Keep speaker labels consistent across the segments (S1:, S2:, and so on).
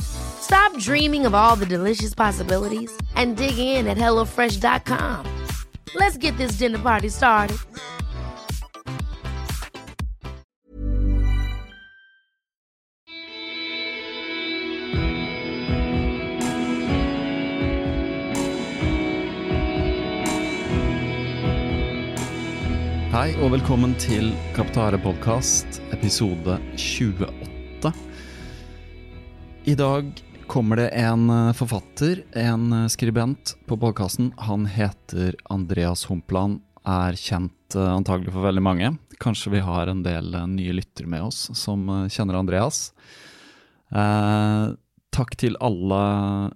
S1: Stop dreaming of all the delicious possibilities and dig in at HelloFresh.com. Let's get this dinner party started.
S2: Hei og velkommen til Kaptare podkast, episode 28. I dag kommer det en eh, forfatter, en eh, skribent, på podkasten. Han heter Andreas Humpland, er kjent eh, antagelig for veldig mange. Kanskje vi har en del nye lyttere med oss som kjenner Andreas. Eh, takk til alle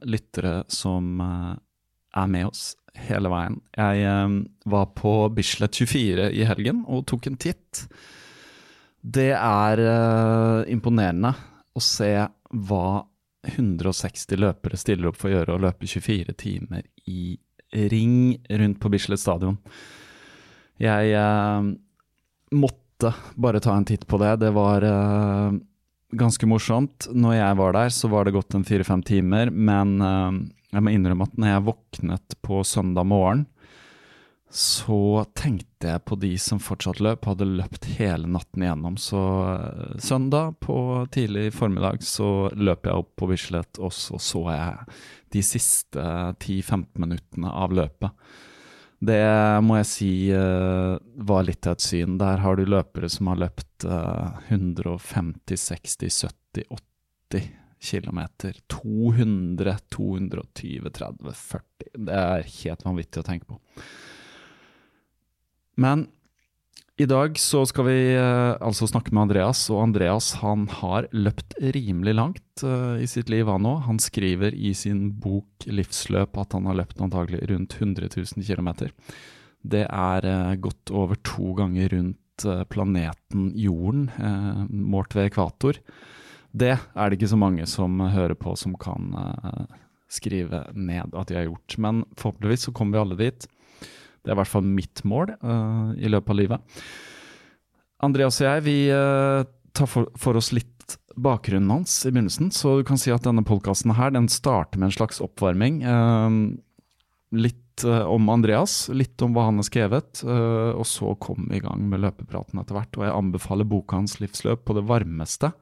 S2: lyttere som er med oss hele veien. Jeg eh, var på Bislett 24 i helgen og tok en titt. Det er eh, imponerende å se hva 160 løpere stiller opp for å gjøre å løpe 24 timer i ring rundt på Bislett stadion. Jeg eh, måtte bare ta en titt på det. Det var eh, ganske morsomt. Når jeg var der, så var det gått en fire-fem timer, men eh, jeg må innrømme at når jeg våknet på søndag morgen, så tenkte jeg på de som fortsatt løp, hadde løpt hele natten igjennom. Så eh, søndag på tidlig formiddag så løp jeg opp på Bislett, og så så jeg de siste 10-15 minuttene av løpet. Det må jeg si eh, var litt av et syn. Der har du løpere som har løpt eh, 150, 60, 70, 80 km. 200, 220, 30, 40. Det er helt vanvittig å tenke på. Men i dag så skal vi eh, altså snakke med Andreas, og Andreas han har løpt rimelig langt eh, i sitt liv han òg. Han skriver i sin bok 'Livsløp' at han har løpt antagelig rundt 100 000 km. Det er eh, godt over to ganger rundt eh, planeten Jorden, eh, målt ved ekvator. Det er det ikke så mange som hører på som kan eh, skrive ned at de har gjort. Men forhåpentligvis så kommer vi alle dit. Det er i hvert fall mitt mål uh, i løpet av livet. Andreas og jeg vi uh, tar for, for oss litt bakgrunnen hans i begynnelsen. Så du kan si at denne podkasten her, den starter med en slags oppvarming. eh, litt om Andreas, litt om hva han har skrevet, og så kom vi i gang med løpepraten etter hvert. Og jeg anbefaler boka hans 'Livsløp' på det varmeste.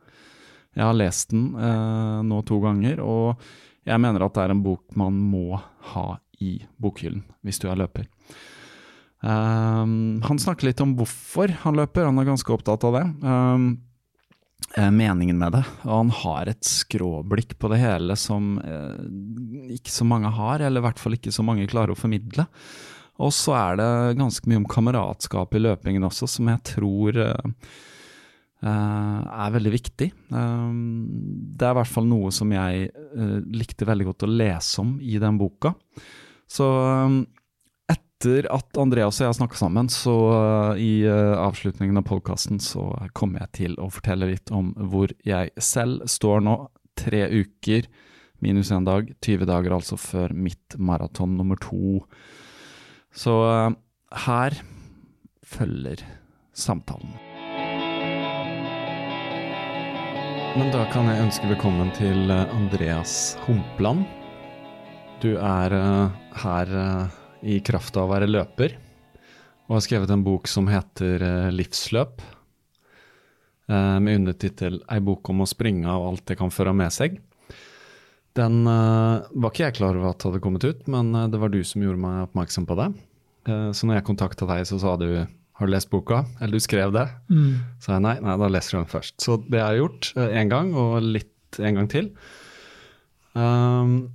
S2: Jeg har lest den eh, nå to ganger, og jeg mener at det er en bok man må ha i bokhyllen hvis du er løper. Um, han snakker litt om hvorfor han løper, han er ganske opptatt av det. Um, meningen med det, og han har et skråblikk på det hele som eh, ikke så mange har, eller i hvert fall ikke så mange klarer å formidle. Og så er det ganske mye om kameratskap i løpingen også, som jeg tror eh, eh, er veldig viktig. Um, det er i hvert fall noe som jeg eh, likte veldig godt å lese om i den boka. Så um, etter at Andreas og jeg snakka sammen, så uh, i uh, avslutningen av podkasten så kommer jeg til å fortelle litt om hvor jeg selv står nå, tre uker minus én dag. 20 dager altså før mitt maraton nummer to. Så eh, her følger samtalen. Men da kan jeg ønske velkommen til Andreas Humpland. Du er eh, her eh, i kraft av å være løper, og har skrevet en bok som heter eh, Livsløp, med undertittel 'Ei bok om å springe og alt det kan føre med seg'. Den var ikke jeg klar over at hadde kommet ut, men det var du som gjorde meg oppmerksom på det. Så når jeg kontakta deg, så sa du 'Har du lest boka?' Eller du skrev det. Så jeg nei, nei, da leser du den først. Så det har jeg gjort én gang, og litt en gang til. Um,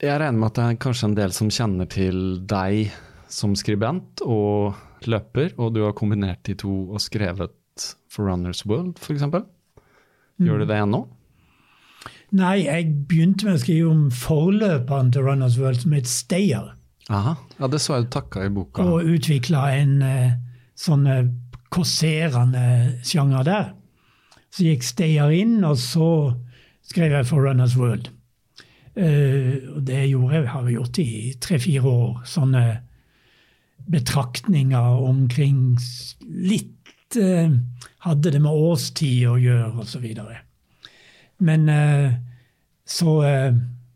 S2: jeg regner med at det er kanskje en del som kjenner til deg som skribent og løper, og du har kombinert de to og skrevet for Runners World, f.eks. Gjør du det ennå?
S3: Nei, jeg begynte med å skrive om forløperen til Runners World, som het Stayer.
S2: Aha. Ja, det så jeg du takka i boka.
S3: Og utvikla en eh, sånn korserende sjanger der. Så gikk Stayer inn, og så skrev jeg for Runners World. Eh, og det gjorde jeg, har jeg gjort i tre-fire år. Sånne betraktninger omkring litt eh, Hadde det med årstid å gjøre, videre. Men eh, så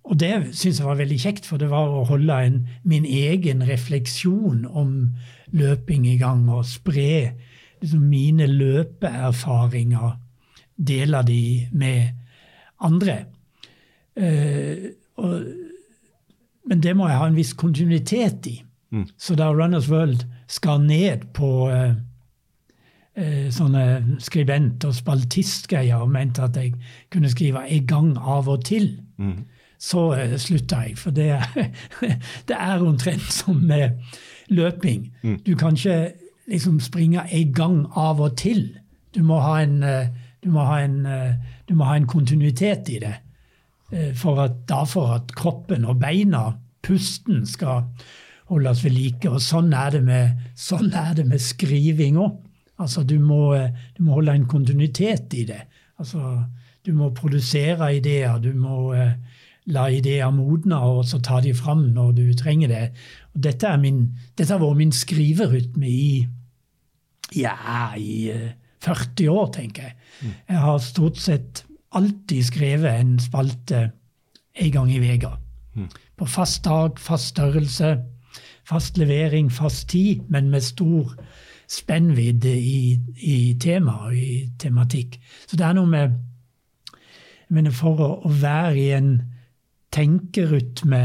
S3: Og det syns jeg var veldig kjekt, for det var å holde en, min egen refleksjon om løping i gang, og spre liksom, mine løpeerfaringer. Dele de med andre. Eh, og, men det må jeg ha en viss kontinuitet i.
S2: Mm.
S3: Så da Runners World skal ned på eh, eh, sånne skribent- og spaltistgreier og mente at jeg kunne skrive en gang av og til,
S2: Mm.
S3: så eh, slutta jeg. For det, det er omtrent som med løping.
S2: Mm.
S3: Du kan ikke liksom springe en gang av og til. Du må ha en, du må ha en, du må ha en kontinuitet i det. Eh, For at, da for at kroppen og beina, pusten, skal holdes ved like. Og sånn er det med, sånn er det med skriving òg. Altså, du må, eh, du må holde en kontinuitet i det. Altså, du må produsere ideer, du må eh, la ideer modne, og så ta de fram når du trenger det. Og dette, er min, dette har vært min skriverytme i ja, i eh, 40 år, tenker jeg. Jeg har stort sett alltid skrevet en spalte en gang i veka. På fast dag, fast størrelse, fast levering, fast tid, men med stor spennvidde i, i tema og i tematikk. Så det er noe med jeg mener, For å, å være i en tenkerytme,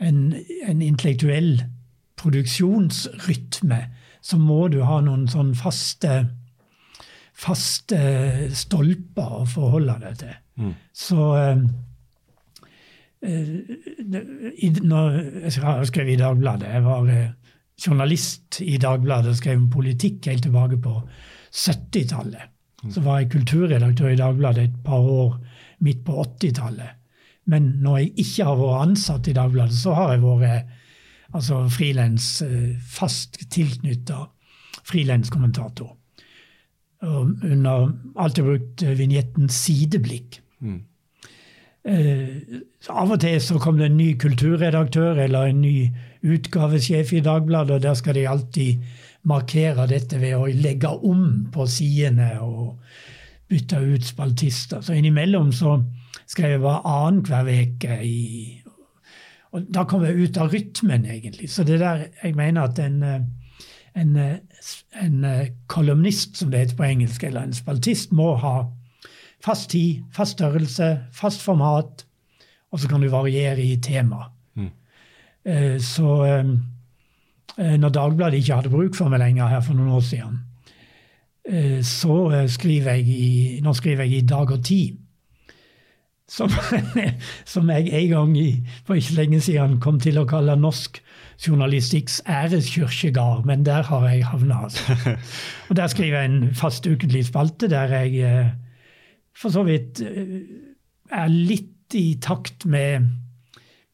S3: en, en intellektuell produksjonsrytme, så må du ha noen sånn faste, faste stolper å forholde deg til. Så eh, eh, i, når, Jeg har skrevet i Dagbladet. Jeg var eh, journalist i Dagbladet og skrev om politikk helt tilbake på 70-tallet. Så var jeg kulturredaktør i Dagbladet et par år midt på 80-tallet. Men når jeg ikke har vært ansatt i Dagbladet, så har jeg vært altså frilans, fast tilknytta frilanskommentator. Og under alltid brukt eh, vignetten 'sideblikk'. Eh, så av og til så kom det en ny kulturredaktør eller en ny utgavesjef i Dagbladet, og der skal de alltid markere dette ved å legge om på sidene og bytte ut spaltister. Så innimellom så skrev jeg bare annenhver uke i Og da kom jeg ut av rytmen, egentlig. Så det der, jeg mener at en, eh, en, eh, en eh, kolumnist, som det heter på engelsk, eller en spaltist, må ha fast tid, fast størrelse, fast format, og så kan du variere i tema. Mm. Så eh, eh, når Dagbladet ikke hadde bruk for meg lenger her for noen år siden, eh, så eh, skriver jeg i, nå skriver jeg i Dag og Tid. Som, som jeg en gang i, for ikke lenge siden kom til å kalle norsk journalistikks æreskirkegard, men der har jeg havna. Altså. Og der skriver jeg en fast ukentlig spalte der jeg eh, for så vidt eh, er litt i takt med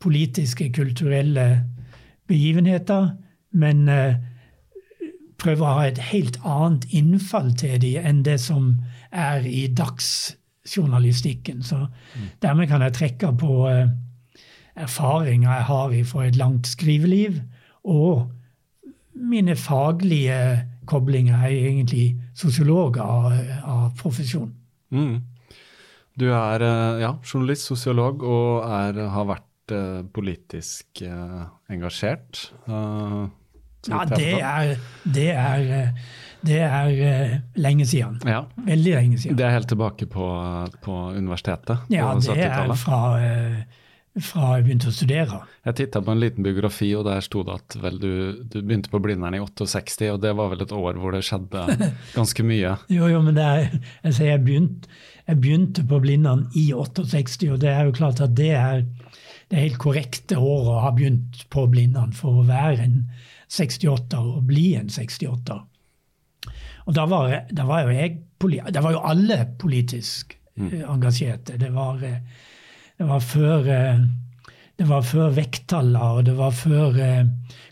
S3: politiske, kulturelle begivenheter, men eh, prøver å ha et helt annet innfall til dem enn det som er i dagsjournalistikken. Så dermed kan jeg trekke på erfaringer jeg har fra et langt skriveliv, og mine faglige koblinger. Jeg er egentlig sosiolog av, av profesjon.
S2: Mm. Du er eh, ja, journalist, sosiolog, og er, har vært uh, politisk uh, engasjert. Uh,
S3: ja, det er, det er, det er lenge siden.
S2: Ja.
S3: Veldig lenge siden.
S2: Det er helt tilbake på, på universitetet?
S3: Ja,
S2: på
S3: det er fra, fra jeg begynte å studere.
S2: Jeg titta på en liten biografi, og der sto det at vel, du, du, begynte på Blindern i 68, og det var vel et år hvor det skjedde ganske mye?
S3: jo, jo, men det er, jeg, sier, jeg, begynte, jeg begynte på Blindern i 68, og det er jo klart at det er det helt korrekte året å ha begynt på Blindern for å være en 68 og bli en 68 Og da var, da var jo jeg Da var jo alle politisk mm. engasjerte. Det var, det var før det var før vekttaller, og det var før eh,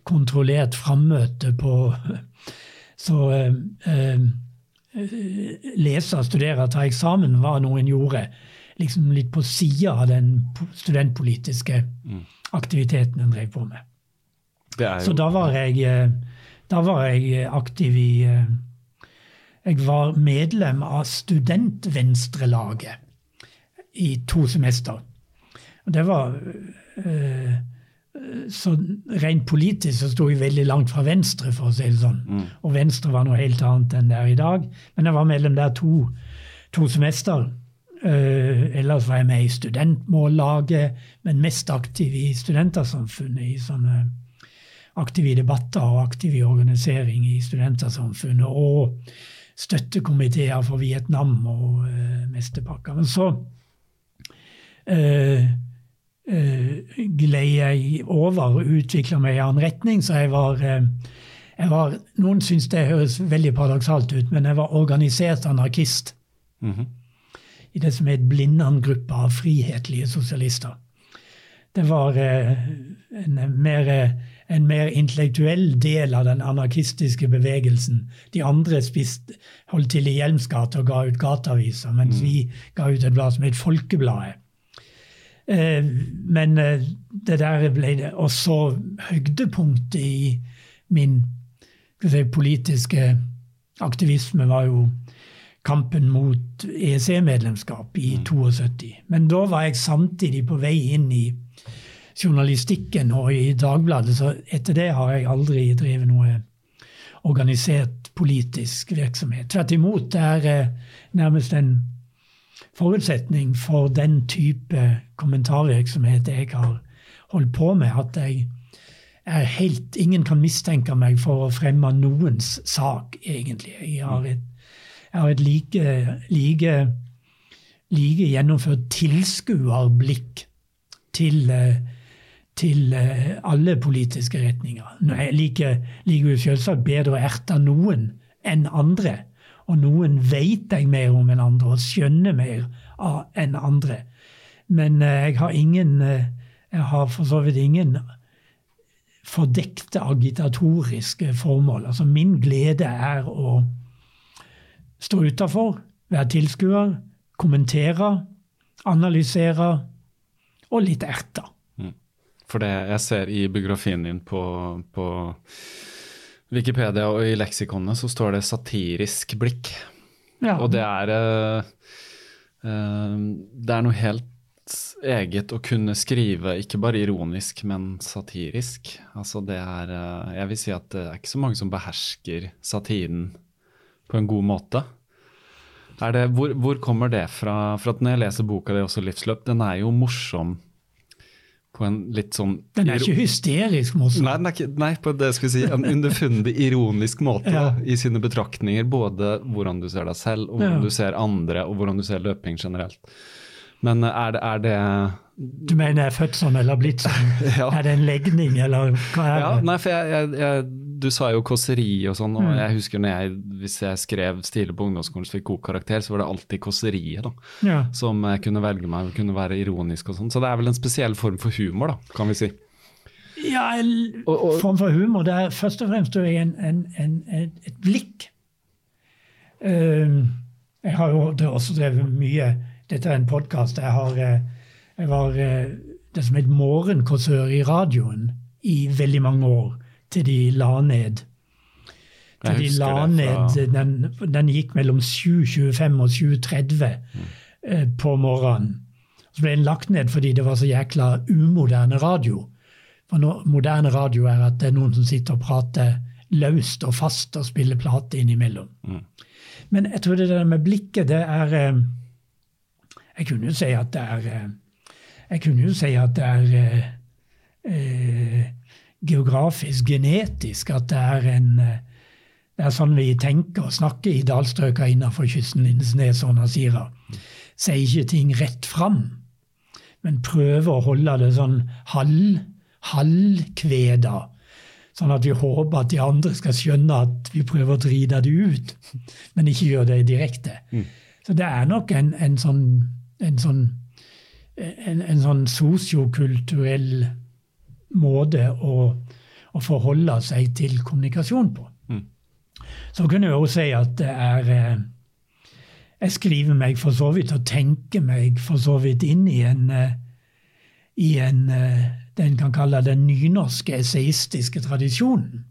S3: kontrollert frammøte på Så eh, lese, studere, ta eksamen var noe en gjorde liksom litt på sida av den studentpolitiske mm. aktiviteten en drev på med. Så da var, jeg, eh, da var jeg aktiv i eh, Jeg var medlem av studentvenstrelaget i to semester. Det var eh, så Rent politisk så sto vi veldig langt fra Venstre, for å si det sånn. Mm. Og Venstre var noe helt annet enn det er i dag. Men jeg var mellom der to, to semester. Eh, ellers var jeg med i studentmållaget, men mest aktiv i Studentersamfunnet. I sånne aktiv i debatter og aktiv i organisering i Studentersamfunnet. Og støttekomiteer for Vietnam og uh, mestepakker. Men så uh, gled jeg over og utvikla meg i annen retning, så jeg var, jeg var Noen syns det høres veldig paradoksalt ut, men jeg var organisert anarkist. Mm -hmm. I det som het Blindern-gruppa av frihetlige sosialister. Det var en mer en mer intellektuell del av den anarkistiske bevegelsen. De andre spist, holdt til i Hjelmsgate og ga ut gateaviser, mens mm. vi ga ut et blad som het Folkebladet. Eh, men eh, det der ble det også høydepunktet i min si, politiske aktivisme var jo kampen mot EEC-medlemskap i mm. 72. Men da var jeg samtidig på vei inn i journalistikken og i Dagbladet. Så etter det har jeg aldri drevet noe organisert politisk virksomhet. Tvert imot. Det er eh, nærmest en forutsetning for den type kommentarvirksomhet jeg har holdt på med, at jeg er helt Ingen kan mistenke meg for å fremme noens sak, egentlig. Jeg har et, jeg har et like, like, like gjennomført tilskuerblikk til til alle politiske retninger. Jeg liker, liker selvsagt bedre å erte noen enn andre. Og noen vet jeg mer om enn andre og skjønner mer enn andre. Men eh, jeg har ingen eh, Jeg har for så vidt ingen fordekte agitatoriske formål. Altså min glede er å stå utafor, være tilskuer, kommentere, analysere og litt erte.
S2: For det jeg ser i biografien din på, på Wikipedia og i leksikonet, så står det 'satirisk blikk'. Ja. Og det er uh, uh, Det er noe helt eget å kunne skrive ikke bare ironisk, men satirisk. Altså det er uh, Jeg vil si at det er ikke så mange som behersker satiren på en god måte. Det, hvor, hvor, kommer det fra? For at Når jeg leser boka di, også 'Livsløp', den er jo morsom på en litt sånn
S3: Den er ikke hysterisk Mossen.
S2: Nei, nei, nei, på det skal vi si, en underfundig, ironisk måte ja. da, i sine betraktninger. Både hvordan du ser deg selv, og hvordan ja. du ser andre, og hvordan du ser løping generelt. Men er det, er det
S3: Du mener jeg er født sånn eller blitt sånn? ja. Er det en legning, eller hva er det?
S2: Ja, nei, for jeg, jeg, jeg, Du sa jo kåseri og sånn, og mm. jeg husker når jeg, hvis jeg skrev stilig på ungdomsskolen og fikk god karakter, så var det alltid kåseriet da, ja. som jeg kunne velge meg, kunne være ironisk og sånn. Så det er vel en spesiell form for humor, da, kan vi si.
S3: Ja, en og, og, form for humor. Det er først og fremst en, en, en, et blikk. Uh, jeg har jo også drevet mye Dette er en podkast. Jeg, har, jeg var eh, det som het morgenkåsør i radioen i veldig mange år, til de la ned. Til de la ned, den, den, gikk mellom 7.25 og 7.30 mm. på morgenen. Så ble den lagt ned fordi det var så jækla umoderne radio. For no, moderne radio er at det er noen som sitter og prater løst og fast og spiller plate innimellom. Mm. Men jeg tror det der med blikket, det er eh, Jeg kunne jo si at det er eh, Jeg kunne jo si at det er eh, eh, geografisk, genetisk, at det er en det er sånn vi tenker og snakker i dalstrøka innenfor kysten Lindesnes og Nasira. Sier ikke ting rett fram, men prøver å holde det sånn halv, halvkveda Sånn at vi håper at de andre skal skjønne at vi prøver å drite det ut, men ikke gjør det direkte. Mm. Så det er nok en, en sånn, en sånn, en, en sånn sosiokulturell måte å, å, forholde seg til kommunikasjon på. Mm. Så kunne jeg også si at det er eh, Jeg skriver meg for så vidt og tenker meg for så vidt inn i en, eh, i en den det en kan kalle den nynorske esaistiske tradisjonen,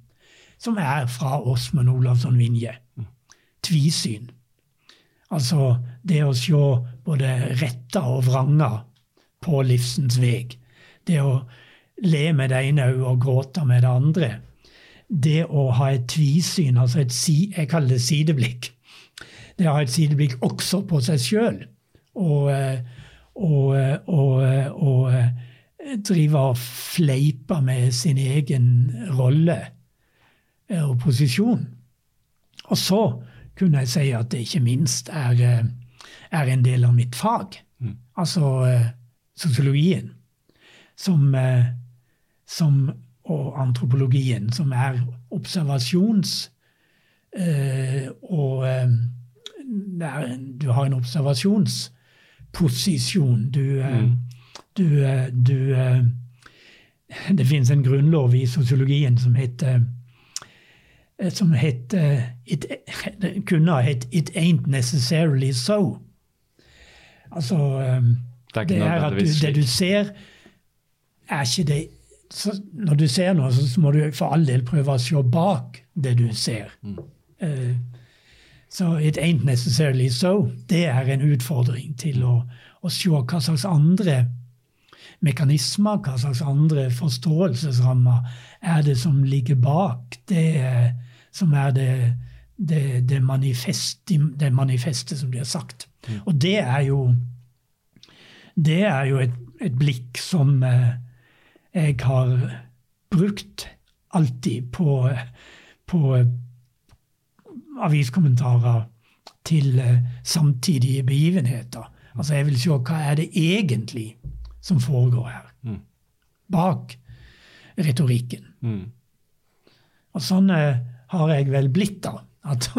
S3: som er fra Åsmund Olavsson Vinje. Tvisyn. Altså det å se både retta og vranga på livsens veg. Det å le med det ene øyet og gråte med det andre. Det å ha et tvisyn, altså et si, jeg kaller det sideblikk. Det å ha et sideblikk også på seg sjøl. Og, eh, og, eh, og, eh, og drive og fleipe med sin egen rolle og posisjon. Og så kunne jeg si at det ikke minst er, er en del av mitt fag, mm. altså sosiologien, som, som, og antropologien, som er observasjons... og der, du har en observasjonsposisjon. Du, mm du, eh, du eh, Det finnes en grunnlov i sosiologien som heter eh, som heter it, kunne ha hett 'It ain't necessarily so'. Altså Det er, det er at du, det du ser, er ikke det så Når du ser noe, så må du for all del prøve å se bak det du ser. Mm. Uh, så 'it ain't necessarily so', det er en utfordring til å, å se hva slags andre mekanismer, hva slags andre forståelsesrammer er det som ligger bak det som er det, det, det, manifest, det manifestet som blir sagt. Mm. Og det er jo, det er jo et, et blikk som eh, jeg har brukt alltid på, på aviskommentarer til eh, samtidige begivenheter. Altså Jeg vil se hva er det egentlig som foregår her. Mm. Bak retorikken. Mm. Og sånn eh, har jeg vel blitt, da. At,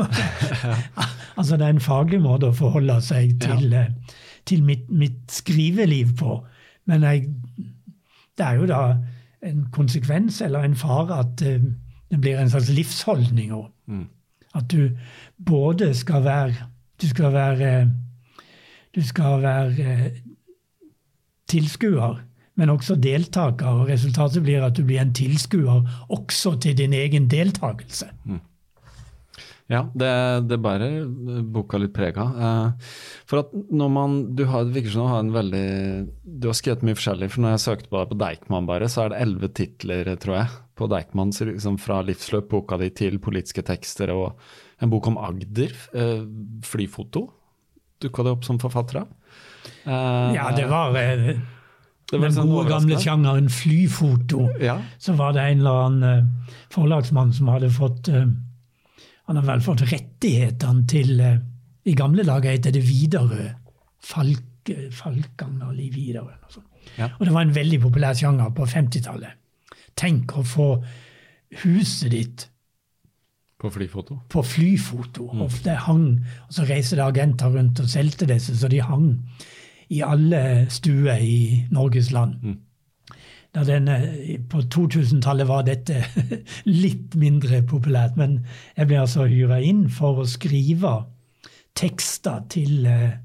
S3: altså det er en faglig måte å forholde seg til, ja. Eh, til mitt, mitt, skriveliv på. Men jeg, det er jo da en konsekvens eller en fare at uh, det blir en slags livsholdning òg. Mm. At du både skal være Du skal være, du skal være tilskuer, men også deltaker. og Resultatet blir at du blir en tilskuer også til din egen deltakelse. Mm.
S2: Ja, det, det bærer boka litt preg av. Eh, for at når man Du har, det virker som du har en veldig Du har skrevet mye forskjellig. For når jeg søkte på på Deichman, bare, så er det elleve titler, tror jeg, på Deichman. Liksom fra livsløpboka di til politiske tekster og en bok om Agder. Eh, flyfoto. Dukka det opp som forfatter av?
S3: Ja, det var, det var den sånn gode, gamle sjangeren flyfoto. Ja. Så var det en eller annen forlagsmann som hadde fått Han har vel fått rettighetene til I gamle dager het det Widerøe. Falk, Falkanger i Widerøe. Og, ja. og det var en veldig populær sjanger på 50-tallet. Tenk å få huset ditt
S2: på flyfoto?
S3: På flyfoto. Mm. Ofte hang, og Så reiste det agenter rundt og solgte disse, så de hang i alle stuer i Norges land. Mm. Denne, på 2000-tallet var dette litt mindre populært, men jeg ble altså hyra inn for å skrive tekster til uh,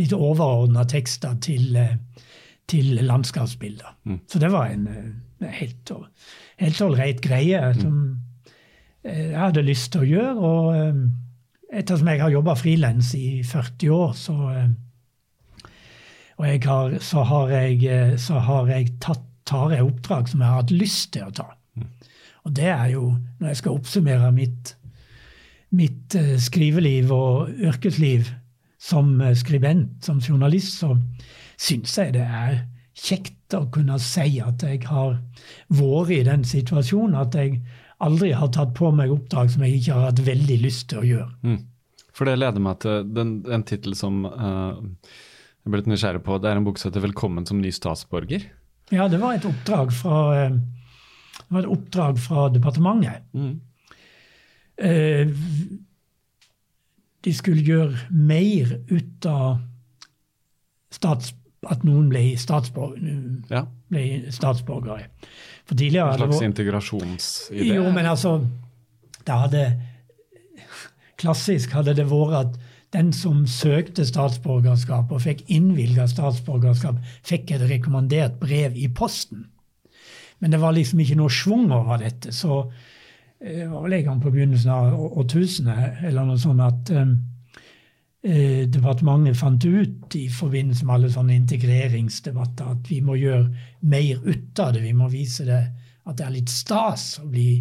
S3: litt overordna tekster til, eh, til landskapsbilder. Mm. Så det var en, en helt, helt ålreit greie mm. som jeg hadde lyst til å gjøre. Og ettersom jeg har jobba frilans i 40 år, så, og jeg har, så, har jeg, så har jeg tatt tar jeg oppdrag som jeg har hatt lyst til å ta. Og det er jo, når jeg skal oppsummere mitt mitt eh, skriveliv og yrkesliv som eh, skribent, som journalist, så syns jeg det er kjekt å kunne si at jeg har vært i den situasjonen at jeg aldri har tatt på meg oppdrag som jeg ikke har hatt veldig lyst til å gjøre. Mm.
S2: For det leder meg til den, en tittel som uh, jeg ble litt nysgjerrig på. Det er en bok som heter 'Velkommen som ny statsborger'.
S3: Ja, det var et oppdrag fra, det var et oppdrag fra departementet. Mm. Eh, de skulle gjøre mer ut av stats, at noen ble, statsborg, ja. ble statsborgere.
S2: For tidligere En slags integrasjonsidé?
S3: Jo, men altså det hadde, Klassisk hadde det vært at den som søkte statsborgerskap og fikk innvilga statsborgerskap, fikk et rekommandert brev i posten. Men det var liksom ikke noe schwung over dette. Så det var vel en gang på begynnelsen av årtusenet eller noe sånt at um, eh, departementet fant ut i forbindelse med alle sånne integreringsdebatter at vi må gjøre mer ut av det. Vi må vise det at det er litt stas å bli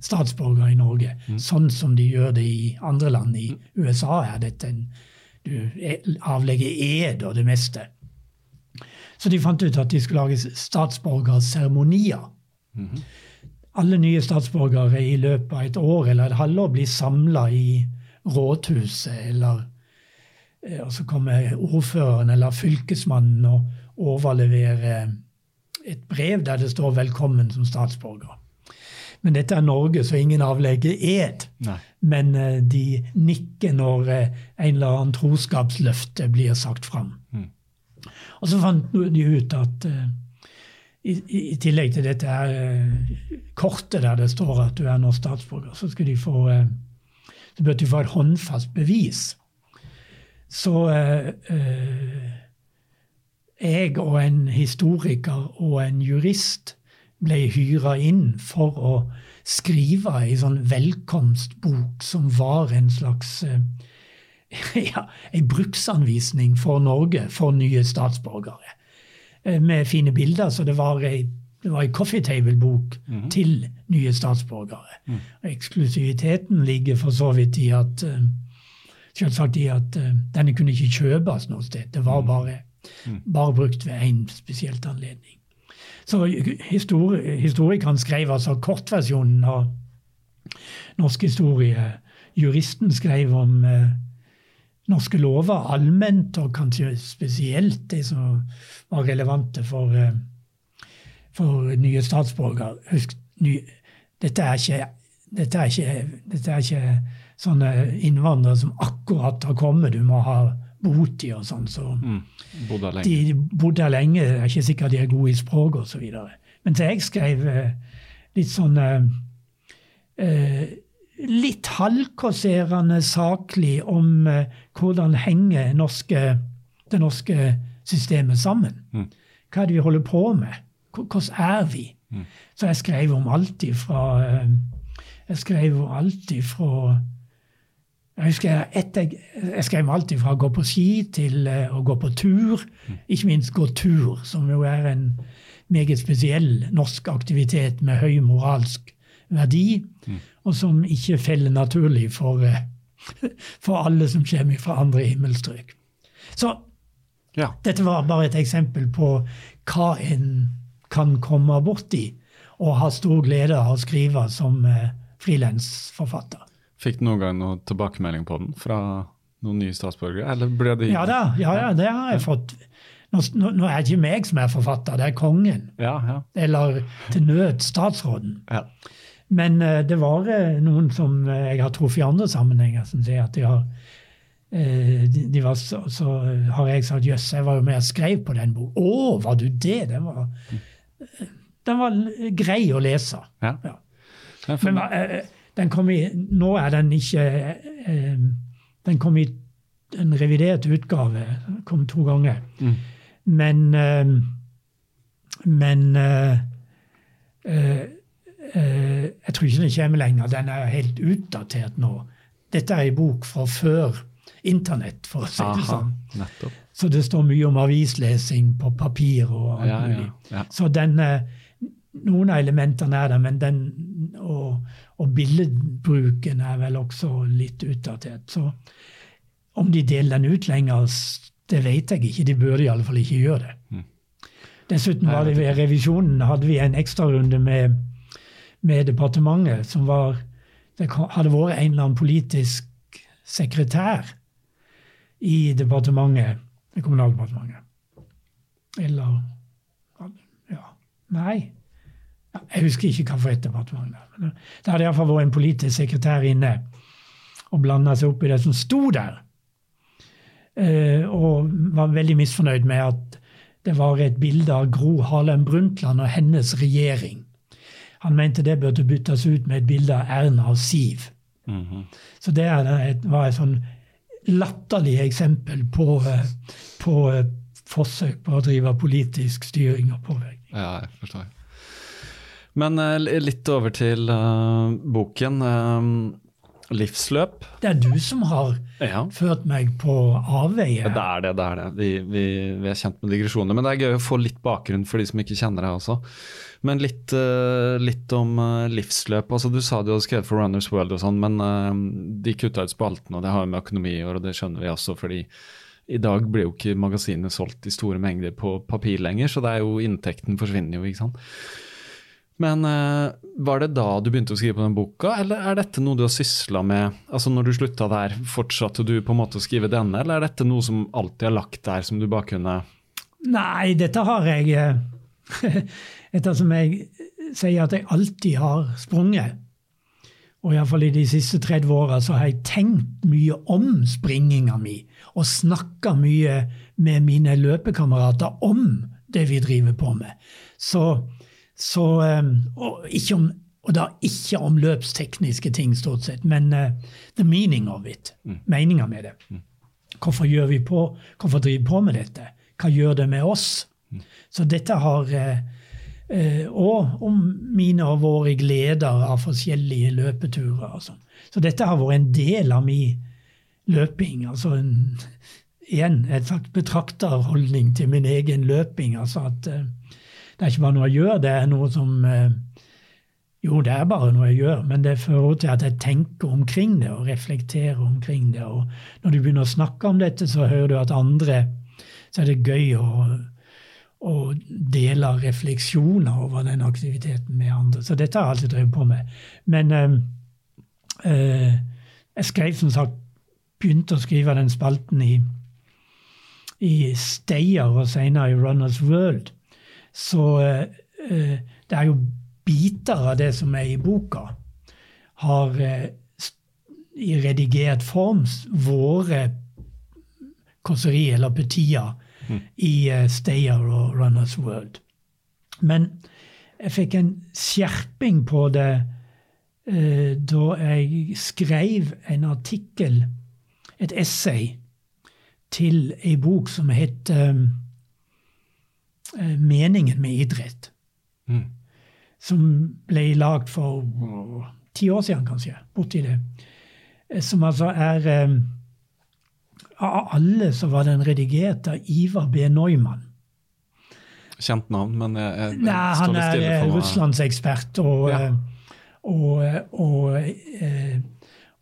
S3: statsborger i Norge. Mm. Sånn som de gjør det i andre land. I USA er dette en Du avlegger ed og det meste. Så de fant ut at de skulle lage statsborgerseremonier. Mm -hmm alle nye statsborgere i løpet av et år eller et halvår blir samla i rådhuset, eller eh, og så kommer ordføreren eller fylkesmannen og overleverer et brev der det står 'velkommen som statsborger'. Men dette er Norge, så ingen avlegger ed. Nei. Men uh, de nikker når uh, en eller annen troskapsløfte blir sagt fram. Mm. Og så fant de ut at uh, i, i, tillegg til dette her eh, kortet der det står at du er norsk statsborger, så skal de få eh, så bør de få et håndfast bevis. Så eh, eh, jeg og en historiker og en jurist ble hyra inn for å skrive ei sånn velkomstbok som var en slags eh, ja, ei bruksanvisning for Norge for nye statsborgere. Eh, med fine bilder. Så det var ei, det var ei coffee table-bok mm -hmm. til nye statsborgere. Mm. Eksklusiviteten ligger for så vidt i at uh, Selvsagt i at denne kunne ikke kjøpes noe sted. Det var mm. bare, mm. bare brukt ved én spesielt anledning. Så histori historikeren skrev altså kortversjonen av norsk historie. Juristen skrev om eh, norske lover allment, og kanskje spesielt det som var relevante for, eh, for nye statsborgere. Husk, ny, dette, er ikke, dette, er ikke, dette er ikke sånne innvandrere som akkurat har kommet. Du må ha botid og sånn. Så mm.
S2: bodde lenge.
S3: De bodde lenge. Det er ikke sikkert de er gode i språk osv. Men så jeg skrev eh, litt sånn eh, litt halvkåserende saklig om eh, hvordan henger norske, det norske systemet sammen. Mm. Hva er det vi holder på med? Hvordan er vi? Mm. Så jeg skrev om alt ifra uh, Jeg skrev om alt ifra jeg husker etter, jeg skrev alt fra å gå på ski til uh, å gå på tur. Mm. Ikke minst gå tur, som jo er en meget spesiell norsk aktivitet med høy moralsk verdi. Mm og som ikke feller naturlig for, eh, for alle som kommer fra andre himmelstrøk. Så ja. dette var bare et eksempel på hva en kan komme borti og ha stor glede av å skrive som eh, frilansforfatter.
S2: Fikk du noen gang noen tilbakemelding på den fra noen nye statsborgere? Eller ble det
S3: ja, da, ja, ja, det har jeg fått. Nå, nå, er det ikke meg som er forfatter, det er kongen.
S2: Ja, ja.
S3: Eller til nød statsråden. Ja. Men uh, det var uh, noen som uh, jeg har truffet i andre sammenhenger, som sier at de har de, de var så, så, har jeg sagt jøss, jeg var jo med og skrev på den boka. Å, var du det? Den var, den var grei å lese. Ja. ja. Men den kom i Nå er den ikke Den kom i en revidert utgave. Kom to ganger.
S2: Mm.
S3: Men eh, Men eh, eh, eh, jeg tror ikke den kommer lenger. Den er helt utdatert nå. Dette er ei bok fra før internett, for å si det sånn.
S2: nettopp.
S3: Så det står mye om avislesing på papir og alt
S2: Ja, ja,
S3: mulig.
S2: ja.
S3: Så den, eh, noen av elementene er der, men den og, og billedbruken er vel også litt utdatert. Så om de deler den ut lenger, det vet jeg ikke. De burde i alle fall ikke gjøre det.
S2: Mm.
S3: Dessuten var det ved revisjonen hadde vi en ekstrarunde med, med departementet som var Det hadde vært en eller annen politisk sekretær i departementet, Kommunaldepartementet. Eller Ja. Nei. Jeg husker ikke hva for et departement. det var. Det hadde iallfall vært en politisk sekretær inne og blanda seg opp i det som sto der. Eh, og var veldig misfornøyd med at det var et bilde av Gro Harlem Brundtland og hennes regjering. Han mente det burde byttes ut med et bilde av Erna og Siv.
S2: Mhm.
S3: Så det var et sånn latterlig eksempel på, eh, på eh, forsøk på å drive politisk styring og påvirkning.
S2: Ja, jeg forstår. Men eh, litt over til uh, boken. eh, livsløp.
S3: Det er du som har
S2: Ja.
S3: ført meg på avveie.
S2: Det er det. det er det. Vi, vi, vi er kjent med digresjoner. Men det er gøy å få litt bakgrunn for de som ikke kjenner deg også. Men litt, uh, litt om uh, livsløp. altså Du sa du hadde skrevet for Runners World og sånn, men de kutta ut spalten, og det har jo med økonomi å gjøre, og det skjønner vi også, fordi i dag blir jo ikke magasinet solgt i store mengder på papir lenger, så det er jo inntekten forsvinner jo, ikke sant. Men eh, var det da du begynte å skrive på den boka, eller er dette noe du har sysla med? Altså Når du slutta der, fortsatte du på en måte å skrive denne, eller er dette noe som alltid har lagt der, som du bare kunne
S3: Nei, dette har jeg etter Ettersom jeg sier at jeg alltid har sprunget, og iallfall i de siste 30 åra, så har jeg tenkt mye om springinga mi, og snakka mye med mine løpekamerater om det vi driver på med. Så, så eh, og, om, og da ikke om løpstekniske ting, stort sett, men uh, the meaning of it. Meninga med det. Hvorfor gjør vi på, hvorfor driver vi på med dette? Hva gjør det med oss? Så dette har uh, Og om mine og våre gleder av forskjellige løpeturer. sånn. Så dette har vært en del av min løping. altså en, Igjen en slags betrakterholdning til min egen løping. altså at Det er ikke bare noe jeg gjør, det er noe som eh, Jo, det er bare noe jeg gjør, men det fører til at jeg tenker omkring det og reflekterer omkring det. Og når du begynner å snakke om dette, så hører du at andre Så er det gøy å, å dele refleksjoner over den aktiviteten med andre. Så dette har jeg alltid drevet på med. Men øh, jeg skrev som sagt Begynte å skrive den spalten i, i Stayer og senere i Runners World. Så eh, eh, det er jo biter av det som er i boka, har eh, i redigert form våre kåseri eller petier i eh, Stayer og Runners World. Men jeg fikk en skjerping på det eh, da jeg skrev en artikkel, et essay, til ei bok som het eh, 'Meningen med idrett'.
S2: Mm.
S3: Som ble lagd for ti år siden, kanskje. Borti det. Eh, Som altså er eh, Av alle så var den redigert av Ivar B. Neumann.
S2: Kjent navn, men jeg, jeg, jeg
S3: Nei, han er eh, russlandsekspert og,
S2: Ja.
S3: eh, og, eh, og, eh,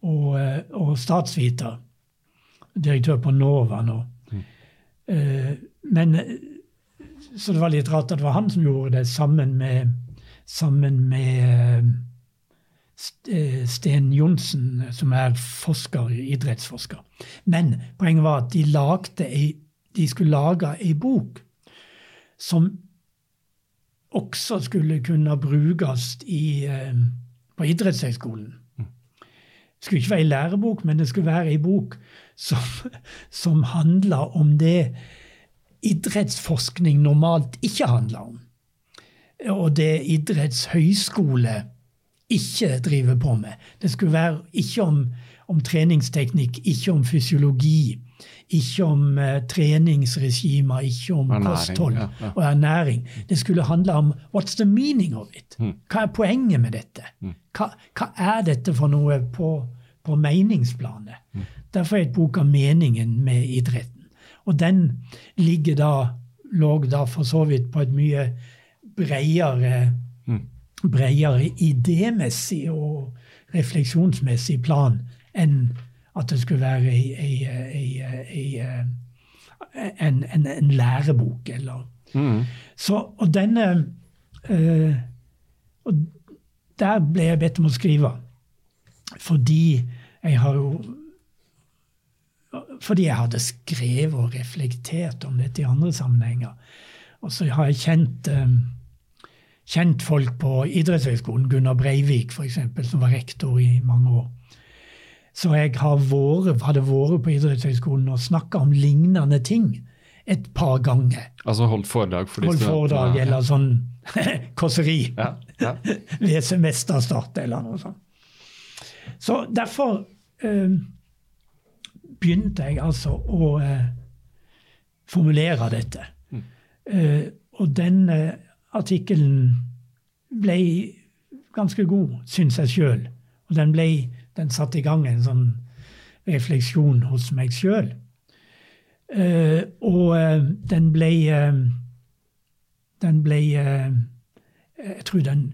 S3: og, eh, og statsviter. Direktør på NOVA nå.
S2: Mm.
S3: Eh, Men eh, Så det var litt rart at det var han som gjorde det, sammen med, sammen med eh, eh, Sten Johnsen, som er forsker, idrettsforsker. Men poenget var at de, ei, de skulle lage ei bok som også skulle kunne brukes i, eh, på idrettshøyskolen. Det skulle ikke være ei lærebok, men det skulle være ei bok som, som handla om det idrettsforskning normalt ikke handler om. Og det idrettshøyskole ikke driver på med. Det skulle være ikke om, om treningsteknikk, ikke om fysiologi, ikke om uh, treningsregimer, ikke om
S2: Ernæring,
S3: kosthold
S2: ja, ja.
S3: og ernæring. Det skulle handle om what's the meaning of it?
S2: Mm.
S3: Hva er poenget med dette? Hva, hva er dette for noe på, på meningsplanet?
S2: Mm.
S3: Derfor er boka meningen med idretten. Og den ligger da, lå da for så vidt på et mye bredere,
S2: Mm.
S3: bredere idémessig og refleksjonsmessig plan enn at det skulle være ei, ei, ei, ei, en, en, en lærebok. Eller.
S2: Mm.
S3: Så, og denne øh, og Der ble jeg bedt om å skrive. Fordi jeg har jo fordi jeg hadde skrevet og reflektert om dette i andre sammenhenger. Og så har jeg kjent, eh, kjent folk på idrettshøgskolen, Gunnar Breivik f.eks., som var rektor i mange år. Så jeg har vært, hadde vært på idrettshøgskolen og snakka om lignende ting et par ganger.
S2: Altså holdt foredrag for
S3: Holdt foredrag
S2: Ja.
S3: eller sånn kåseri
S2: Ja, ja.
S3: ved semesterstart eller noe sånt. Så derfor eh, begynte jeg altså å eh, formulere dette. Eh, og den eh, artikkelen ble ganske god, syns jeg sjøl. Og den, ble, den satte i gang en sånn refleksjon hos meg sjøl. Eh, og eh, den ble eh, Den ble eh, Jeg tror den,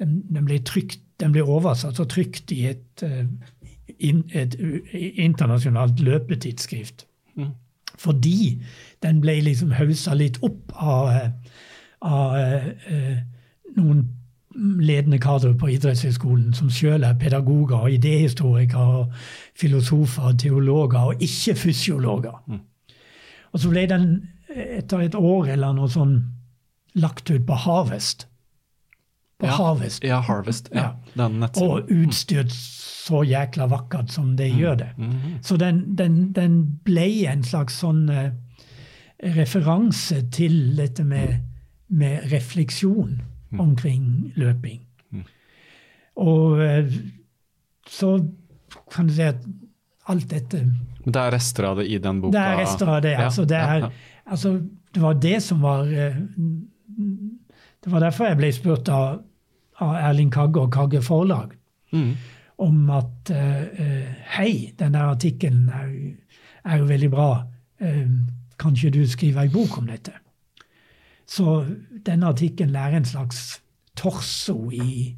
S3: den, den ble trykt den ble oversatt og trykt i et, in, et internasjonalt løpetidsskrift.
S2: Mm.
S3: Fordi den ble liksom haussa litt opp av, av eh, noen ledende kadre på idrettshøgskolen som sjøl er pedagoger og idéhistorikere og filosofer og teologer, og ikke fysiologer. Og så ble den etter et år eller noe sånn lagt ut på Harvest. På
S2: Ja,
S3: Harvest.
S2: Ja, Harvest. Ja.
S3: Ja. Og utstyrt så jækla vakkert som det
S2: Mm.
S3: gjør det. Så den, den, den ble en slags sånn eh, referanse til dette med, med refleksjon
S2: Mm.
S3: omkring løping. Og eh, så kan du si at alt dette
S2: Men det er rester av det i den boka?
S3: Det er rester av det.
S2: Ja,
S3: Altså, det,
S2: ja,
S3: er,
S2: ja.
S3: altså, det var det som var eh, Det var derfor jeg ble spurt av, av Erling Kagge og Kagge Forlag
S2: Mm.
S3: Om at eh, eh, Hei, denne artikkelen er, er jo veldig bra. kanskje kan du skriver ei bok om dette? Så denne artikkelen er en slags torso i,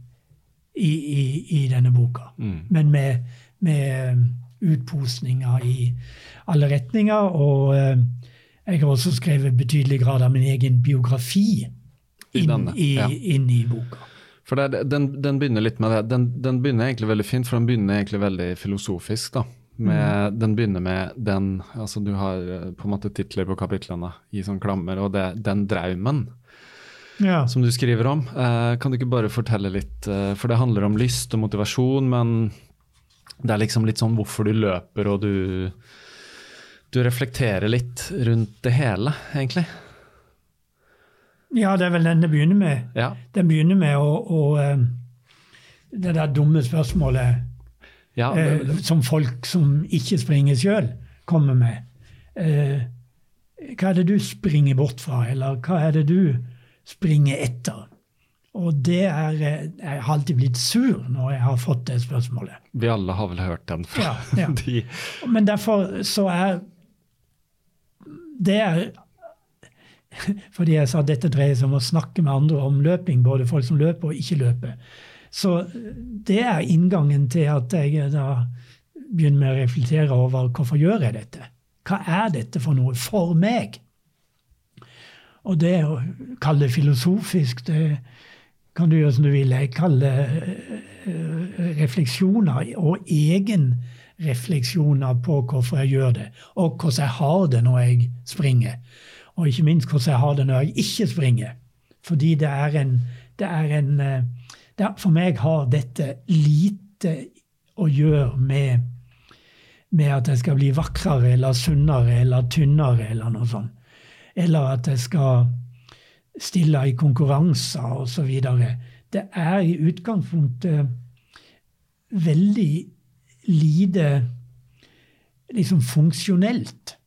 S3: i, i, i denne boka.
S2: Mm.
S3: Men med, med utposninger i alle retninger. Og eh, jeg har også skrevet betydelig grad av min egen biografi inn, i,
S2: ja.
S3: inn i boka.
S2: For det, den, den begynner litt med det. Den, den begynner egentlig veldig fint, for den begynner egentlig veldig filosofisk. da. Med,
S3: Mm.
S2: Den begynner med den altså Du har eh, på en måte titler på kapitlene i sånn klammer, og det den draumen
S3: Ja.
S2: som du skriver om. Eh, kan du ikke bare fortelle litt, eh, for det handler om lyst og motivasjon, men det er liksom litt sånn hvorfor du løper, og du du reflekterer litt rundt det hele, egentlig.
S3: Ja, det er vel den det begynner med.
S2: Ja.
S3: Den begynner med å, å eh, Det der dumme spørsmålet
S2: ja
S3: det,
S2: det,
S3: som folk som ikke springer sjøl, kommer med. Eh, hva er det du springer bort fra, eller hva er det du springer etter? Og det er eh, Jeg har alltid blitt sur når jeg har fått det spørsmålet.
S2: vi alle har vel hørt den fra
S3: Ja, ja.
S2: de
S3: Men derfor så er Det er fordi jeg sa at dette dreier seg om å snakke med andre om løping, både folk som løper og ikke løper. Så det er inngangen til at jeg da begynner med å reflektere over hvorfor gjør jeg dette? Hva er dette for noe for meg? Og det å kalle det filosofisk, det kan du gjøre som du vil. Jeg kaller det refleksjoner og egenrefleksjoner på hvorfor jeg gjør det, og hvordan jeg har det når jeg springer. Og ikke minst hvordan jeg har det når jeg ikke springer. Fordi det er en, det er en eh, det er, For meg har dette lite å gjøre med, med at jeg skal bli vakrere eller sunnere eller tynnere eller noe sånt. Eller at jeg skal stille i konkurranser osv. det er i utgangspunktet veldig lite liksom funksjonelt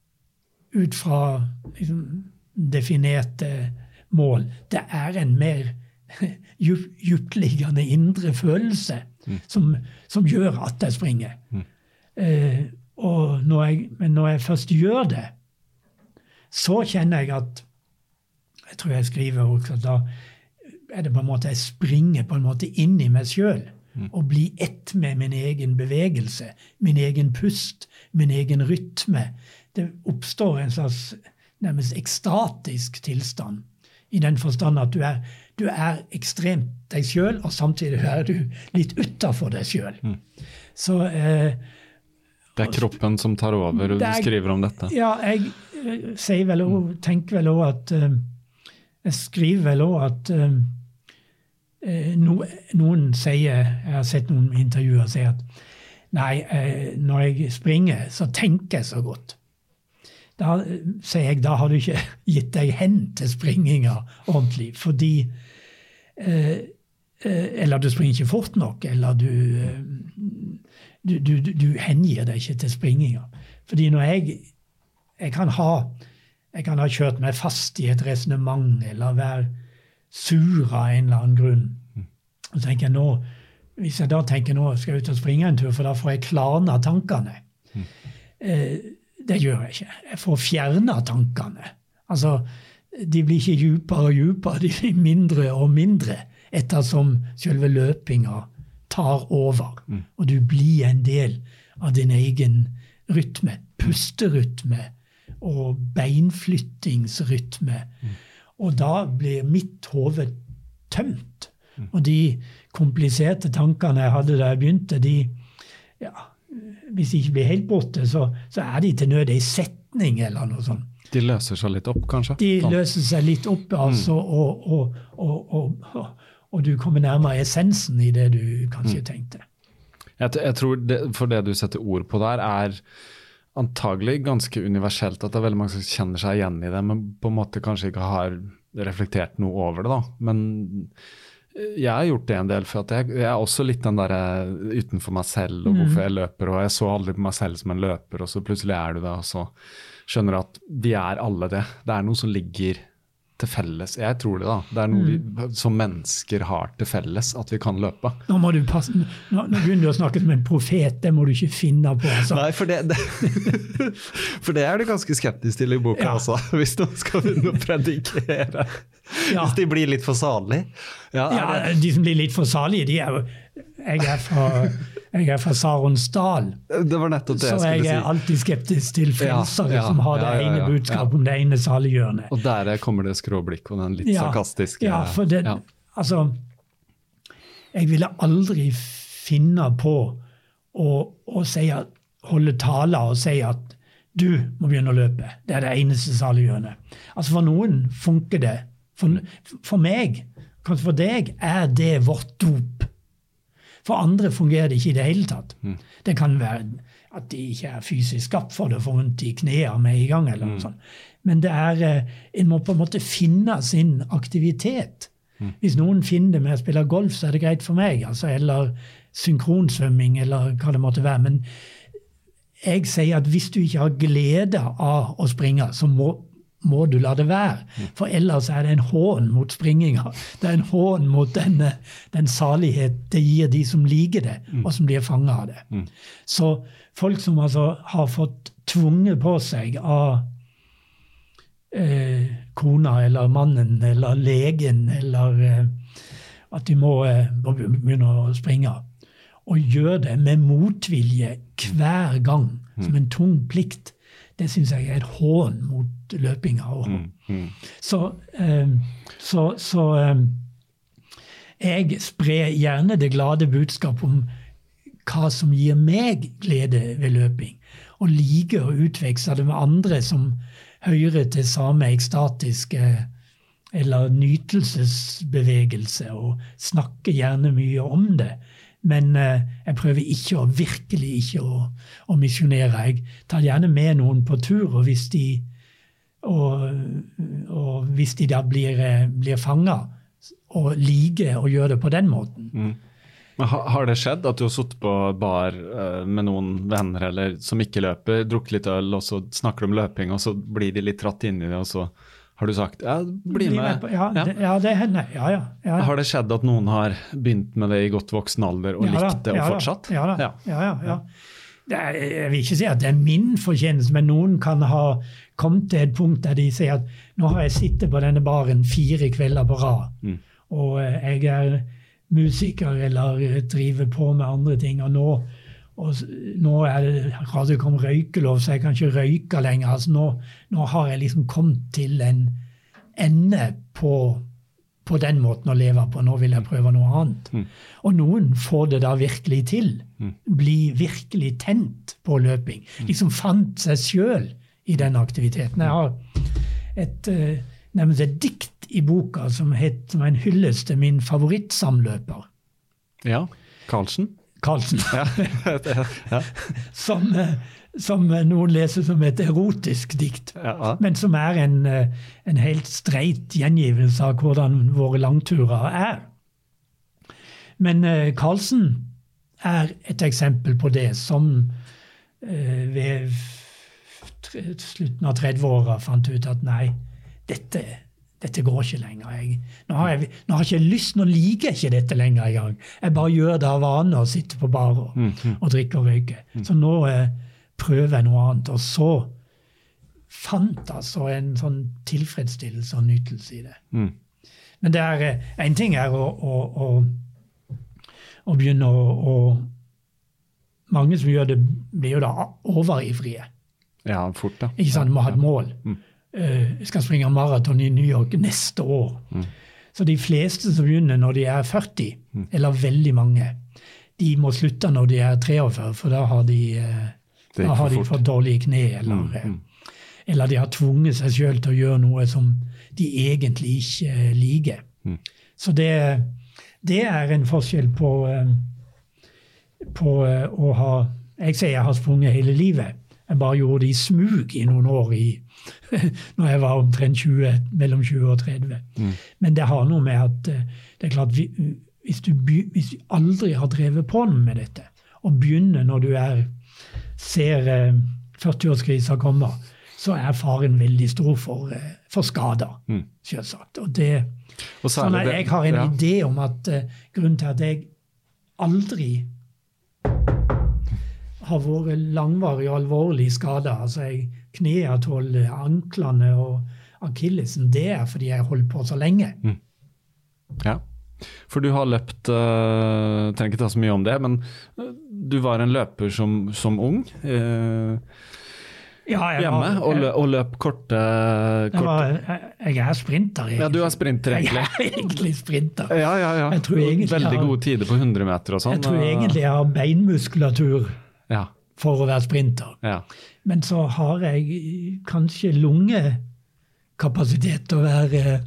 S3: ut fra liksom, definerte mål. Det er en mer dyptliggende indre følelse mm. som, som, gjør at jeg springer. Mm. Eh, når jeg, men når jeg først gjør det, så kjenner jeg at Jeg tror jeg skriver også at da er det på en måte jeg springer på en måte inn i meg sjøl. Mm. Og blir ett med min egen bevegelse, min egen pust, min egen rytme. Det oppstår en slags nærmest ekstatisk tilstand. I den forstand at du er, du er ekstremt deg sjøl, og samtidig er du litt utafor deg sjøl. Mm. Så eh,
S2: Det er kroppen som tar over, og du skriver om dette?
S3: Ja, jeg uh, sier vel og mm. tenker vel òg at uh, Jeg skriver vel òg at uh, no, noen sier Jeg har sett noen intervjuer si at nei, når jeg springer, så tenker jeg så godt. Da sier jeg da har du ikke gitt deg hen til springinga ordentlig. Fordi eh, eh, Eller du springer ikke fort nok, eller du, eh, du, du, du hengir deg ikke til springinga. Fordi når jeg, jeg kan ha jeg kan ha kjørt meg fast i et resonnement eller være sur av en eller annen grunn. Og så tenker jeg nå, Hvis jeg da tenker nå skal jeg ut og springe en tur, for da får jeg klarna tankene. Mm. Eh, det gjør jeg ikke. Jeg får fjerna tankene. Altså, de blir ikke djupere og djupere, de blir mindre og mindre ettersom selve løpinga tar over. Mm. Og du blir en del av din egen rytme. Pusterytme og beinflyttingsrytme. Mm. Og da blir mitt hode tømt. Mm. Og de kompliserte tankene jeg hadde da jeg begynte, de ja, hvis de ikke blir helt borte, så, så er de til nød ei setning eller noe sånt.
S2: De løser seg litt opp, kanskje?
S3: De løser seg litt opp, mm. altså, mm. og, og, og, og, du kommer nærmere essensen i det du kanskje mm. tenkte.
S2: Jeg, jeg tror det, For det du setter ord på der, er antagelig ganske universelt. At det er veldig mange som kjenner seg igjen i det, men på en måte kanskje ikke har reflektert noe over det. da. Men jeg har gjort det en del, for jeg, jeg, er også litt den der eh, utenfor meg selv og hvorfor mm. jeg løper. og Jeg så aldri på meg selv som en løper, og så plutselig er du det, og så skjønner du at vi er alle det. Det er noe som ligger til felles. Jeg tror det, da. Det er noe vi mm. som mennesker har til felles, at vi kan løpe.
S3: Nå må du passe, nå, nå begynner du å snakke som en profet, det må du ikke finne på. Altså.
S2: Nei, for det, det, for det, er du ganske skeptisk til i boka ja. altså. hvis noen skal begynne å predikere. Ja. Hvis de blir litt for salige.
S3: Ja, ja, de som blir litt for salige, de er jo Jeg er fra jeg er fra Saronsdal,
S2: det var nettopp det jeg
S3: så jeg er alltid skeptisk til frelsere ja, som har det ene budskapet om det ene saliggjørende.
S2: Og der kommer det skråblikk og den litt sarkastiske
S3: Ja, for det, altså Jeg ville aldri finne på å, å si at, holde taler og si at du må begynne å løpe. Det er det eneste saliggjørende. Altså For noen funker det. For, for meg, kanskje for deg, er det vårt dop. For andre fungerer det ikke i det hele tatt. Mm. Det kan være at de ikke er fysisk skapt for det får vondt i knærne med en gang. eller noe mm. sånt. Men det er, eh, en må på en måte finne sin aktivitet. Mm. Hvis noen finner det med å spille golf, så er det greit for meg. Altså, eller synkronsvømming, eller hva det måtte være. Men jeg sier at hvis du ikke har glede av å springe, så må må du la det være. For ellers er det en hån mot springinga. Det er en hån mot denne, den salighet det gir de som liker det, mm. og som blir fanga av det. Mm. Så folk som altså har fått tvunget på seg av eh, kona eller mannen eller legen eller eh, at de må eh, begynne å springe, og gjør det med motvilje hver gang, som en tung plikt, det syns jeg er et hån mot løpinga. Mm, mm. Så, um, så, så um, jeg sprer gjerne det glade budskap om hva som gir meg glede ved løping, og liker å utveksle det med andre som hører til samme ekstatiske eller nytelsesbevegelse, og snakker gjerne mye om det. Men eh, jeg prøver ikke å, virkelig ikke å, å misjonere. Jeg tar gjerne med noen på tur, og hvis de, og, og hvis de da blir, eh, blir fanga å liker å gjøre det på den måten.
S2: Mm. Har det skjedd at du har sittet på bar uh, med noen venner eller som ikke løper, drukket litt øl, og så snakker du om løping, og så blir de litt tratt inn i det, og så har du sagt ja, bli med. med
S3: på, ja, ja. Det, ja, det hender. Ja, ja, ja,
S2: Har det skjedd at noen har begynt med det i godt voksen alder og likt det og fortsatt?
S3: Ja da. ja, ja. Er, jeg vil ikke si at det er min fortjeneste, men noen kan ha kommet til et punkt der de sier at nå har jeg sittet på denne baren fire kvelder på rad, mm. og eh, jeg er musiker eller driver på med andre ting, og nå og nå er det radiokom røykelov, så jeg kan ikke røyke lenger. Altså nå, nå, har jeg liksom kommet til en ende på, på, den måten å leve på. Nå vil jeg prøve noe annet. Mm. Og noen får det da virkelig til. Mm. Blir virkelig tent på løping. Mm. Liksom fant seg sjøl i den aktiviteten. Jeg har et, uh, nærmest et dikt i boka som, het, som en hyllest til min favorittsamløper.
S2: Ja, Karlsen?
S3: Karlsen. Ja. som, eh, som, noen leser som et erotisk dikt. Ja. Men som er en, eh, en helt streit gjengivelse av hvordan våre langturer er. Men Karlsen eh, er et eksempel på det, som ved slutten av 30-åra fant ut at nei, dette dette går ikke lenger. Jeg, nå, har jeg, nå har jeg ikke lyst, nå liker jeg ikke dette lenger engang. Jeg bare gjør det av vane å sitte på bar og, mm, mm. og drikke og røyke. Mm. Så nå eh, prøver jeg noe annet. Og så fant altså en sånn tilfredsstillelse og nytelse i det. Mm. Men det er én eh, ting er å, å, å, å begynne å, Mange som gjør det, blir jo da overivrige.
S2: Ja, fort da.
S3: Ikke sant, Må ha et mål. Mm. Uh, skal springe maraton i New York neste år. Mm. Så de fleste som begynner når de er 40, mm. eller veldig mange, de må slutte når de er 43, for da har de, uh, da har de fått dårlige kne. Eller, mm. Uh, eller de har tvunget seg sjøl til å gjøre noe som de egentlig ikke liker. Mm. Så det, det, er en forskjell på, på å ha Jeg sier jeg har sprunget hele livet. Jeg bare gjorde det i smug i noen år i når jeg var omtrent 20, mellom 20 og 30. Mm. Men det har noe med at eh, det er klart, hvis du, hvis du aldri har drevet på med dette, og begynner når du er, ser 40-årskrisa eh, komme, så er faren veldig stor for, eh, for skader, mm. selvsagt. Og det, sånn at jeg har en ja. idé om at uh, grunnen til at jeg aldri har vært langvarig og alvorlig skada altså jeg knærtollet, anklene og akillesen, det er fordi jeg har holdt på så lenge. Mm.
S2: Ja. For du har løpt uh, Trenger ikke ta så mye om det, men uh, du var en løper som, som ung. Uh, ja, hjemme var, og, løp, og, løp korte, korte.
S3: Var, jeg, er sprinter,
S2: egentlig. Ja, du er sprinter, egentlig.
S3: Jeg er egentlig sprinter.
S2: Ja, ja, ja. Veldig gode tider på 100 meter og sånn.
S3: Jeg tror egentlig jeg har beinmuskulatur ja. for å være sprinter. Ja. Men så har jeg kanskje lungekapasitet til å være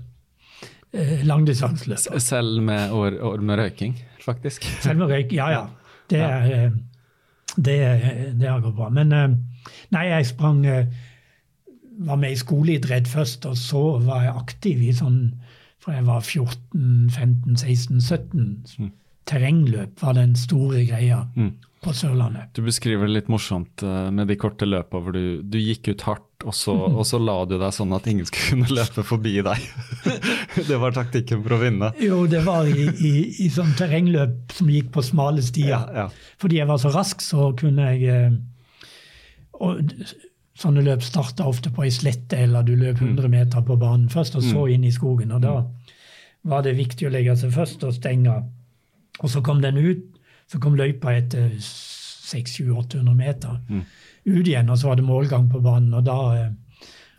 S3: eh, langdistanseløper.
S2: Selv med år, år, med røyking, faktisk?
S3: Selv med røyking, ja ja. Det, er, eh, det, det har gått bra. Men eh, nei, jeg sprang eh, Var med i skoleidrett først, og så var jeg aktiv i sånn fra jeg var 14, 15, 16, 17. Mm. Terrengløp var den store greia. Mm på Sørlandet.
S2: Du beskriver det litt morsomt uh, med de korte løpa hvor du, du gikk ut hardt, og så, og så, la du deg sånn at ingen skulle kunne løpe forbi deg. det var taktikken for å vinne.
S3: Jo, det var i, i, i sånn terrengløp som gikk på smale stier. Ja, ja. Fordi jeg var så rask, så kunne jeg uh, og Sånne løp starta ofte på ei slette, eller du løp 100 mm. meter på banen først, og så mm. inn i skogen. Og da mm. var det viktig å legge seg først og stenge. Og så kom den ut så kom løypa etter 600-800 meter mm. ut igjen, og så var det målgang på banen. og da... Eh,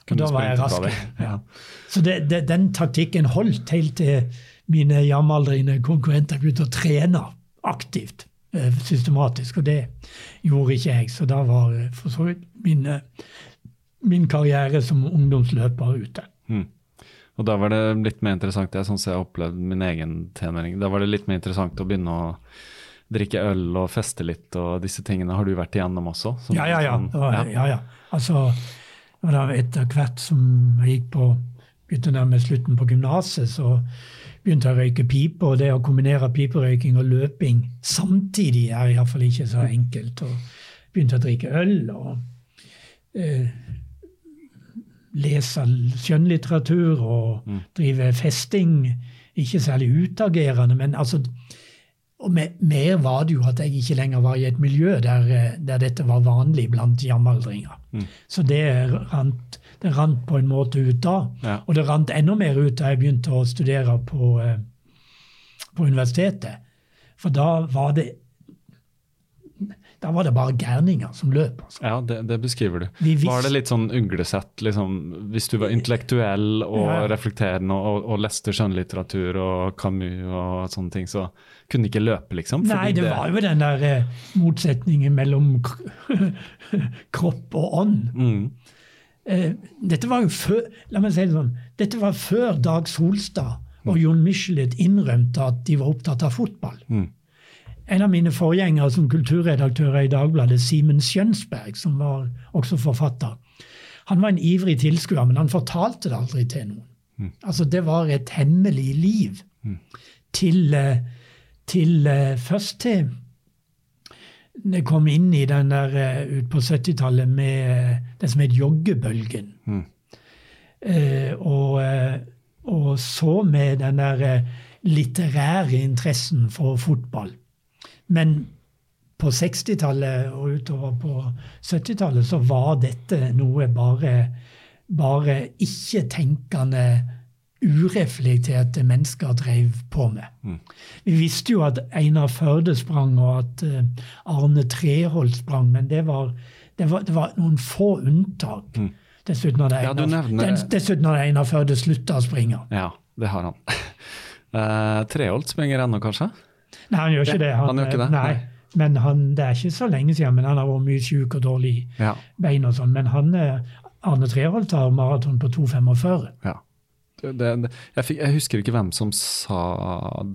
S3: og da var jeg rask. Ja. Så det, det, den taktikken holdt helt til mine jamaldrende konkurrenter begynte å trene aktivt, eh, systematisk. Og det gjorde ikke jeg. Så da var eh, for så vidt min, min karriere som ungdomsløper ute. Mm.
S2: Og da var det litt mer interessant, det er sånn som jeg har opplevd min egen tenåring, Da var det litt mer interessant å begynne å drikke øl og feste litt og disse tingene har du vært igjennom også?
S3: Ja, ja, ja. Var, ja. ja, ja. Altså, etter hvert som jeg gikk på begynte nærmest slutten på gymnaset, så begynte jeg å røyke pipe, og det å kombinere piperøyking og løping samtidig er iallfall ikke så enkelt. Og begynte å drikke øl og eh, lese skjønnlitteratur og mm. drive festing. Ikke særlig utagerende, men altså og mer var det jo at jeg ikke lenger var i et miljø der, der dette var vanlig blant jamaldringer. Mm. Så det rant, det rant, på en måte ut da. Ja. Og det rant enda mer ut da jeg begynte å studere på, eh, på universitetet. For da var det da var det bare gærninger som løp. Altså.
S2: Ja, det, det beskriver du. Var det litt sånn uglesett, liksom, hvis du var intellektuell og ja. reflekterende og, og leste skjønnlitteratur og Camus og sånne ting, så kunne ikke løpe, liksom?
S3: Nei, det, det, var jo den der eh, motsetningen mellom kropp og ånd. Mm. Eh, dette var jo før la meg si det sånn, dette var før Dag Solstad og Jon Michelet innrømte at de var opptatt av fotball. Mm. En av mine forgjengere som kulturredaktør i Dagbladet, Simen Skjønsberg, som var også forfatter, han var en ivrig tilskuer, men han fortalte det aldri til noen. Mm. Altså, det var et hemmelig liv. Mm. Til, eh, til, eh, Først til det kom inn i den der uh, ut på 70-tallet med det som het joggebølgen. Mm. Eh, og, og, så med den der litterære interessen for fotball. Men på 60-tallet og utover på 70-tallet så var dette noe bare, bare ikke-tenkende, ureflekterte mennesker drev på med. Mm. Vi visste jo at Einar Førde sprang, og at uh, Arne Treholt sprang, men det var, det var, det var noen få unntak. Mm. Dessuten hadde Einar, ja, nevner... dessuten Einar Førde slutta å springe.
S2: Ja, det har han. Uh, Treholt springer ennå, kanskje?
S3: Nei, han gjør ikke det.
S2: Han, han gjør ikke det?
S3: Nei. Men han, Det er ikke så lenge siden, men han har vært mye syk og dårlig ja. bein og sånn. Men han, eh, Arne Treholt har maraton på 2,45.
S2: Ja. Det, det, jeg, fikk, jeg, husker ikke hvem som sa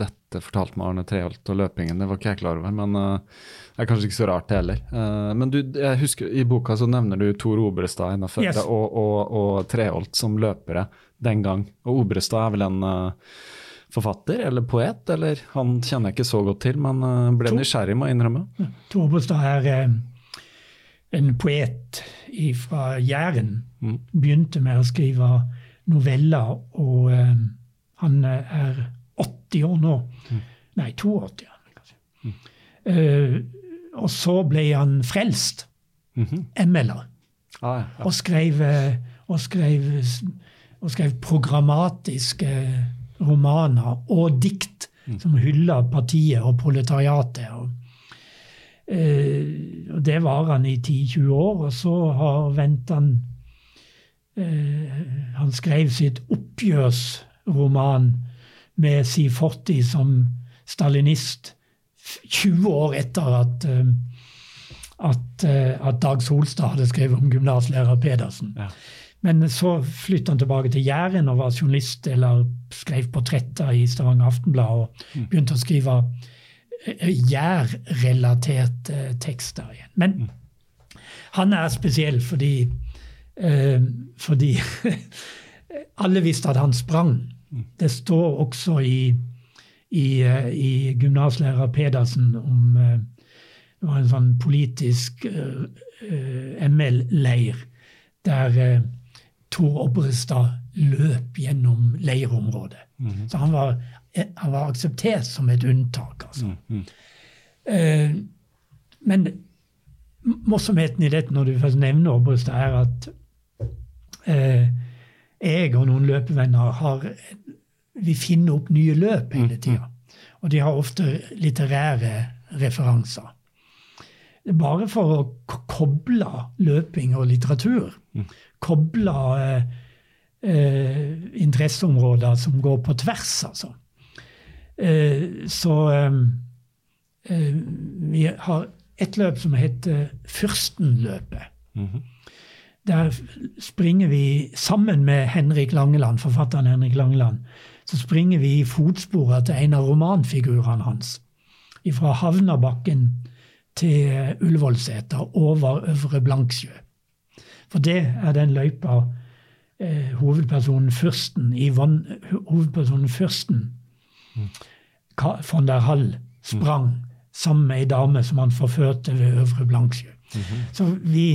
S2: dette, fortalte meg Arne Treholt og løpingen. Det var ikke jeg klar over, men uh, det er kanskje ikke så rart, det heller. Uh, men du, jeg husker i boka så nevner du Tor Obrestad yes. og, og, og, Treholt som løpere den gang. Og Obrestad er vel en uh, forfatter eller poet, eller han kjenner jeg ikke så godt til, men uh, ble nysgjerrig, må jeg innrømme.
S3: Torbostad er eh, en poet fra Jæren. Mm. Begynte med å skrive noveller, og eh, han er 80 år nå. Mm. Nei, 82 kanskje. Mm. Uh, og så ble han frelst. -hmm. ML-er. Ah, ja. og, skrev, og, skrev, og skrev programmatiske romaner og dikt som hyller partiet og proletariatet. Og, eh, og det var han i 10-20 år, og så har vendt han eh, Han skrev sitt oppgjørsroman med si fortid som stalinist 20 år etter at, eh, at, at Dag Solstad hadde skrevet om gymnaslærer Pedersen. Ja. Men så flyttet han tilbake til Jæren og var journalist eller skrev portretter i Stavanger Aftenblad og mm. begynte å skrive eh, jærrelaterte tekster igjen. Men mm. han er spesiell fordi, eh, fordi alle visste at han sprang. Mm. Det står også i, i, eh, i gymnaslærer Pedersen om eh, det var en sånn politisk uh, ML-leir der uh, Tor Obrestad løp gjennom leirområdet. Mm -hmm. Så han var, han var, akseptert som et unntak. altså. Mm -hmm. eh, men morsomheten i dette, når du først nevner Obrestad, er at eh, jeg og noen løpevenner har Vi finner opp nye løp hele mhm. tida. Og de har ofte litterære referanser. Bare for å koble løping og litteratur. Mm kobla eh, eh, interesseområder som går på tvers, altså. Eh, så eh, eh, vi har et løp som heter Fyrstenløpet. Mm -hmm. Der springer vi sammen med Henrik Langeland, forfatteren Henrik Langeland. Så springer vi i fotsporene til en av romanfigurene hans. Fra Havnabakken til Ullevålseter over Øvre Blanksjø. For det er den løypa eh, hovedpersonen Fyrsten i vann, hovedpersonen Fyrsten mm. von der Hall sprang sammen med ei dame som han forførte ved Øvre Blanksjø. Så vi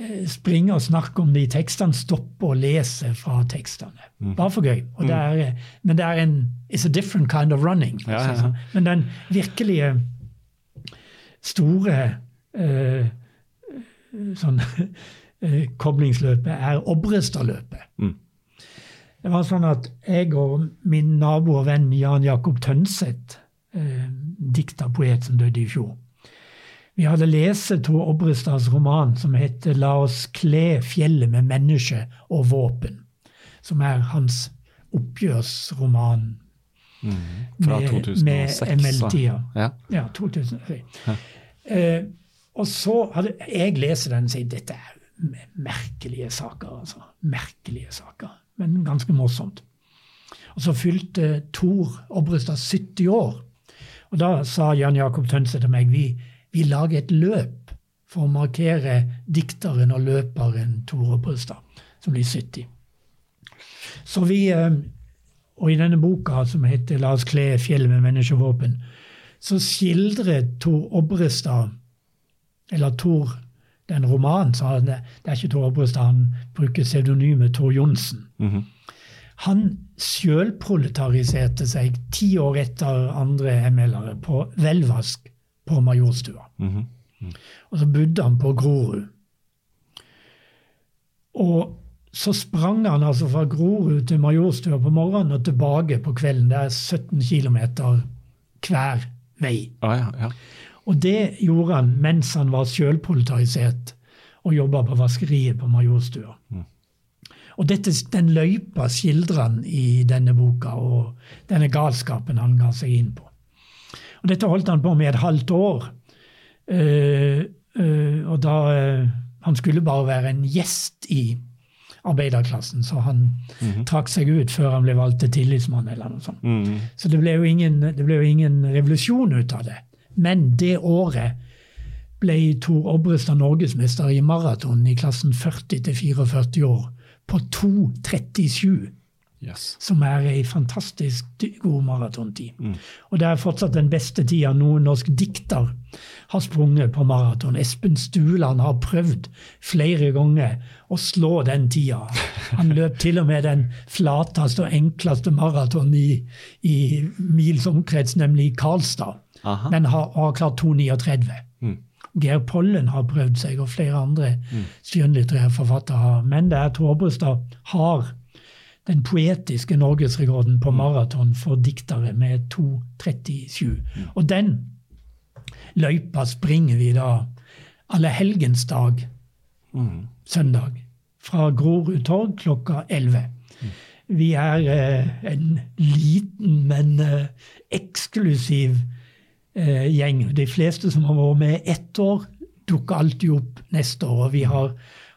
S3: eh, springer og snakker om de tekstene, stopper og leser fra tekstene. Bare for gøy. Og det er, eh, men det er en It's a different kind of running.
S2: Ja, ja, ja.
S3: altså. Men den virkelige store eh, sånn eh, koblingsløpet er Obrestadløpet.
S2: Mm.
S3: Det var sånn at jeg og min nabo og venn Jan Jakob Tønseth, eh, dikterpoet som døde i fjor, vi hadde lest Tor Obrestads roman som heter 'La oss kle fjellet med menneske og våpen', som er hans oppgjørsroman
S2: Fra
S3: med,
S2: 2006.
S3: med. ML-tida.
S2: Ja.
S3: Ja, 2003. Eh, og så hadde jeg leser den og sier dette er merkelige saker. altså. Merkelige saker, men ganske morsomt. Og så fylte Tor Obrestad 70 år. Og da sa Jan Jakob Tønse til meg vi, vi lager et løp for å markere dikteren og løperen Tor Obrestad, som blir 70. Så vi, eh, og i denne boka som heter 'La oss kle fjellet med menneskevåpen', så skildrer Tor Obrestad, eller Tor den romanen, så han, det er ikke Tor Obrestad, han bruker pseudonymet Tor Johnsen.
S2: Mhm.
S3: Han sjølproletariserte seg ti år etter andre ML-ere på velvask på Majorstua.
S2: Mhm.
S3: Og så bodde han på Grorud. Og så sprang han altså fra Grorud til Majorstua på morgenen og tilbake på kvelden. Det er 17 km hver vei.
S2: Ah, ja, ja.
S3: Og det gjorde han mens han var sjølproletarisert og jobba på vaskeriet på Majorstua. Og dette, den løypa skildrer han i denne boka, og denne galskapen han ga seg inn på. Og dette holdt han på med et halvt år. Uh, uh, og da uh, Han skulle bare være en gjest i arbeiderklassen, så han trakk seg ut før han ble valgt til tillitsmann. eller noe sånt.
S2: Mhm.
S3: Så det ble, ingen, det ble jo ingen revolusjon ut av det. Men det året ble Tor Obrestad norgesmester i maraton i klassen 40 44 år på 2.37,
S2: Yes.
S3: som er ei fantastisk god maratontid. Og det er fortsatt den beste tida noen norsk dikter har sprunget på maraton. Espen Stuland har prøvd flere ganger å slå den tida. Han løp til og med den flateste og enkleste maraton i, i mils omkrets, nemlig Karlstad.
S2: Aha.
S3: Men har, har klart 2,39.
S2: Mm.
S3: Geir Pollen har prøvd seg, og flere andre skjønnlitterære forfattere har. Men det er Tor Obrestad har den poetiske norgesrekorden på maraton for diktere med 2,37. Og den løypa springer vi da allehelgensdag, søndag, fra Grorud torg klokka 11. Vi er eh, en liten, men eh, eksklusiv eh, gjeng. De fleste som har vært med ett år, dukker alltid opp neste år. Og vi har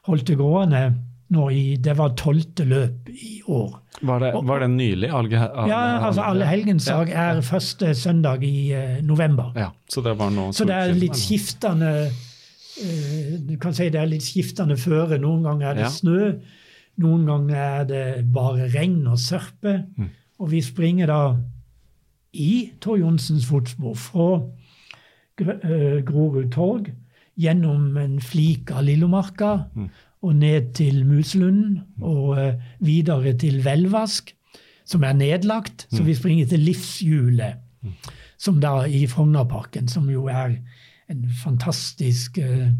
S3: holdt det gående nå i Det var tolvte løp i år.
S2: Var, det, var det nylig? Alge, alle,
S3: Ja, altså Allehelgensdag er første søndag i uh, november.
S2: Ja, så det var nå
S3: Så det er litt skiftende uh, Du kan si det er litt skiftende føre. Noen ganger er det
S2: Ja.
S3: snø, noen ganger er det bare regn og sørpe.
S2: Mm.
S3: Og vi springer da i Tor Johnsens fotspor fra eh, Grorud torg, gjennom en flik av Lillomarka
S2: Mm.
S3: Og ned til Muselunden og eh, videre til Velvask, som er nedlagt.
S2: Mm.
S3: Så vi springer til Livshjulet, som da i Frognerparken, som jo er en fantastisk eh,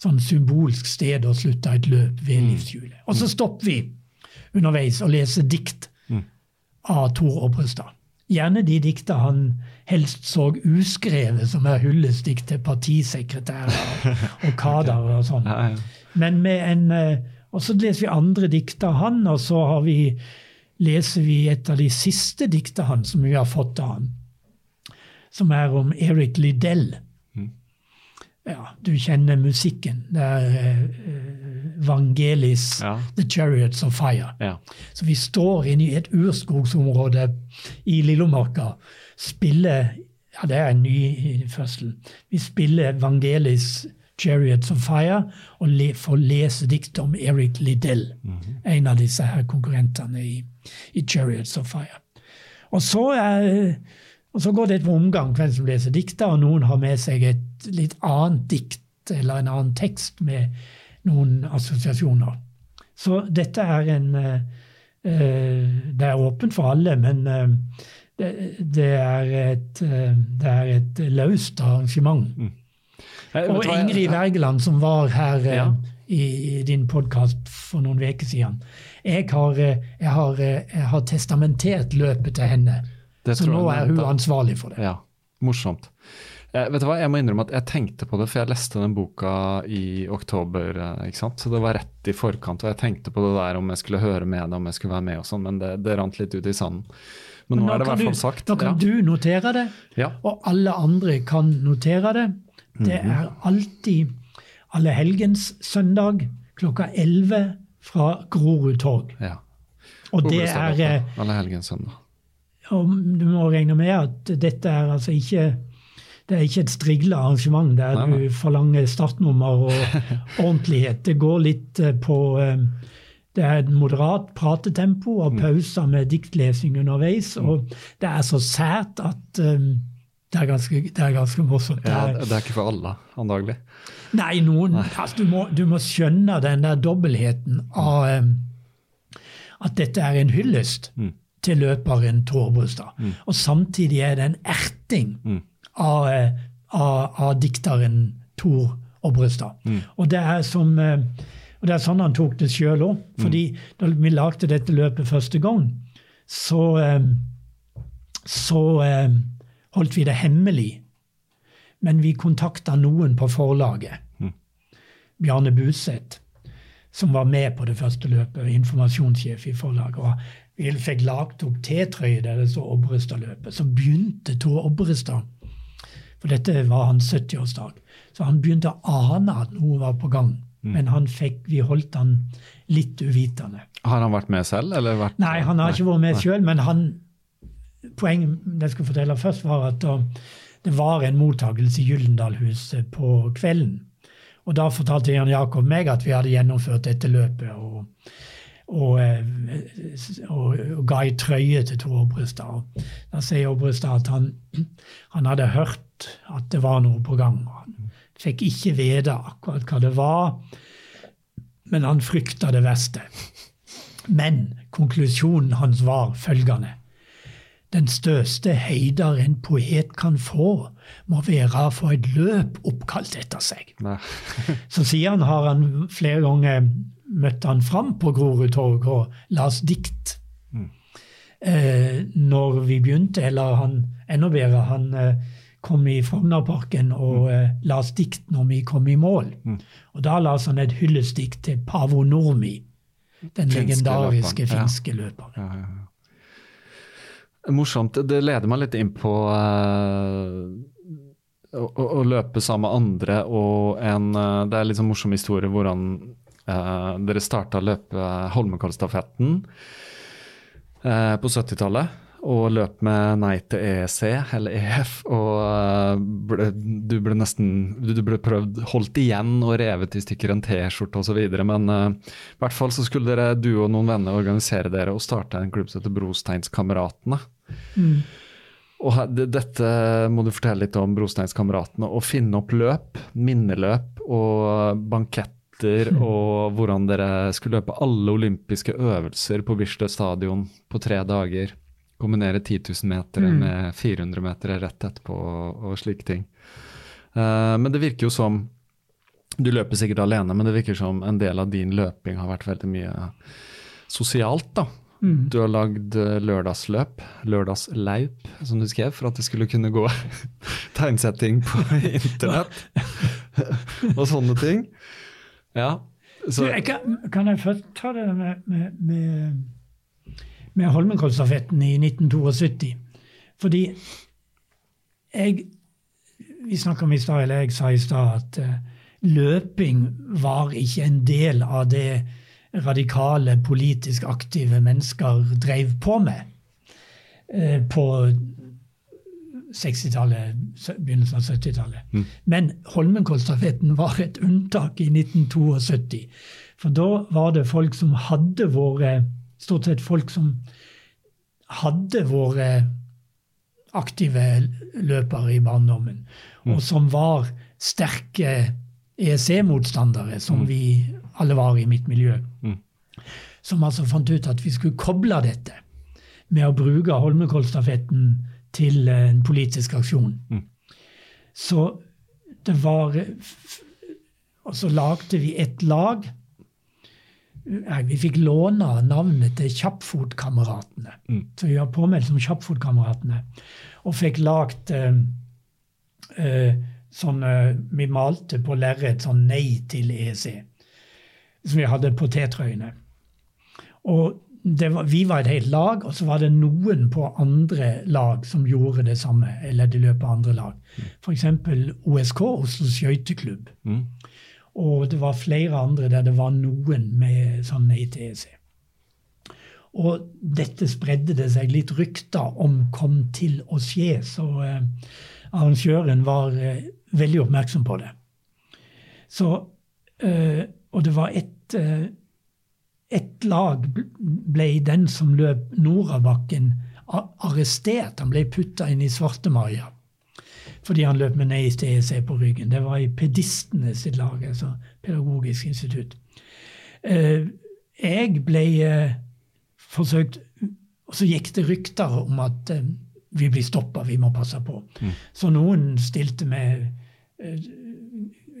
S3: sånn symbolsk sted å slutte et løp ved livshjulet. Og så stopper vi underveis og leser dikt av Tor Obrestad. Gjerne de dikta han helst så uskrevet, som er hyllestdikt til partisekretærer og kader og sånn. Men med en eh, Og så leser vi andre dikt av han, og så har vi, leser vi et av de siste dikta han som vi har fått av han, som er om Eric Liddell. Ja, du kjenner musikken. Det er eh, Vangelis
S2: Ja.
S3: 'The Chariots of Fire'.
S2: Ja.
S3: Så vi står inne i et urskogsområde i Lillomarka. Spiller Ja, det er en ny fødsel. Vi spiller Vangelis 'Chariots of Fire' og le, får lese dikt om Eric Liddell. En av disse her konkurrentene i, i 'Chariots of Fire'. Og så, er, og så går det på omgang hvem som leser dikta, og noen har med seg et litt annet dikt eller en annen tekst med noen assosiasjoner. Så dette er en eh, Det er åpent for alle, men det, det, er et, det er et løst arrangement. Mm. Og Ingrid Wergeland, som var her ja. i, i, din podkast for noen uker siden, jeg har, jeg, har, jeg har, testamentert løpet til henne. Så nå er hun ansvarlig for det.
S2: Ja, Morsomt. Eh, vet du hva, Jeg må innrømme at jeg tenkte på det, for jeg leste den boka i oktober. Eh, ikke sant? Så det var rett i forkant. Og jeg tenkte på det der om jeg skulle høre med det, om jeg skulle være med og sånn, men det, det rant litt ut i sanden. Men nå, nå er det i hvert fall sagt.
S3: Nå kan ja. du notere det,
S2: ja.
S3: og alle andre kan notere det. Det mhm. er alltid alle helgens søndag klokka 11 fra Grorud torg.
S2: Ja.
S3: Og det er
S2: Allehelgens søndag.
S3: Du må regne med at dette er altså ikke det er ikke et strigla arrangement der nei, nei. du forlanger startnummer og ordentlighet. Det går litt eh, på eh, Det er et moderat pratetempo og mm. pauser med diktlesing underveis. Mm. Og det er så sært at um, det, er ganske, det er ganske morsomt.
S2: Ja, det er ikke for alle, antagelig.
S3: Nei, noen, nei. Altså, du, må, du, må, skjønne den der dobbeltheten av um, at dette er en hyllest mm. til løperen Tor Brustad. Mm. Og samtidig er det en erting mm av, eh, av, av dikteren Tor Obrestad. Mm. Og det er som eh, og det er sånn han tok det sjøl òg. Mm. fordi da vi lagde dette løpet første gang, så, så holdt vi det hemmelig. Men vi kontakta noen på forlaget. Mm. Bjarne Buseth, som var med på det første løpet, informasjonssjef i forlaget. og Vi fikk lagt opp T-trøye der det står Obrestad-løpet. Så begynte Tor Obrestad for dette var hans 70-årsdag. Så han begynte å ane at noe var på gang. Mm. Men han fikk, vi holdt han litt uvitende.
S2: Har han vært med selv? Vært,
S3: nei, han har nei, ikke vært med selv, men han, poenget jeg skal fortelle først, var at det var en mottakelse i Gyllendalhuset på kvelden. Og da fortalte Jan Jakob meg at vi hadde gjennomført dette løpet. og og, eh, og, og, ga ei trøye til Tor Obrestad. Da sier Obrestad at han, han, hadde hørt at det var noe på gang. Han fikk ikke vite akkurat hva det var, men han frykta det verste. Men konklusjonen hans var følgende. Den største heider en poet kan få, må være å få et løp oppkalt etter seg. Så han har han flere ganger møtt han fram på Grorud torg og las dikt. Mm. Eh, når vi begynte, eller han enda bedre, han eh, kom i Frognerparken og mm. eh, las dikt når vi kom i mål. Mm. Og da las han et hyllestdikt til Pavo Nurmi, den finske legendariske løperen. finske løperen. Ja. Ja, ja,
S2: Morsomt. Det leder meg litt inn på uh, å, å, løpe sammen med andre og en uh, Det er litt sånn morsom historie hvordan uh, dere starta løpe Holmenkollstafetten på 70-tallet og løp med nei til EEC eller EF. Og eh, ble, du ble nesten Du ble prøvd holdt igjen og revet i stykker en T-skjorte osv. Men uh, i hvert fall så skulle dere, du og noen venner organisere dere og starte en klubb som heter Brosteinskameratene. Mm. Og dette må du fortelle litt om Brosteinskameratene. Å finne opp løp, minneløp og banketter mm. og hvordan dere skulle løpe alle olympiske øvelser på Bislett stadion på tre dager kombinere 10 000 meter mm. med 400 meter rett etterpå og, og slike ting. Uh, men det virker jo som Du løper sikkert alene, men det virker som en del av din løping har vært veldig mye sosialt. da. Mm. Du har lagd eh, lørdagsløp, lørdagsleip, som du skrev, for at det skulle kunne gå tegnsetting på internett og sånne ting. Ja.
S3: Så. Du, kan, kan, jeg først ta det med, med, med med Holmenkollstafetten i 1972. Fordi jeg Vi snakka om i stad, eller jeg sa i stad, at uh, løping var ikke en del av det radikale, politisk aktive mennesker drev på med uh, på 60-tallet, begynnelsen av 70-tallet. Mm. Men Holmenkollstafetten var et unntak i 1972. For da var det folk som hadde vært stort sett folk som hadde vært aktive løpere i barndommen, og som var sterke EEC-motstandere, som vi alle var i mitt miljø. Som altså fant ut at vi skulle koble dette med å bruke Holmenkollstafetten til en politisk aksjon. Så det var Og så lagde vi et lag. Nei, Vi fikk låne navnet til Kjappfotkameratene. Så vi var påmeldt som Kjappfotkameratene. Og fikk lagd eh, eh, sånn eh, Vi malte på lerret sånn Nei til EEC. Som vi hadde på T-trøyene. Og det var, vi var et helt lag, og så var det noen på andre lag som gjorde det samme. eller de løp av andre lag. F.eks. OSK, Oslo skøyteklubb.
S2: Mm.
S3: Og det var flere andre der det var noen med sånn EEC. Og dette spredde det seg litt rykter om kom til å skje, så eh, arrangøren var eh, veldig oppmerksom på det. Så, eh, og det var ett eh, et lag ble den som løp nordabakken, arrestert. Han ble putta inn i Svartemaja fordi han løp med Neis EEC på ryggen. Det var i pedistene sitt lag, altså Pedagogisk institutt. Eh, jeg ble eh, forsøkt Og så gikk det rykter om at eh, vi blir stoppa, vi må passe på. Så noen stilte med,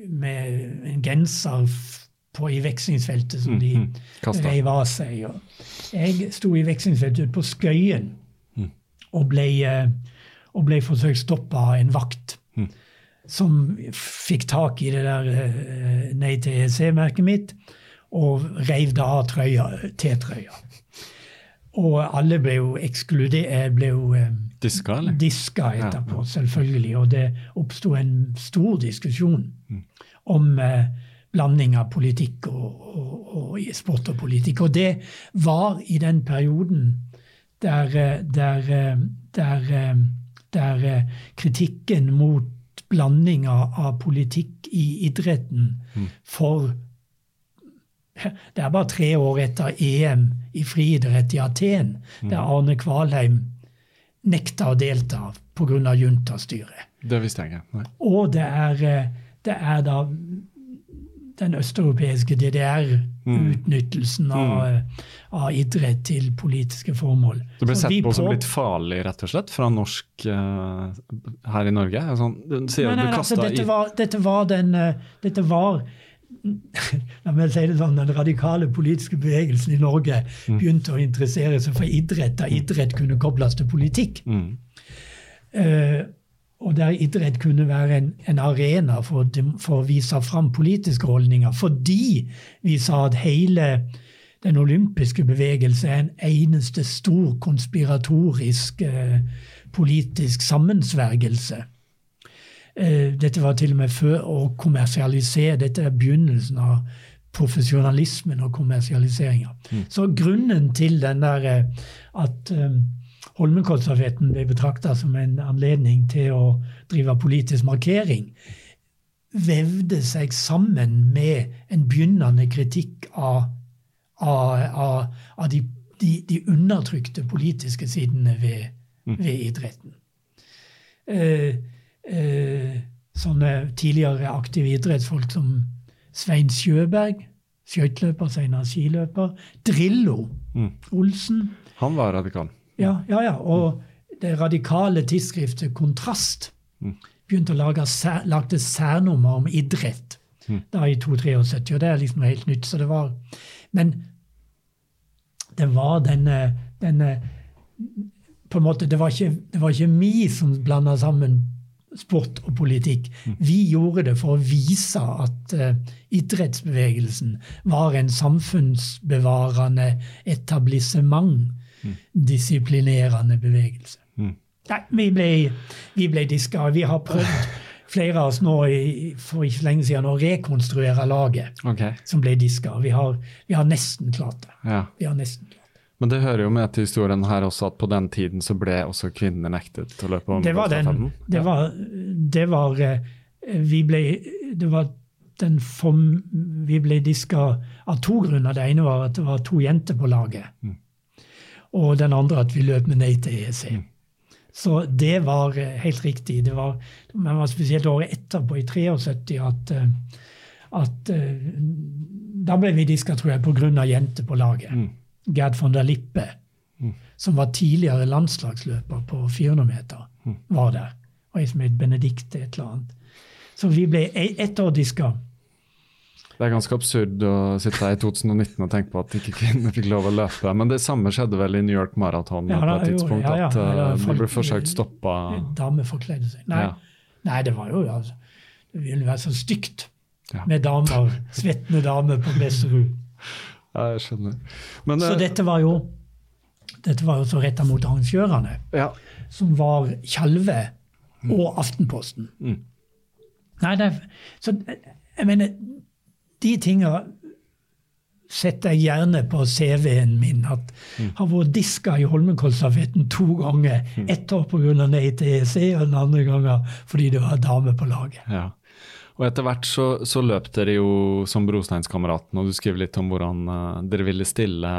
S3: med en genser på, i vekslingsfeltet som de
S2: Kastet.
S3: reiv av seg. Jeg sto i vekslingsfeltet ute på Skøyen og ble, eh, og ble forsøkt stoppa av en vakt. Som fikk tak i det der eh, Nei til EEC-merket mitt og reiv det av trøya, T-trøya. Og alle ble jo ekskludert ble jo eh,
S2: Diska, eller?
S3: diska etterpå, selvfølgelig. Og det oppsto en stor diskusjon om eh, blanding av politikk og, og, og sport og politikk. Og det var i den perioden der, der, der, eh, der, eh, der eh, kritikken mot blanding av, politikk i idretten for det er bare tre år etter EM i friidrett i Aten, der Arne Kvalheim nekta å delta pga. juntastyret.
S2: Det visste jeg ikke. Nei.
S3: Og det er, eh, det er da den østeuropeiske DDR-utnyttelsen av, eh, av idrett til politiske formål.
S2: Det ble sett på som litt farlig, rett og slett, fra norsk uh, her i Norge? Sånn,
S3: Nei, nei, altså, dette, var, dette var den uh, Dette var La meg si det sånn, Den radikale politiske bevegelsen i Norge
S2: Mm.
S3: begynte å interessere seg for idrett, da idrett kunne kobles til politikk.
S2: Mm.
S3: Og der idrett kunne være en, en arena for, for å vise fram politiske holdninger. Fordi vi sa at hele den olympiske bevegelse er en eneste stor konspiratorisk eh, politisk sammensvergelse. Eh, dette var til og med før å kommersialisere. Dette er begynnelsen av profesjonalismen og kommersialiseringa. Så grunnen til den der eh, at eh, Holmenkollstafetten ble betrakta som en anledning til å drive politisk markering, vevde seg sammen med en begynnende kritikk av, av, av, av de, de, de undertrykte politiske sidene ved, ved idretten. Eh, eh, sånne tidligere aktive idrettsfolk som Svein Sjøberg, skøyteløper, senere skiløper, Drillo Olsen.
S2: Han var radikal.
S3: Ja, ja, ja. Og det radikale tidsskriftet Kontrast begynte å lage sær, lagde særnummer om idrett da i 273, og det er liksom helt nytt. så det var, Men det var denne, denne på en måte, Det var ikke, det var ikke vi som blanda sammen sport og politikk. Vi gjorde det for å vise at uh, idrettsbevegelsen var en samfunnsbevarende etablissement disiplinerende bevegelse. Nei, vi ble, vi ble diska. Vi har prøvd, flere av oss nå i, for ikke lenge siden, å rekonstruere laget
S2: okay.
S3: som ble diska. Vi har, vi har nesten klart det.
S2: ja.
S3: Vi har nesten klart det.
S2: Men det hører jo med til historien her også at på den tiden så ble også kvinner nektet å løpe om
S3: Det var den Det var, det var eh, Vi ble Det var den form, Vi ble diska av to grunner. Det ene var at det var to jenter på laget. Og den andre at vi løp med nei til EEC. Så det var eh, helt riktig. Det var, men var spesielt året etterpå, i 73, at, eh, at eh, Da ble vi diska, tror jeg, pga. jenter på laget. Mm. Gerd von der Lippe, mm. som var tidligere landslagsløper på 400 meter, mm. var der. Og ei som het Benedicte et eller annet. Så vi ble e-, ett år diska.
S2: Det er ganske absurd å sitte her i 2019 og tenke på at ikke kvinner fikk lov å løpe. Men det samme skjedde vel i New York Marathon ja, på et tidspunkt, ja, ja, at uh, de ble forsøkt stoppa.
S3: Damer forkledde seg. Nei, nei, det var jo altså, Det ville vært så stygt med damer, svettende damer på Besserud.
S2: Ja, jeg skjønner.
S3: Men, så uh, dette var jo dette var jo så retta mot arrangørene, som var Tjalve og Aftenposten. Mm. Nei, det, så jeg mener de tinga setter jeg gjerne på CV-en min. At mm. har vært diska i Holmenkollstafetten to ganger. Mm. Ett år pga. nei til EEC, og den andre gangen fordi det var dame på laget.
S2: Ja. Og etter hvert så, så, løp dere jo som Brosteinskameratene, og du skriver litt om hvordan uh, dere ville stille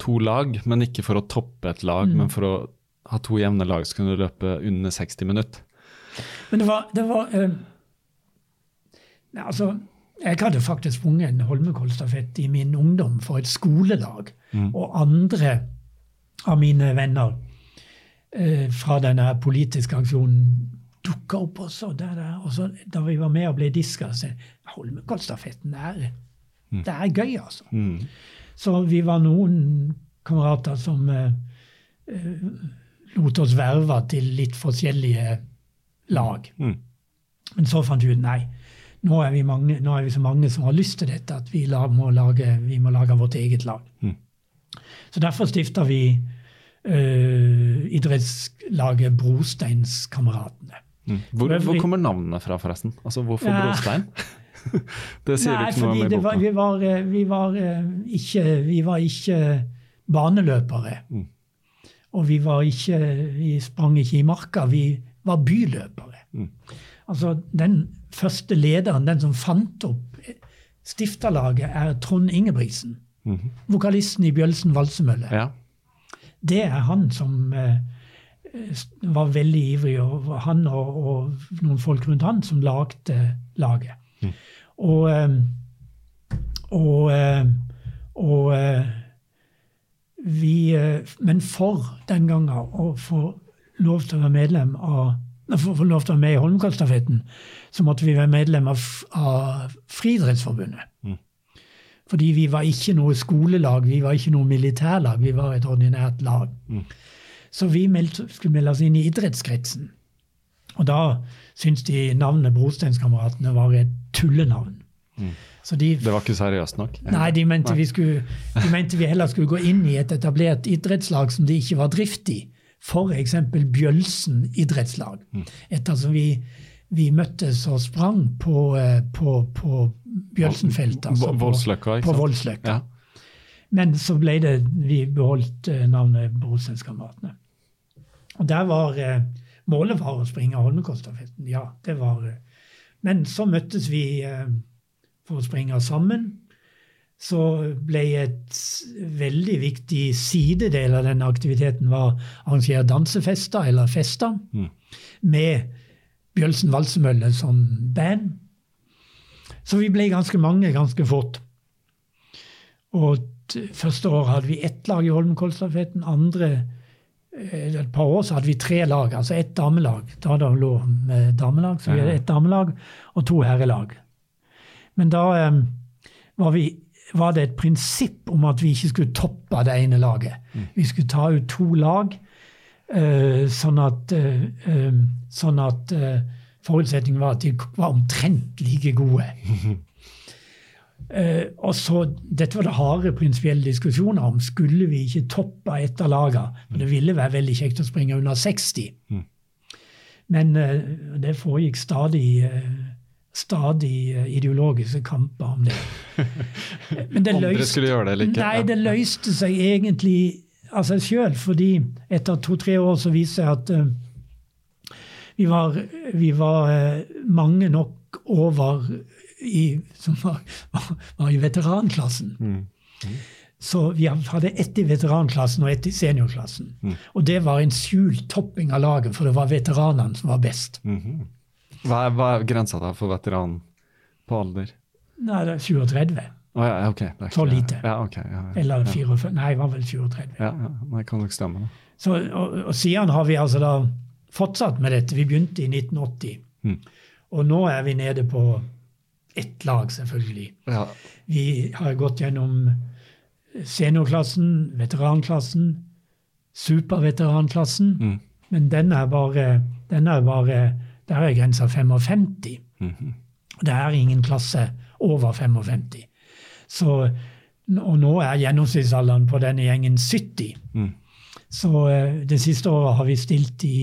S2: to lag, men ikke for å toppe et lag, mm. men for å ha to jevne lag som kunne løpe under 60 minutter.
S3: Men det var, det var uh, Altså, jeg hadde faktisk sprunget en Holmenkollstafett i min ungdom for et skolelag. Mm. Og andre av mine venner eh, fra denne politiske aksjonen dukka opp også. Der, der. Og så, da vi var med og ble diska, så Holmenkollstafetten er, mm. det er gøy, altså. Mm. Så vi var noen kamerater som eh, eh, lot oss verve til litt forskjellige lag. Mm. Men så fant vi ut nei nå er, mange, nå er, vi så mange som har lyst til dette, at vi, må, lage, vi må lage vårt eget lag. Mm. Så derfor stifter vi uh, idrettslaget Brosteinskameratene.
S2: Mm. Hvor, hvor, kommer navnene fra, forresten? Altså, Hvorfor ja. brostein? det sier Nei, du ikke noe om i boka.
S3: Var, vi, var, eh, vi, var, eh, ikke, vi var ikke baneløpere. Mm. Og vi var ikke Vi sprang ikke i marka, vi var byløpere. Mm. Altså, den første lederen, den som fant opp stifterlaget, er Trond Ingebrigtsen. Mm -hmm. Vokalisten i Bjølsen valsemølle. Ja. Det er han som eh, var veldig ivrig, og han og, og, noen folk rundt han som lagde laget. Mm. Og, eh, og, eh, og eh, vi Men for den gangen å få lov til å være medlem av for å få lov til å være med i Holmenkollstafetten, så måtte vi være medlem av, av Friidrettsforbundet. Mm. Fordi vi var ikke noe skolelag, vi var ikke noe militærlag, vi var et ordinært lag. Mm. Så vi meldte, skulle melde oss inn i idrettskretsen. Og da syntes de navnet Brosteinskameratene var et tullenavn.
S2: Mm. De, det var ikke seriøst nok?
S3: Nei, de mente, nei. Vi skulle, de mente vi heller skulle gå inn i et etablert idrettslag som det ikke var drift i f.eks. Bjølsen idrettslag. Mm. Ettersom vi, vi møttes og sprang på, eh, på, på Bjølsenfeltet. Altså
S2: Voldsløkka,
S3: ikke sant? På Voldsløkka. Ja. Men så ble det Vi beholdt eh, navnet Brosenskameratene. Og der var eh, Målet var å springe Holmenkollstafetten. Ja, det var Men så møttes vi for å springe sammen så ble et veldig viktig sidedel av den aktiviteten var arrangere dansefester, eller fester, mm. med Bjølsen Valsemølle som band. Så vi ble ganske mange ganske fort. Og første år hadde vi ett lag i Holmenkollstafetten. Andre eh, et par år så hadde vi tre lag, altså ett damelag. Da det lå med damelag, så vi hadde ett damelag og to herrelag. Men da um, var vi var det et prinsipp om at vi ikke skulle toppe det ene laget. Mm. Vi skulle ta ut to lag, sånn at, uh, sånn at forutsetningen var at de var omtrent like gode. og så, Dette var det harde prinsipielle diskusjoner om. Skulle vi ikke toppe et av lagene? For det ville være veldig kjekt å springe under 60. Mm. Men det foregikk stadig stadig eh, ideologiske kamper om det.
S2: Men det løste, skulle gjøre det eller ikke?
S3: Nei, det løste seg egentlig av seg sjøl. Fordi etter to-tre år så viste seg at uh, vi var, vi var uh, mange nok over i, som var, var, i veteranklassen. Mm. Mm. Så vi hadde ett i veteranklassen og ett i seniorklassen.
S2: Mm.
S3: Og det var en skjult topping av laget, for det var veteranene som var best.
S2: -hmm. hva, er, hva er grensa da for veteran på alder?
S3: Nei, det er 37.
S2: Å ja,
S3: okay.
S2: Ikke, for
S3: lite.
S2: Ja, okay, Ja.
S3: Eller
S2: ja.
S3: 44. Nei, det var vel 34.
S2: Ja, ja. Det kan nok stemme. Da.
S3: Så, og, og siden har vi altså da fortsatt med dette. Vi begynte i 1980.
S2: Mm.
S3: Og nå er vi nede på ett lag, selvfølgelig.
S2: Ja.
S3: Vi har gått gjennom seniorklassen, veteranklassen, superveteranklassen.
S2: Mm.
S3: Men den er bare, den er bare Der er grensa 55.
S2: Mhm.
S3: Det er ingen klasse over 55. Så, og nå er gjennomsnittsalderen på denne gjengen 70.
S2: Mm.
S3: Så eh, det siste året har vi stilt i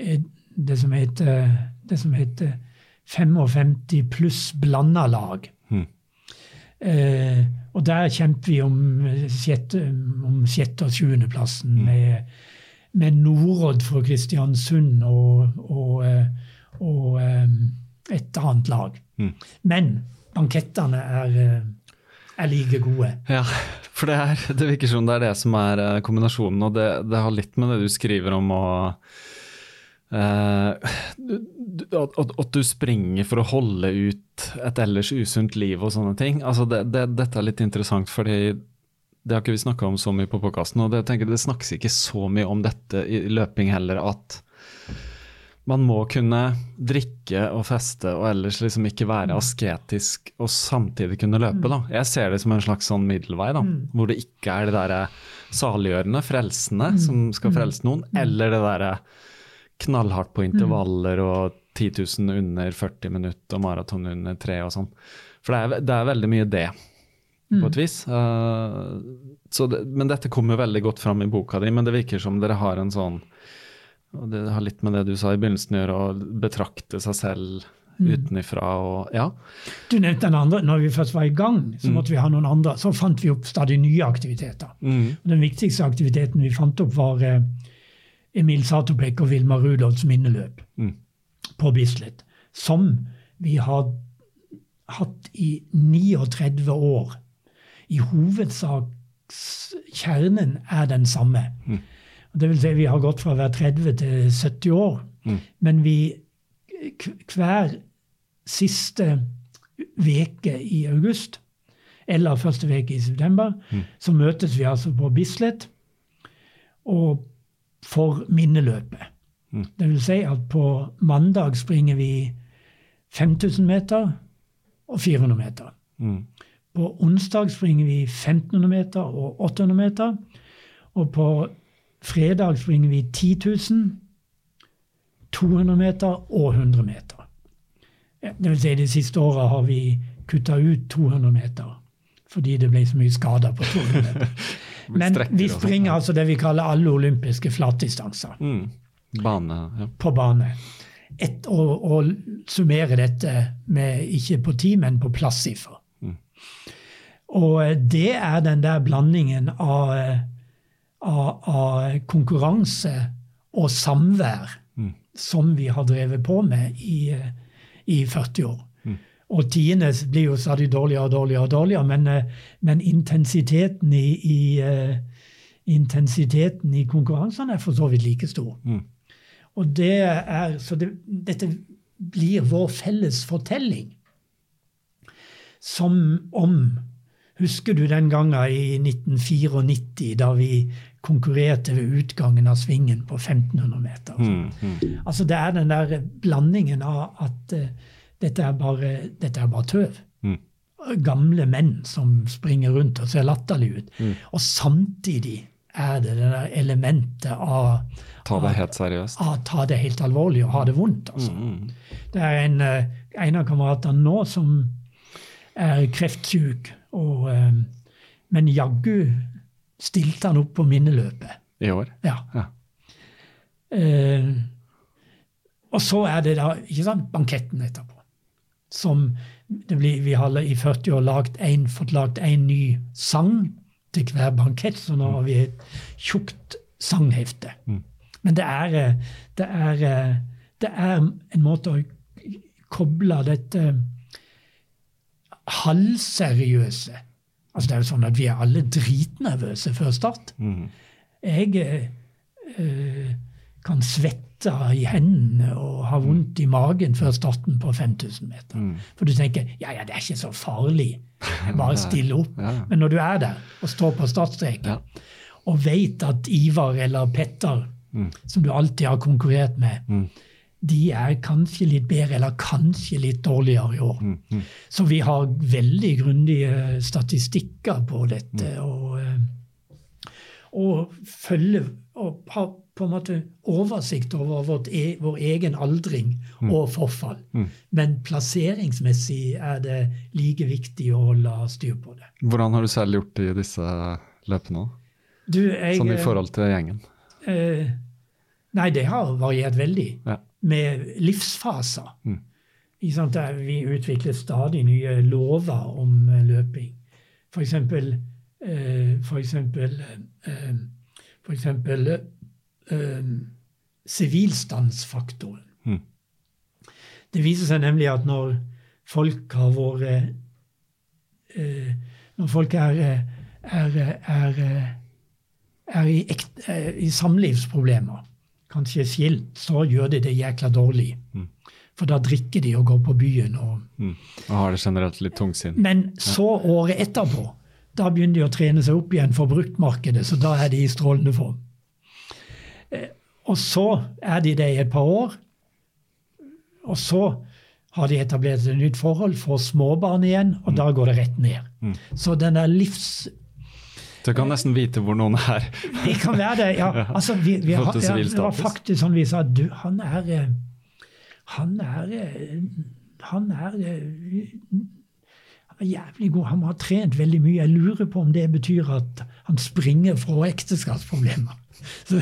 S3: eh, det som heter, det som heter 55 pluss blanda lag.
S2: Mm.
S3: Eh, og der kjemper vi om sjette, om sjette- og sjuendeplassen med, med Norodd for Kristiansund og, og, og eh, et annet lag.
S2: Mm.
S3: Men bankettene er, er like gode.
S2: Ja, for det, er, det virker som det er det som er eh, kombinasjonen, og det, det har litt med det du skriver om å du- at, at- du springer for å holde ut et ellers usunt liv og sånne ting. Altså det, det, dette er litt interessant, fordi det har ikke vi snakka om så mye på podkasten. Og det, tenker, det snakkes ikke så mye om dette i løping heller, at man må kunne drikke og feste og ellers liksom ikke være asketisk og samtidig kunne løpe. da. Jeg ser det som en slags sånn middelvei, da, hvor det ikke er det derre saliggjørende, frelsende, som skal frelse noen, eller det derre knallhardt på intervaller og 10 000 under 40 minutter og maraton under 3 og sånn. For det er, det er veldig mye det, på et vis. Uh, så det, men dette kommer veldig godt fram i boka di, men det virker som dere har en sånn og Det har litt med det du sa i begynnelsen å gjøre, å betrakte seg selv utenifra og Ja.
S3: Du nevnte den andre. Når vi først var i gang, så måtte vi ha noen andre. Så fant vi opp stadig nye aktiviteter.
S2: Mm.
S3: Den viktigste aktiviteten vi fant opp, var eh, Emil Satopek og Vilma Rudolfs minneløp
S2: Mm.
S3: på Bislett. Som vi har hatt i 39 år. I hovedsak kjernen er den samme. Vil si vi har gått fra å være 30 til 70 år.
S2: Mm.
S3: Men vi hver siste veke i august, eller første veke i september,
S2: Mm.
S3: så møtes vi altså på Bislett og for minneløpet.
S2: Mm.
S3: Det vil si at på mandag springer vi 5000 meter og 400 meter.
S2: Mm.
S3: På onsdag springer vi 1500 meter og 800 meter. Og på fredag springer vi 10 000, 200 meter og 100 meter. Det vil si de siste åra har vi kutta ut 200 meter fordi det ble så mye skader på 200 meter. Men vi springer altså det vi kaller alle olympiske flatdistanser
S2: Mm. Bane, ja.
S3: på bane. Et, og, og summere dette med ikke på tid, men på plasssiffer.
S2: Mm.
S3: Og eh, det er den der blandingen av, eh, av, av konkurranse og samvær
S2: Mm.
S3: som vi har drevet på med i, i 40 år.
S2: Mm.
S3: Og tiende blir jo stadig dårligere og dårligere, og dårligere, men, eh, men intensiteten i, i eh, intensiteten i konkurransene er for så vidt like stor.
S2: Mm.
S3: Og det er, så det, dette blir vår felles fortelling. Som om Husker du den gangen i 1994 da vi konkurrerte ved utgangen av svingen på 1500 meter?
S2: Mm. Mm.
S3: Altså Det er den der blandingen av at uh, dette, er bare, dette er bare tøv.
S2: Mm.
S3: Gamle menn som springer rundt og ser latterlige ut.
S2: Mm.
S3: Og samtidig er det det der elementet av
S2: Ta det helt seriøst.
S3: av ta det helt alvorlig og ha det vondt. altså.
S2: Mm.
S3: Det er en, uh, en av kameratene nå som er kreftsyk, og, uh, men jaggu stilte han opp på minneløpet.
S2: I år.
S3: Ja.
S2: Ja.
S3: Eh, og så er det da ikke sant, banketten etterpå. Som blir, Vi har i 40 år lagt en, fått lagd en ny sang til hver bankett, så nå har vi et tjukt sanghefte.
S2: Mm.
S3: Men det er, eh, det, er, eh, det er en måte å koble dette halvseriøse Altså Det er jo sånn at vi er alle dritnervøse før start.
S2: Mm.
S3: Jeg eh, kan svette i hendene og ha vondt i magen før starten på 5000 meter.
S2: Mm.
S3: For du tenker ja, ja, det er ikke så farlig. Jeg bare stiller opp.
S2: Ja.
S3: Men når du er der og står på startstreken
S2: Ja.
S3: og vet at Ivar eller Petter,
S2: Mm.
S3: som du alltid har konkurrert med,
S2: Mm.
S3: De er kanskje litt bedre eller kanskje litt dårligere i år.
S2: Mm. Mm.
S3: Så vi har veldig grundige statistikker på dette. Og, eh, og følger og har på en måte oversikt over vårt e, vår egen aldring og forfall.
S2: Mm.
S3: Men plasseringsmessig er det like viktig å holde styr på det.
S2: Hvordan har du selv gjort det i disse løpene?
S3: Du, jeg,
S2: Sånn i forhold til gjengen?
S3: eh, Nei, det har variert veldig.
S2: Ja.
S3: Med livsfaser.
S2: Mm.
S3: Vi utvikler stadig nye lover om eh, løping. For eksempel eh, For eksempel eh, For eksempel sivilstandsfaktoren.
S2: Mm.
S3: Det viser seg nemlig at når folk har vært Når folk er, er, er, er i, i samlivsproblemer, kanskje skilt, så gjør de det jækla dårlig.
S2: Mm.
S3: For da drikker de og går på byen. Og,
S2: Mm. Og har det generelt litt tungsinn?
S3: men så året etterpå, da begynner de å trene seg opp igjen for bruktmarkedet, så da er de i strålende form. Eh, Og så er de det i et par år, og så har de etablert et nytt forhold, får småbarn igjen, og da går det rett ned.
S2: Mm.
S3: Så den der livs...
S2: Du kan nesten vite hvor noen er.
S3: Det kan være det. ja. Altså, vi, vi har, ja, det var faktisk sånn vi sa du, han er eh, Han er eh, Han er eh, han er jævlig god. Han har trent veldig mye. Jeg lurer på om det betyr at han springer fra ekteskapsproblemer. Så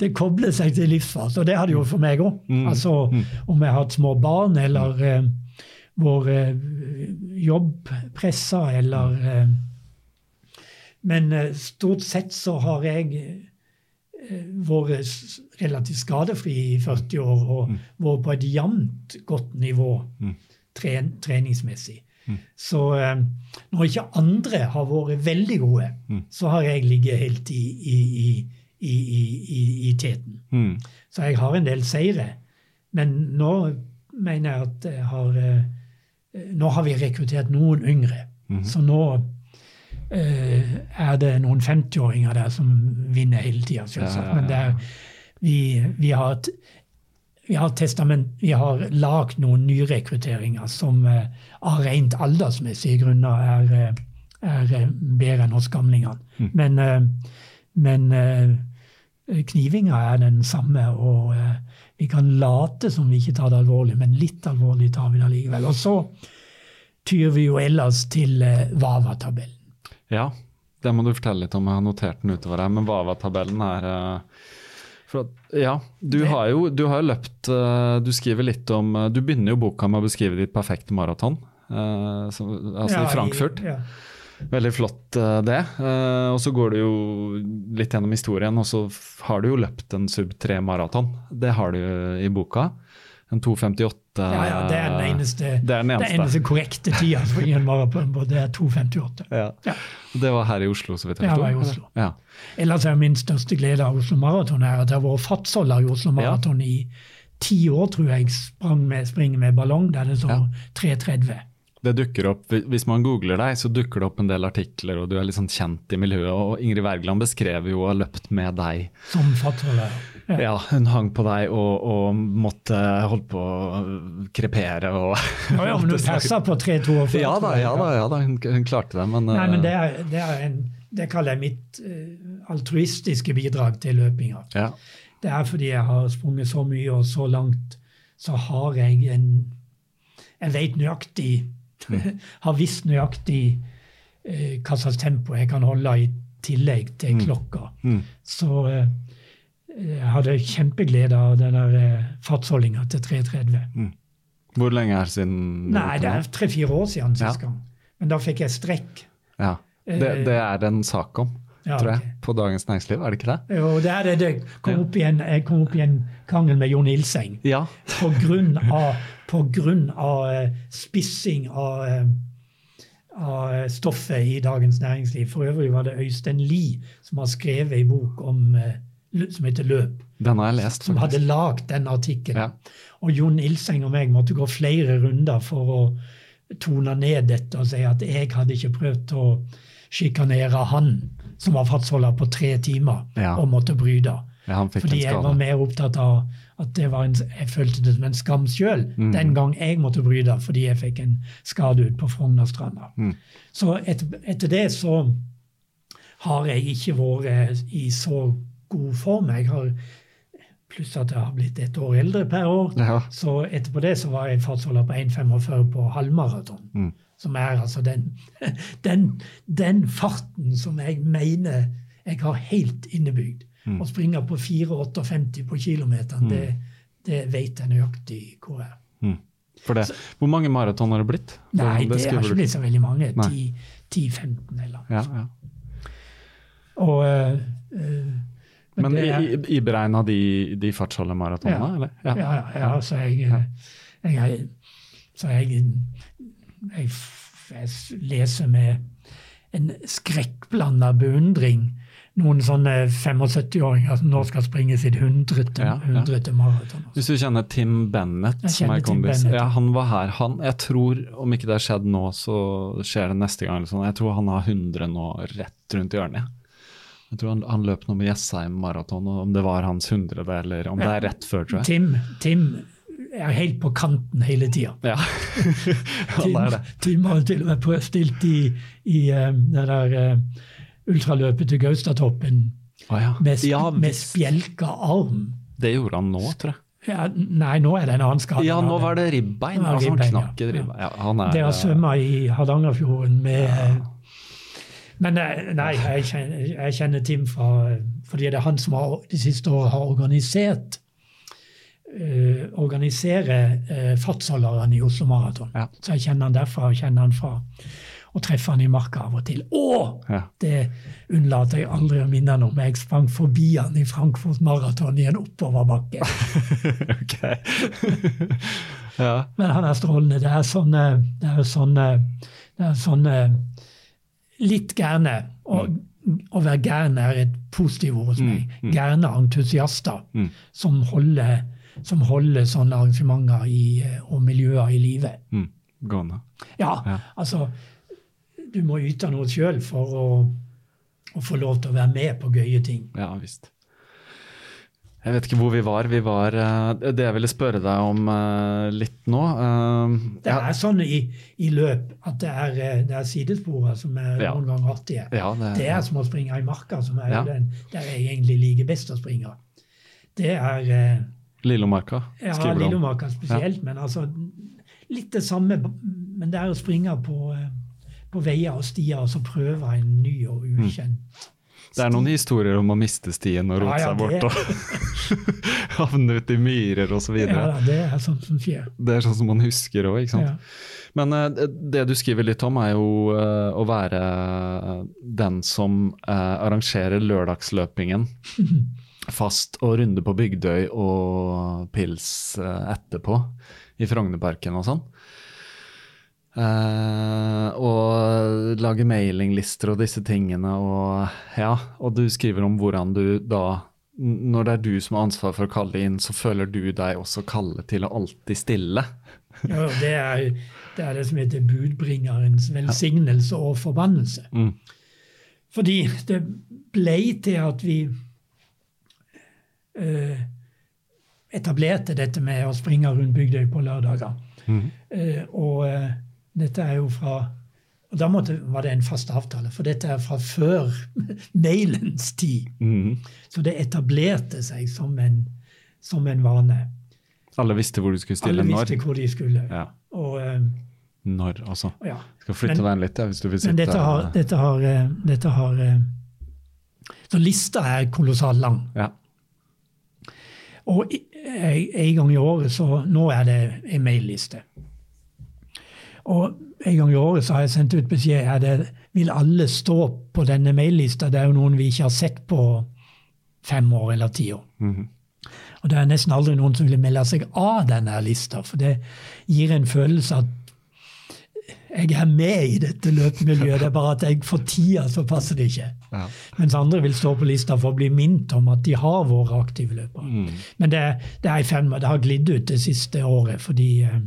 S3: det kobler seg til livsfase, og det har det jo for meg òg.
S2: Mm.
S3: Altså, om jeg har hatt små barn, eller eh, vår eh, jobb pressa, eller eh, Men eh, stort sett så har jeg eh, vært relativt skadefri i 40 år og vært på et jevnt godt nivå
S2: Mm.
S3: tren, treningsmessig.
S2: Mm.
S3: Så eh, når ikke andre har vært veldig gode,
S2: Mm.
S3: så har jeg ligget helt i, i, i, i, i, i, i teten.
S2: Mm.
S3: Så jeg har en del seire. Men nå mener jeg at jeg har Nå har vi rekruttert noen yngre.
S2: Mhm.
S3: Så nå er det noen 50-åringer der som vinner hele tida, selvsagt. Men det er, vi, vi har vi har, testament, vi har lagd noen nyrekrutteringer som eh, av rent aldersmessige grunner er, eh, er eh, bedre enn hos gamlingene.
S2: Mm.
S3: Men, eh, men eh, knivinga er den samme, og eh, vi kan late som vi ikke tar det alvorlig, men litt alvorlig tar vi det likevel. Og så tyr vi jo ellers til eh, Vava-tabellen.
S2: Ja, det må du fortelle litt om. Jeg har notert den utover her. Men Vava-tabellen er eh, for at, Ja, du
S3: Det-
S2: har, jo, du har løpt eh, Du skriver litt om eh, Du begynner jo boka med å beskrive ditt perfekte maraton. eh, altså
S3: Ja,
S2: i Frankfurt.
S3: ja.
S2: Veldig flott det. Eh, og så går du jo litt gjennom historien, og så har du jo løpt en sub 3 maraton. Det har du i boka. En 2.58
S3: Ja, ja, det er den eneste,
S2: Det er den eneste.
S3: eneste korrekte tida for en maraton. Det er 2,58.
S2: Ja.
S3: Ja.
S2: Det var her i Oslo, så vidt jeg
S3: Ja,
S2: forsto.
S3: det var i Oslo.
S2: Ja.
S3: Ellers er min største glede av Oslo Maraton at jeg har vært fartsholder i Oslo Maraton i ti år, tror jeg. Sprang med, springer med ballong der det står
S2: Ja.
S3: 3.30.
S2: Det dukker opp, Hvis man googler deg, så dukker det opp en del artikler, og du er litt sånn kjent i miljøet. og Ingrid Wergeland beskrev jo å ha løpt med deg.
S3: Som fartsholder. Ja.
S2: Hun hang på deg og, og måtte holdt på å krepere og
S3: Ja, ja, men du persa på 3.42.
S2: Ja da, ja da, ja da hun, hun klarte det, men,
S3: Nei, men det,
S2: eh,
S3: er, det, er en, det kaller jeg mitt uh, altruistiske bidrag til løpinga.
S2: ja.
S3: Det er fordi jeg har sprunget så mye og så langt, så har jeg en Jeg vet nøyaktig Har visst nøyaktig uh, hva slags tempo jeg kan holde i tillegg til klokka.
S2: Mm.
S3: Så eh, jeg hadde kjempeglede av den der eh, fartsholdinga til 3.30.
S2: Hvor lenge er det siden?
S3: Nei, det er tre-fire år siden sist
S2: Ja.
S3: gang. Men da fikk jeg strekk.
S2: Ja. Det, det er det en sak om,
S3: Ja,
S2: tror jeg,
S3: okay.
S2: på Dagens Næringsliv, er det ikke det?
S3: Jo, det er det. det kom opp i en, jeg kom opp i en krangel med Jon Ilseng.
S2: Ja.
S3: på grunn av, på grunn av eh, spissing av, eh, av stoffet i Dagens Næringsliv. For øvrig var det Øystein Lie som har skrevet en bok om, eh, som heter Løp,
S2: Den har jeg lest.
S3: som hadde lagd den artikkelen.
S2: Ja.
S3: Og Jon Ilseng og meg måtte gå flere runder for å tone ned dette og si at jeg hadde ikke prøvd å sjikanere han som var fartsholder på tre timer
S2: Ja.
S3: og måtte bryte.
S2: Ja,
S3: Fordi jeg var mer opptatt av at det var en, jeg følte det som en skam sjøl
S2: Mm.
S3: den gang jeg måtte bryte fordi jeg fikk en skade ut på Frognerstranda.
S2: Mm.
S3: Så et, etter det så har jeg ikke vært i så god form. Jeg har, Pluss at jeg har blitt ett år eldre per år.
S2: Ja.
S3: Så etterpå det så var jeg fartsholder på 1,45 på halvmaraton.
S2: Mm.
S3: Som er altså den, den, den farten som jeg mener jeg har helt innebygd.
S2: Mm.
S3: Å springe på 4,58 på kilometeren, det, det vet jeg nøyaktig hvor er.
S2: Mm. For det, hvor mange maraton har det blitt?
S3: Nei,
S2: det,
S3: det har ikke blitt så veldig mange. 10-15 eller
S2: Ja, ja.
S3: Og eh, eh,
S2: Men i- iberegna de, de fartsholdermaratonene,
S3: Ja.
S2: eller?
S3: Ja, ja, ja, så jeg, jeg, Så jeg, jeg, jeg leser med en skrekkblanda beundring noen sånne 75-åringer som nå skal springe sitt hundrete,
S2: Ja, ja.
S3: maraton.
S2: Hvis du kjenner Tim Bennett, som er
S3: Bennett.
S2: ja, Han var her. Han, jeg tror, om ikke det har skjedd nå, så skjer det neste gang. eller sånn. Jeg tror han har 100 nå rett rundt hjørnet. Jeg tror han, han løp nå med Jessheim maraton, om det var hans hundrede, eller om det er rett før, tror jeg.
S3: Tim, Tim er helt på kanten hele tida.
S2: Ja,
S3: Tim. Tim har til og med prøvd stilt i, i eh, det der uh, ultraløpet til Gaustatoppen
S2: Å ja.
S3: med, sp-
S2: ja,
S3: med spjelka arm.
S2: Det gjorde han nå, tror jeg.
S3: Ja, nei, nå er det en annen skade.
S2: Ja, nå var det ribbein.
S3: Ja,
S2: altså, han knakk
S3: ja.
S2: et ribbein. Ja, han
S3: Det har
S2: eh,
S3: svømma i Hardangerfjorden med Men eh, nei, jeg kjenner, jeg kjenner Tim fra Fordi det er han som har, de siste årene har organisert uh, organiserer uh, fartsholderne i Oslo Maraton.
S2: Ja.
S3: Så jeg kjenner han derfra og kjenner han fra å treffe han i marka av og til. Og
S2: Ja.
S3: Det unnlater jeg aldri å minne han om. Jeg sprang forbi han i Frankfurt Maraton i en oppoverbakke.
S2: ja.
S3: Men han er strålende. Det er sånne, det er sånne, det er sånne litt gærne. Og å være gæren er et positivt ord hos meg. Gærne entusiaster
S2: Mm.
S3: som, holder, som holder sånne arrangementer i, eh, og miljøer i live.
S2: Mm. Gående.
S3: Ja,
S2: Ja.
S3: altså Du må yte noe sjøl for å, å få lov til å være med på gøye ting.
S2: Ja visst. Jeg vet ikke hvor vi var. Vi var eh, Det jeg ville spørre deg om eh, litt nå eh,
S3: Det
S2: ja,
S3: er sånn i, i løp at det er, det er sidesporer som er
S2: Ja.
S3: noen ganger artige.
S2: ja, det,
S3: Det er som å springe i marka, som er
S2: Ja.
S3: den der jeg egentlig liker best å springe. Det er
S2: Lillomarka.
S3: ja. Lillomarka spesielt, men altså litt det samme. Men det er å springe på, på veier og stier og så prøve en ny og
S2: Mm. Det er noen historier om å miste stien og rote
S3: Ja,
S2: seg bort og havne ut i myrer osv.
S3: Ja, det er sånn som skjer.
S2: Det er sånn som man husker òg, ikke sant.
S3: Ja.
S2: Men eh, det du skriver litt om, er jo eh, å være den som eh, arrangerer lørdagsløpingen fast og runde på Bygdøy og pils eh, etterpå i Frognerparken og sånn. Eh, og lage mailinglister og disse tingene og ja, og du skriver om hvordan du da når det er du som har ansvar for å kalle inn, så føler du deg også kallet til å alltid stille.
S3: Ja, det, er, det er det som heter budbringerens velsignelse og forbannelse.
S2: Mm.
S3: Fordi det ble til at vi uh, etablerte dette med å springe rundt Bygdøy på lørdager.
S2: Mm.
S3: Uh, og dette er jo fra og Da måtte, var det en fast avtale, for dette er fra før mailens tid.
S2: Mm.
S3: Så det etablerte seg som en, som en vane.
S2: Alle visste hvor du skulle stille
S3: Alle
S2: når.
S3: visste hvor de skulle.
S2: Ja.
S3: Og, uh,
S2: Når, altså.
S3: ja.
S2: Skal flytte
S3: Men-
S2: deg litt, ja, hvis du vil sitte
S3: Men dette har, dette har, eh, dette har eh, Så lista er kolossalt lang.
S2: Ja.
S3: Og en gang i året, så Nå er det en mailliste. Og en gang i året så har jeg sendt ut beskjed her det, vil alle stå på denne maillista. Det er jo noen vi ikke har sett på fem år eller ti år.
S2: Mhm.
S3: Og det er nesten aldri noen som vil melde seg av denne lista, for det gir en følelse at jeg er med i dette løpemiljøet, det er bare at jeg for tida så passer det ikke.
S2: Ja.
S3: Mens andre vil stå på lista for å bli minnet om at de har vært aktive løpere.
S2: Mm.
S3: Men det, det er i ferd med, det har glidd ut det siste året, fordi eh,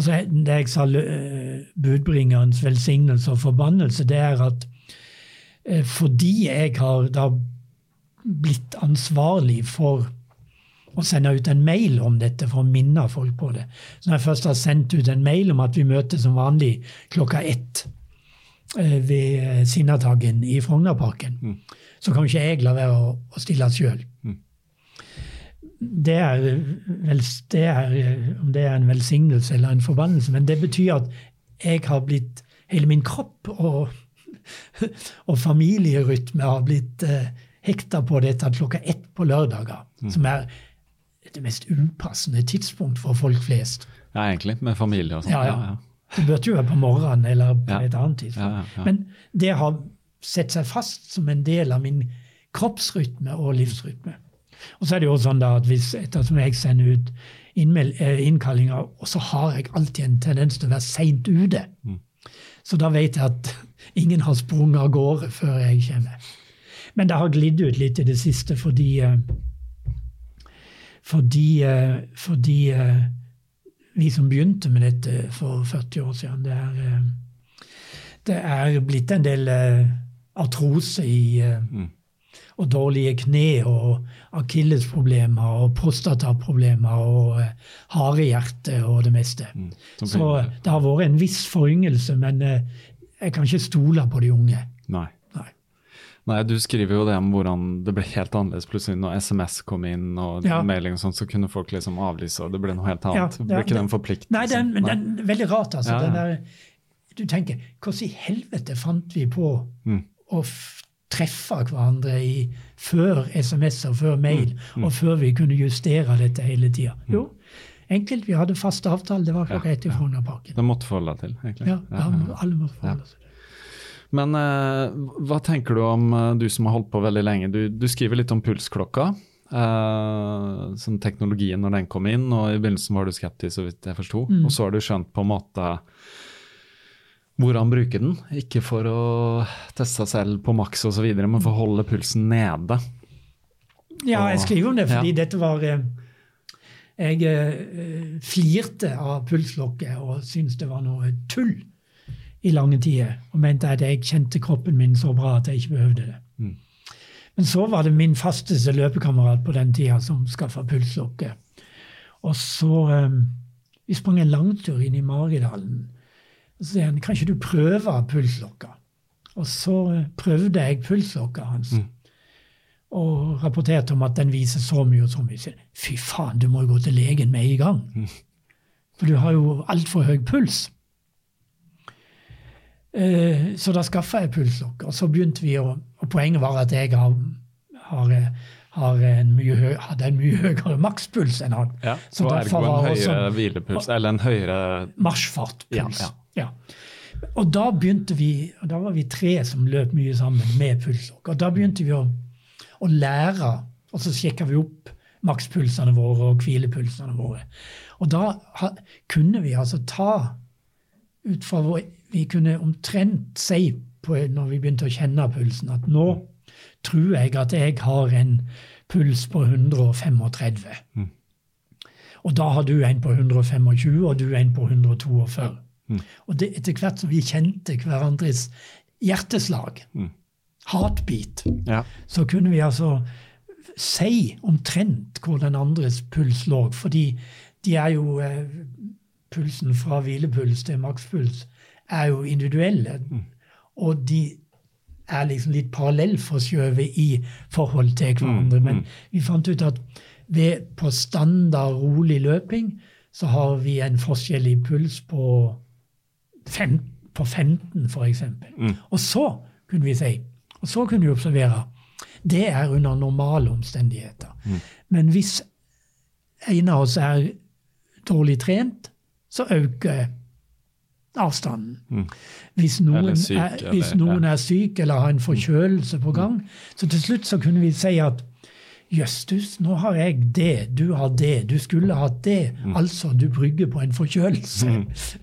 S3: altså Det jeg sa eh, budbringerens velsignelse og forbannelse, det er at eh, fordi jeg har da blitt ansvarlig for å sende ut en mail om dette for å minne folk på det. Så når jeg først har sendt ut en mail om at vi møtes som vanlig klokka ett eh, ved Sinnataggen i Frognerparken, så kan ikke jeg la være å, å stille sjøl. Det er, vel, det er om det er en velsignelse eller en forbannelse, men det betyr at jeg har blitt Hele min kropp og, og familierytme har blitt eh, hekta på dette klokka ett på lørdager, som er det mest upassende tidspunkt for folk flest.
S2: ja, egentlig. Med familie og sånn.
S3: Ja, ja. Det burde jo være på morgenen eller på et annet tidspunkt. Men det har sett seg fast som en del av min kroppsrytme og livsrytme. Og så er det jo sånn da at hvis ettersom jeg sender ut eh, innkallinger, og så har jeg alltid en tendens til å være seint ute.
S2: Mm.
S3: Så da vet jeg at ingen har sprunget av gårde før jeg kommer. Men det har glidd ut litt i det siste fordi eh, fordi, eh, fordi vi som begynte med dette for 40 år siden, det er, det er blitt en del artrose i
S2: Mm.
S3: Og dårlige kne og akillesproblemer og prostataproblemer og eh, harehjerte og det meste.
S2: Mm.
S3: Så det har vært en viss foryngelse, men eh, jeg kan ikke stole på de unge.
S2: Nei.
S3: Nei.
S2: Nei, du skriver jo det om hvordan det ble helt annerledes plutselig når SMS kom inn og
S3: Ja.
S2: mailing og sånn, så kunne folk liksom avlyse, og det ble noe helt
S3: Ja,
S2: annet. det ble ikke den forpliktelsen.
S3: Nei, den, men den veldig rart, altså.
S2: Ja, ja.
S3: Den der, du tenker, hvordan i helvete fant vi på
S2: Mm.
S3: å treffe hverandre i, før SMS-er, før mail,
S2: Mm,
S3: og før vi kunne justere dette hele tida? Jo, enkelt. Vi hadde fast avtale. Det var klokka ett i. Frognerparken.
S2: Det måtte forholde deg til, egentlig.
S3: Ja, ja, alle måtte forholde seg til.
S2: Men eh, hva tenker du om eh, du som har holdt på veldig lenge? Du, du skriver litt om pulsklokka. eh, som teknologien når den kom inn, og i begynnelsen var du skeptisk, så vidt jeg forsto.
S3: Mm.
S2: Og så har du skjønt på en måte hvordan bruke den. Ikke for å teste seg selv på maks osv., men for å holde pulsen nede.
S3: Ja, jeg skriver om det fordi
S2: Ja.
S3: dette var eh, Jeg eh, flirte av pulslokket og syntes det var noe tull i lange tider. Og mente at jeg kjente kroppen min så bra at jeg ikke behøvde det.
S2: Mm.
S3: Men så var det min fasteste løpekamerat på den tida som skaffa pulslokket. Og så eh, Vi sprang en langtur inn i Maridalen. Og så sier han kan ikke du prøve pulslokka? Og så eh, prøvde jeg pulslokka hans og rapporterte om at den viser så mye og så mye. Fy faen, du må jo gå til legen med en gang. For du har jo altfor høy puls. Eh, så da skaffa jeg pulslokk, og så begynte vi å Og poenget var at jeg har, har, har en høy, hadde en mye høyere makspuls enn han.
S2: Ja,
S3: Så
S2: så
S3: derfor
S2: ergo en høyere hvilepuls, eller en høyere
S3: Marsjfartpuls.
S2: Ja,
S3: Ja, Og da begynte vi, og da var vi tre som løp mye sammen med pulslokk. Og da begynte vi å, å lære, og så sjekka vi opp makspulsene våre og hvilepulsene våre. Og da ha, kunne vi altså ta ut fra vår Vi kunne omtrent si på, når vi begynte å kjenne pulsen, at nå tror jeg at jeg har en puls på 135. Og da har du en på 125, og du en på 142. Og det, etter hvert som vi kjente hverandres hjerteslag, heartbeat,
S2: Ja.
S3: så kunne vi altså si omtrent hvor den andres puls lå. Fordi de er jo eh, Pulsen fra hvilepuls til makspuls er jo individuelle. Og de er liksom litt parallellforskjøvet i forhold til hverandre. Men vi fant ut at ved, på standard rolig løping så har vi en forskjell i puls på, fem, på 15, f.eks. Og så kunne vi si, og så kunne vi observere det er under normale omstendigheter. Men hvis en av oss er dårlig trent, så øker avstanden. Hvis noen,
S2: er syk,
S3: er, hvis noen
S2: ja.
S3: er syk eller har en forkjølelse på gang. Så til slutt så kunne vi si at Jøstus, nå har jeg det, du har det, du skulle hatt det. Altså, du brygger på en forkjølelse.
S2: Mm.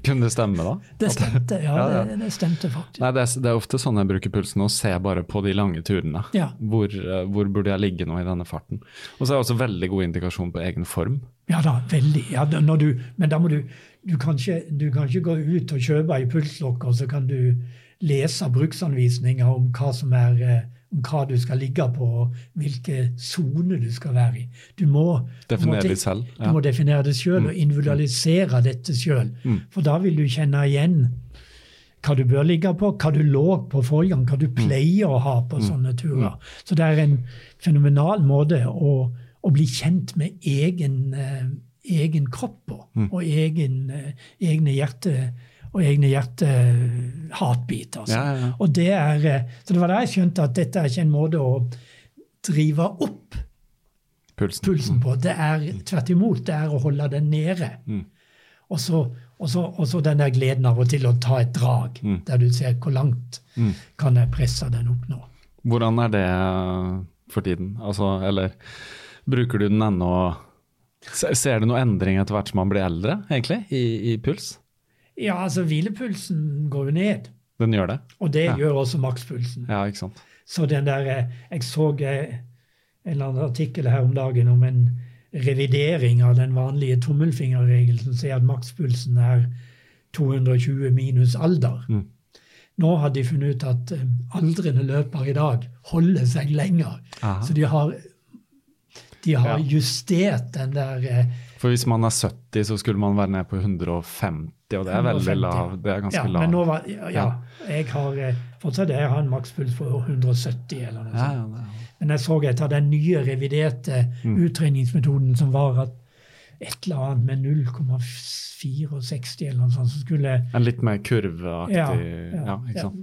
S2: Kunne det stemme, da?
S3: Det stemte, ja,
S2: Ja, ja.
S3: Det, det stemte faktisk.
S2: Nei, det er, det er ofte sånn jeg bruker pulsen, og ser bare på de lange turene.
S3: Ja.
S2: Hvor, eh, hvor burde jeg ligge nå i denne farten? Og så er det også veldig god indikasjon på egen form.
S3: Ja da, veldig. Du, men da må du du kan, ikke, du kan ikke gå ut og kjøpe ei pulslokker, så kan du lese bruksanvisninger om hva som er eh, hva du skal ligge på, og hvilke soner du skal være i. Du må,
S2: Definere
S3: må,
S2: det selv,
S3: Du må definere det sjøl og individualisere dette sjøl. For da vil du kjenne igjen hva du bør ligge på, hva du lå på forrige gang, hva du pleier å ha på sånne turer. Så det er en fenomenal måte å, å bli kjent med egen, eh, egen kropp på, og egen, eh, egne hjerte og egne hjertehatbiter. Altså.
S2: Ja, ja, ja.
S3: Og det er, eh, så det var da jeg skjønte at dette er ikke en måte å drive opp
S2: Pulsen.
S3: pulsen på. Det er tvert imot, det er å holde den nede. Og, så, og, så, og så den der gleden av og til å ta et drag, der du ser hvor langt kan jeg presse den opp nå.
S2: Hvordan er det for tiden? Altså, eller bruker du den ennå Ser du noen endring etter hvert som man blir eldre, egentlig, i, i puls?
S3: Ja, altså hvilepulsen går jo ned,
S2: Den gjør det?
S3: og det
S2: Ja.
S3: gjør også makspulsen.
S2: Ja, ikke sant?
S3: Så den der, eh, Jeg så eh, en eller annen artikkel her om dagen om en revidering av den vanlige tommelfingerregelen som sier at makspulsen er 220 minus alder.
S2: Mm.
S3: Nå har de funnet ut at eh, aldrende løpere i dag holder seg lenger.
S2: Aha.
S3: Så de har, de har
S2: Ja.
S3: justert den der
S2: For hvis man er 70, så skulle man være ned på 150, og det er veldig lav. Det er ganske
S3: ja,
S2: lav.
S3: Men nå var, ja, ja, jeg har eh, fortsatt jeg har en makspuls på 170 eller noe sånt.
S2: ja,
S3: Men jeg så etter den nye reviderte
S2: Mm.
S3: uttreningsmetoden som var at et eller annet med 0,64 eller noe sånt, så skulle
S2: En litt mer kurveaktig
S3: ja,
S2: ikke sant?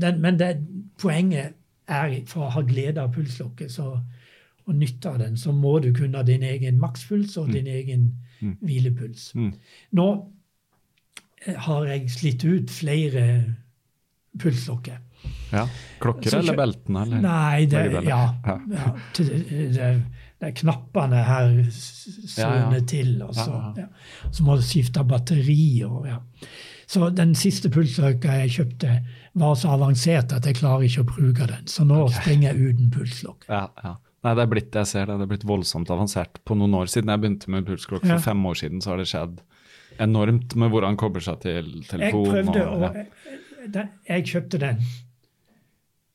S3: den, men det, poenget er for å ha glede av pulslokket så, og nytte av den, så må du kunne din egen makspuls og din egen hvilepuls.
S2: Mm.
S3: Nå har jeg slitt ut flere pulslokker.
S2: Ja. Klokker
S3: Så
S2: eller beltene? Eller?
S3: Nei, det, ja,
S2: Ja.
S3: det, er knappene her s-
S2: Ja,
S3: til, og så, så må du skifte batteri. Og, ja. Så den siste pulslokka jeg kjøpte, var så avansert at jeg klarer ikke å bruke den. Så nå springer jeg uten pulslokk.
S2: Ja, ja. Nei, det er blitt, jeg ser det, det er blitt voldsomt avansert på noen år siden. Jeg begynte med pulsklokke for fem år siden, så har det skjedd enormt med hvordan kobler seg til
S3: Jeg prøvde
S2: og, ja.
S3: Jeg kjøpte den.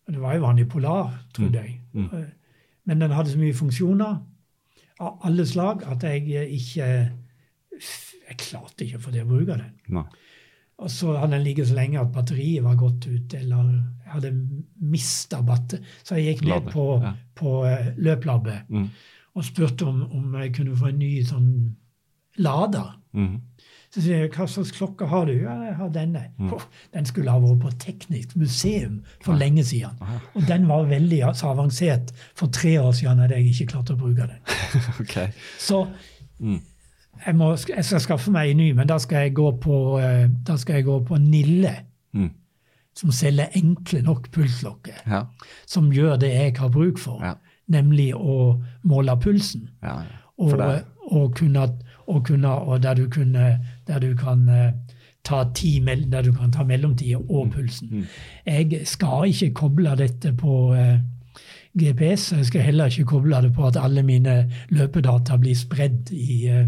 S3: Det var jo vanlig Polar, trodde jeg.
S2: Mm.
S3: Men den hadde så mye funksjoner av alle slag at jeg eh, ikke Jeg klarte ikke å få til å bruke den.
S2: Nei.
S3: Og så hadde den ligget så lenge at batteriet var gått ut, eller jeg hadde mista batter. Så jeg gikk ned på,
S2: ja.
S3: på eh, løplabbet
S2: Mm.
S3: og spurte om, om jeg kunne få en ny sånn lader.
S2: Mhm.
S3: Så sier jeg, hva slags klokke har du? Ja, jeg har denne.
S2: Mm.
S3: Oh, den skulle ha vært på Teknisk museum for lenge siden. Og den var veldig så avansert for tre år siden at jeg ikke klarte å bruke den.
S2: okay.
S3: Så
S2: Mm.
S3: jeg, må, jeg skal skaffe meg en ny, men da skal jeg gå på, eh, da skal jeg gå på Nille,
S2: Mm.
S3: som selger enkle nok pulsklokker,
S2: Ja.
S3: som gjør det jeg har bruk for,
S2: Ja.
S3: nemlig å måle pulsen.
S2: Ja, ja.
S3: Og, og, kunne, og, kunne, og der du, kunne, der du kan eh, ta ti, der du kan ta mellomtida
S2: Mm.
S3: og pulsen. Jeg skal ikke koble dette på GPS, GPS. Jeg skal heller ikke koble det på at alle mine løpedata blir spredd i, eh,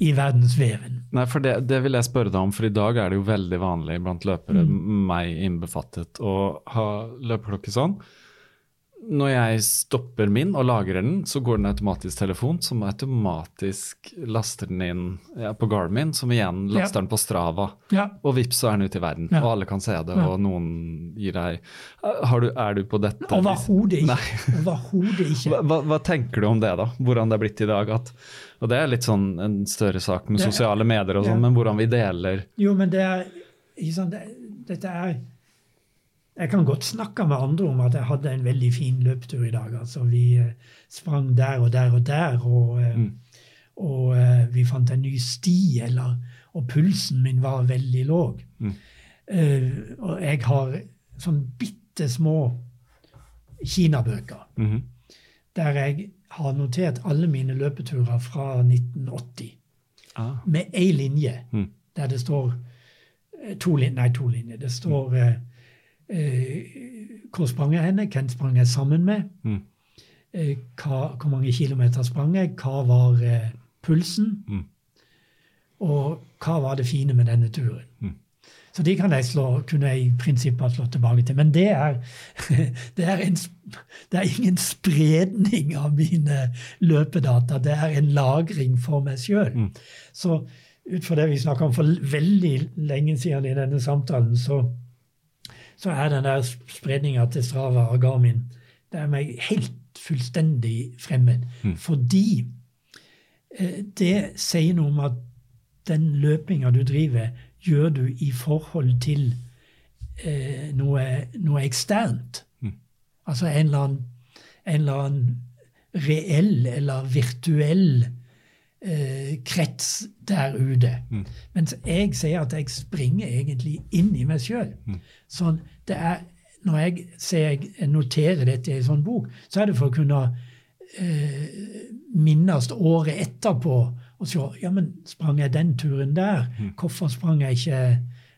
S3: i verdensveven.
S2: Nei, for det, det vil jeg spørre deg om, for i dag er det jo veldig vanlig blant løpere,
S3: Mm.
S2: meg innbefattet, å ha løpeklokke sånn. Når jeg stopper min og lagrer den, så går den automatisk telefon, som automatisk laster den inn ja, på Garmin, som igjen
S3: Ja.
S2: laster den på Strava.
S3: Ja.
S2: Og vips, så er den ute i verden,
S3: Ja.
S2: og alle kan se det,
S3: Ja.
S2: og noen gir deg har du, Er du på dette?
S3: Overhodet ikke. Overhodet ikke.
S2: Hva, hva, tenker du om det, da? Hvordan det er blitt i dag? At, og det er litt sånn en større sak med sosiale medier og sånn,
S3: ja.
S2: men hvordan vi deler
S3: Jo, men det er ikke sant, det, Dette er Jeg kan godt snakke med andre om at jeg hadde en veldig fin løpetur i dag. altså Vi eh, sprang der og der og der, og, eh,
S2: Mm.
S3: og og vi fant en ny sti, eller, og pulsen min var veldig låg.
S2: Mm.
S3: Uh, og jeg har sånn bitte små kinabøker.
S2: Mhm.
S3: der jeg har notert alle mine løpeturer fra 1980
S2: Ah.
S3: med én linje
S2: Mm.
S3: der det står eh, to Nei, to linjer. Det står eh, eh, hvor sprang jeg henne, hvem sprang jeg sammen med,
S2: Mm.
S3: eh, hva, hvor mange kilometer sprang jeg, hva var eh, pulsen,
S2: Mm.
S3: og hva var det fine med denne turen.
S2: Mm.
S3: Så de kan jeg slå, kunne jeg i prinsippet slått tilbake til. Men det er, det er, en, det er ingen spredning av mine løpedata. Det er en lagring for meg sjøl.
S2: Mm.
S3: Så ut fra det vi snakka om for veldig lenge siden i denne samtalen, så, så er den der spredninga til Strava og Garmin det er meg helt fullstendig fremmed.
S2: Mm.
S3: Fordi eh, det sier noe om at den løpinga du driver, gjør du i forhold til eh, noe, noe eksternt.
S2: Mm.
S3: Altså en eller annen, en eller annen reell eller virtuell eh, krets der ute.
S2: Mm.
S3: Mens jeg sier at jeg springer egentlig inn i meg sjøl.
S2: Mm.
S3: Så det er, når jeg jeg noterer dette i en sånn bok, så er det for å kunne eh, minnes året etterpå og se ja, men sprang jeg den turen der?
S2: Mm.
S3: Hvorfor sprang jeg ikke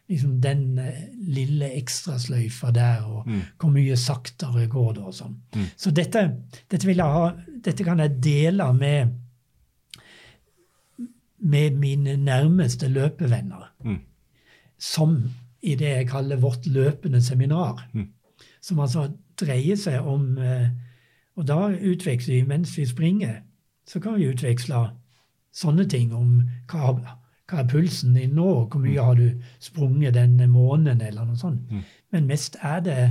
S3: liksom, den eh, lille ekstrasløyfa der? Og
S2: Mm.
S3: hvor mye saktere går det? og sånn.
S2: Mm.
S3: Så dette, dette, vil jeg ha, dette kan jeg dele med, med mine nærmeste løpevenner.
S2: Mm.
S3: Som i det jeg kaller vårt løpende seminar.
S2: Mm.
S3: Som altså dreier seg om eh, Og da utveksler vi mens vi springer. Så kan vi utveksle sånne ting om hva, hva er pulsen din nå, hvor mye har du sprunget denne måneden, eller noe sånt.
S2: Mm.
S3: Men mest er det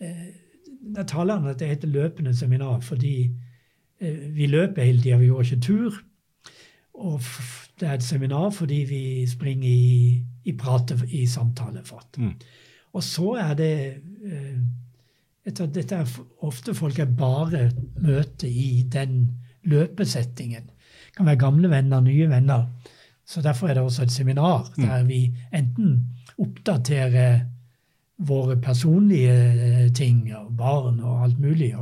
S3: eh, Da taler han at det heter løpende seminar, fordi eh, vi løper hele tida, vi går ikke tur. Og det er et seminar fordi vi springer i, i prate, i samtalefart.
S2: Mm.
S3: Og så er det eh, etter, Dette er ofte folk jeg bare møter i den løpesettingen. Det kan være gamle venner, nye venner. Så derfor er det også et seminar der vi enten oppdaterer våre personlige eh, ting, og barn og alt mulig.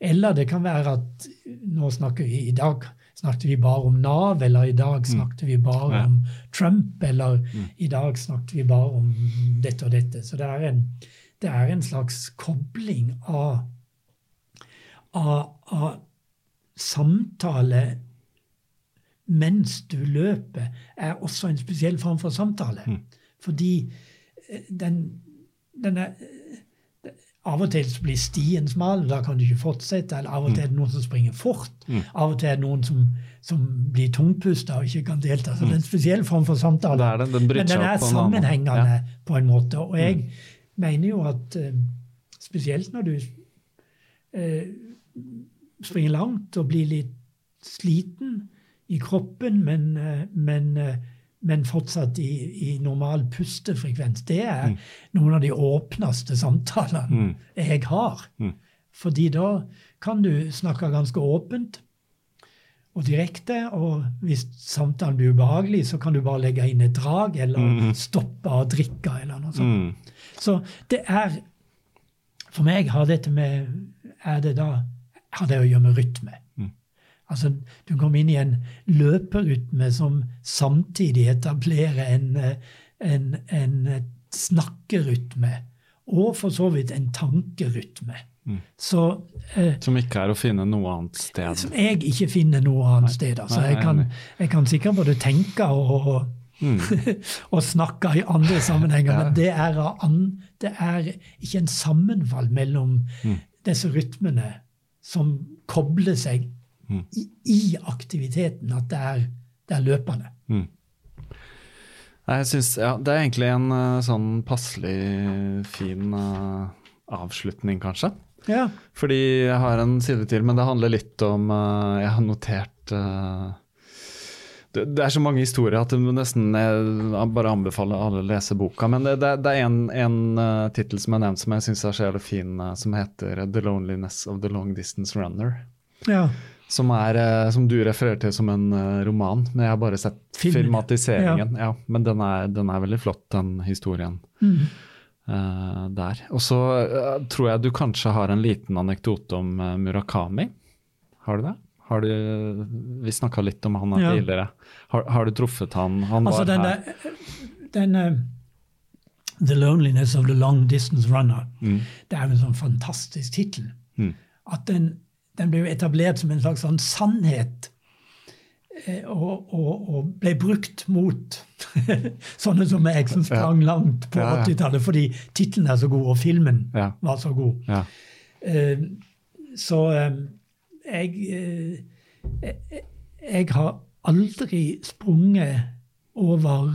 S3: Eller det kan være at nå snakker vi i dag snakket vi bare om Nav, eller i dag snakket vi bare
S2: Ja.
S3: om Trump, eller i dag snakket vi bare om dette og dette. Så det er en, det er en slags kobling av, av, av samtale mens du løper, er også en spesiell form for samtale. Fordi eh, den, den er Av og til blir stien smal, da kan du ikke fortsette. Eller av og til er det noen som springer fort. Av og til er det noen som, som blir tungpusta og ikke kan delta. Så det er en spesiell form for samtale.
S2: Det er det. Den
S3: Men den er sammenhengende
S2: Ja.
S3: på en måte. Og jeg mener jo at eh, spesielt når du eh, springer langt og blir litt sliten i kroppen, men, eh, men, eh, men fortsatt i, i normal pustefrekvens, det er noen av de åpneste samtalene
S2: Mm.
S3: jeg har.
S2: Mm.
S3: Fordi da kan du snakke ganske åpent og direkte, og hvis samtalen blir ubehagelig, så kan du bare legge inn et drag, eller
S2: Mm.
S3: stoppe å drikke, eller noe sånt.
S2: Mm.
S3: Så det er For meg har dette med er det da, har det å gjøre med rytme. Altså, Du kommer inn i en løperytme som samtidig etablerer en, eh, en, en eh, snakkerytme. Og for så vidt en tankerytme.
S2: Mm.
S3: Så eh,
S2: Som ikke er å finne noe annet sted.
S3: som jeg ikke finner noe annet sted. Altså,
S2: Nei,
S3: jeg, kan, jeg kan sikkert både tenke og, og
S2: Mm.
S3: og snakke i andre sammenhenger,
S2: Ja.
S3: men det er, an, det er ikke en sammenfall mellom
S2: Mm.
S3: disse rytmene som kobler seg
S2: Mm.
S3: i, i aktiviteten, at det er, det er løpende.
S2: Mm. Jeg synes, ja, Det er egentlig en eh, sånn passelig fin uh, avslutning, kanskje.
S3: Ja.
S2: Fordi jeg har en side til, men det handler litt om uh, Jeg har notert uh, det, det er så mange historier at det nesten jeg bare anbefaler alle å lese boka. Men det, det, det er en, en uh, tittel som er nevnt som jeg syns er så jævlig fin, som heter 'The Loneliness of the Long Distance Runner'.
S3: ja.
S2: Som, er, eh, som du refererer til som en eh, roman, men jeg har bare sett
S3: Film.
S2: filmatiseringen. Ja. men den er, den er veldig flott, den historien.
S3: Mm.
S2: uh, der. Og så uh, tror jeg du kanskje har en liten anekdote om uh, Murakami. Har du det? Har du, vi snakka litt om han
S3: Ja.
S2: tidligere. Har, har du truffet han? Han
S3: Altså
S2: var
S3: den,
S2: her.
S3: den The Loneliness of the Long Distance Runner.
S2: Mm.
S3: Det er en sånn fantastisk tittel.
S2: Mm.
S3: At den, den ble jo etablert som en slags sånn sannhet. eh, Og, og, og ble brukt mot sånne som meg, som sprang langt på
S2: Ja, ja.
S3: 80-tallet fordi tittelen er så god, og filmen
S2: Ja.
S3: var så god.
S2: Ja.
S3: Uh, så uh, jeg, uh, jeg har aldri sprunget over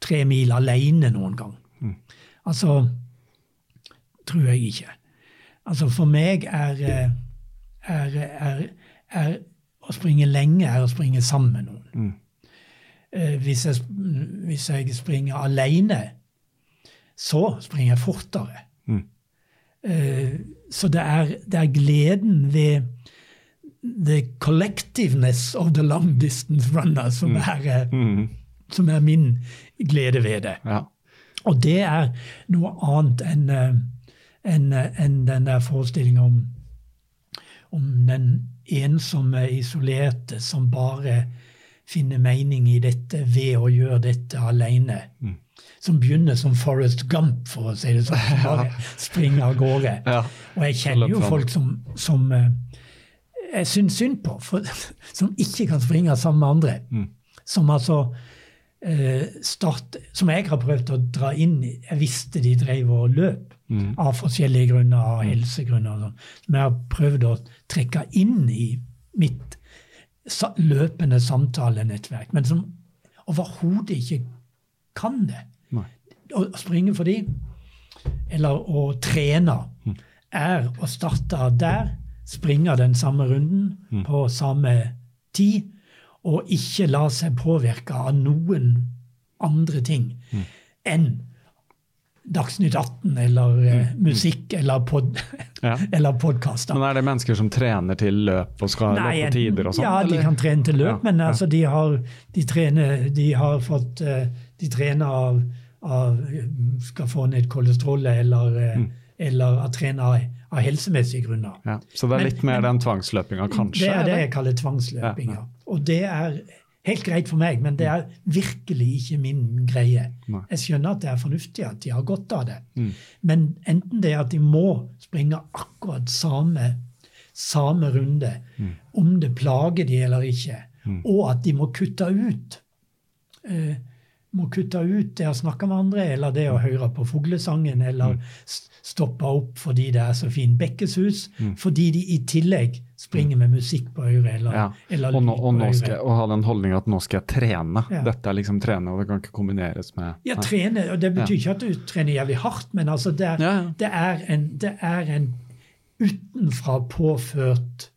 S3: tre mil alene noen gang. Altså Tror jeg ikke. Altså For meg er, eh, er, er, er å springe lenge er å springe sammen med noen. Mm. hvis, jeg, hvis jeg springer alene, så springer jeg fortere. Mm. så det er, det er gleden ved the collectiveness of the long distance runner som, er, mm. som er min glede ved det.
S2: ja.
S3: Og det er noe annet enn eh, enn, en den der forestillinga om, om den ensomme, isolerte som bare finner mening i dette ved å gjøre dette alene. Som begynner som Forrest Gump, for å si det sånn. Som bare springer av gårde.
S2: Ja.
S3: Og jeg kjenner jo folk som, som eh, jeg syns synd på, for, som ikke kan springe sammen med andre. Som altså eh, start, Som jeg har prøvd å dra inn i. Jeg visste de drev og løp av forskjellige grunner, av helsegrunner og sånn. Som jeg har prøvd å trekke inn i mitt løpende samtalenettverk, men som overhodet ikke kan det.
S2: Nei.
S3: Å springe for de, eller å trene, er å starte der, springe den samme runden på samme tid, og ikke la seg påvirke av noen andre ting enn Dagsnytt 18 eller eh, musikk eller, pod
S2: Ja.
S3: eller podkaster.
S2: Men er det mennesker som trener til løp og skal
S3: Nei,
S2: løpe tider og sånn?
S3: Ja, de kan trene til løp,
S2: Ja,
S3: men altså, de, har, de, trener, de har fått eh, De trener av, av Skal få ned kolesterolet eller, eh,
S2: Mm.
S3: eller trener trene av, helsemessige grunner.
S2: Ja. Så det er
S3: Men-
S2: litt mer
S3: men-
S2: den tvangsløpinga, kanskje?
S3: Det er det
S2: eller?
S3: jeg kaller tvangsløpinga. Og det er helt greit for meg, men det er virkelig ikke min greie.
S2: Nei.
S3: Jeg skjønner at det er fornuftig at de har godt av det,
S2: Mm.
S3: men enten det er at de må springe akkurat samme, samme runde,
S2: Mm.
S3: om det plager de eller ikke, og at de må kutte ut eh, må kutte ut det å snakke med andre, eller det å
S2: Mm.
S3: høre på fuglesangen, eller s- stoppe opp fordi det er så fin bekkesus,
S2: Mm.
S3: fordi de i tillegg springer med musikk på øret, eller,
S2: Ja.
S3: eller
S2: Og, nå, og
S3: på
S2: nå
S3: øret.
S2: skal jeg, og ha den holdninga at nå skal jeg trene.
S3: Ja.
S2: Dette er liksom trene, og det kan ikke kombineres med
S3: Ja, trene, og Det betyr ikke at du trener jævlig hardt, men altså det, er, det, er, en, det er en utenfra påført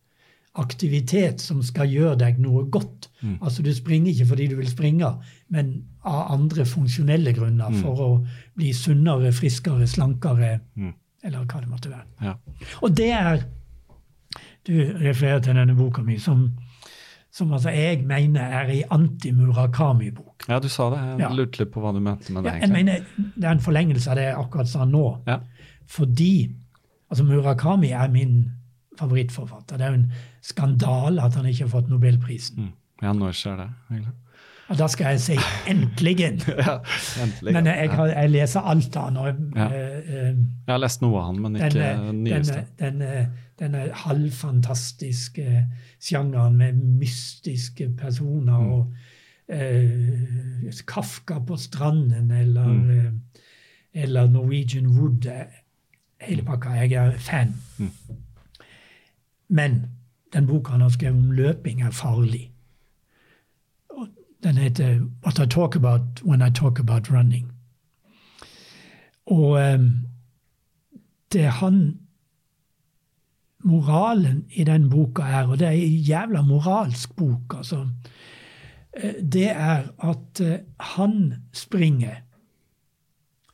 S3: aktivitet som skal gjøre deg noe godt.
S2: Mm.
S3: Altså Du springer ikke fordi du vil springe, men av andre funksjonelle grunner.
S2: Mm.
S3: For å bli sunnere, friskere, slankere,
S2: Mm.
S3: eller hva det måtte være.
S2: Ja.
S3: Og det er Du refererer til denne boka mi, som, som altså jeg mener er ei anti-Murakami-bok.
S2: ja, du sa det. Jeg
S3: Ja.
S2: lurte litt på hva du mente med det.
S3: Ja, jeg mener, Det er en forlengelse av det jeg akkurat sa nå.
S2: Ja.
S3: Fordi altså Murakami er min favorittforfatter. Det er jo en skandale at han ikke har fått nobelprisen.
S2: Mm. Ja, når skjer det, egentlig?
S3: Og da skal jeg si 'endelig'.
S2: Ja, endelig.
S3: Men jeg, har, jeg leser alt av og
S2: Ja.
S3: eh, eh,
S2: Jeg har lest noe av han, men ikke den nyeste.
S3: denne, denne, denne halvfantastiske sjangeren med mystiske personer
S2: Mm.
S3: og eh, Kafka på stranden eller,
S2: Mm.
S3: eh, eller Norwegian Wood. eh, Hele pakka. Jeg er fan.
S2: Mm.
S3: Men den boka han har skrevet om løping, er farlig. Den heter 'What I Talk About When I Talk About Running'. Og um, det han Moralen i den boka er, og det er en jævla moralsk bok, altså, eh, det er at eh, han springer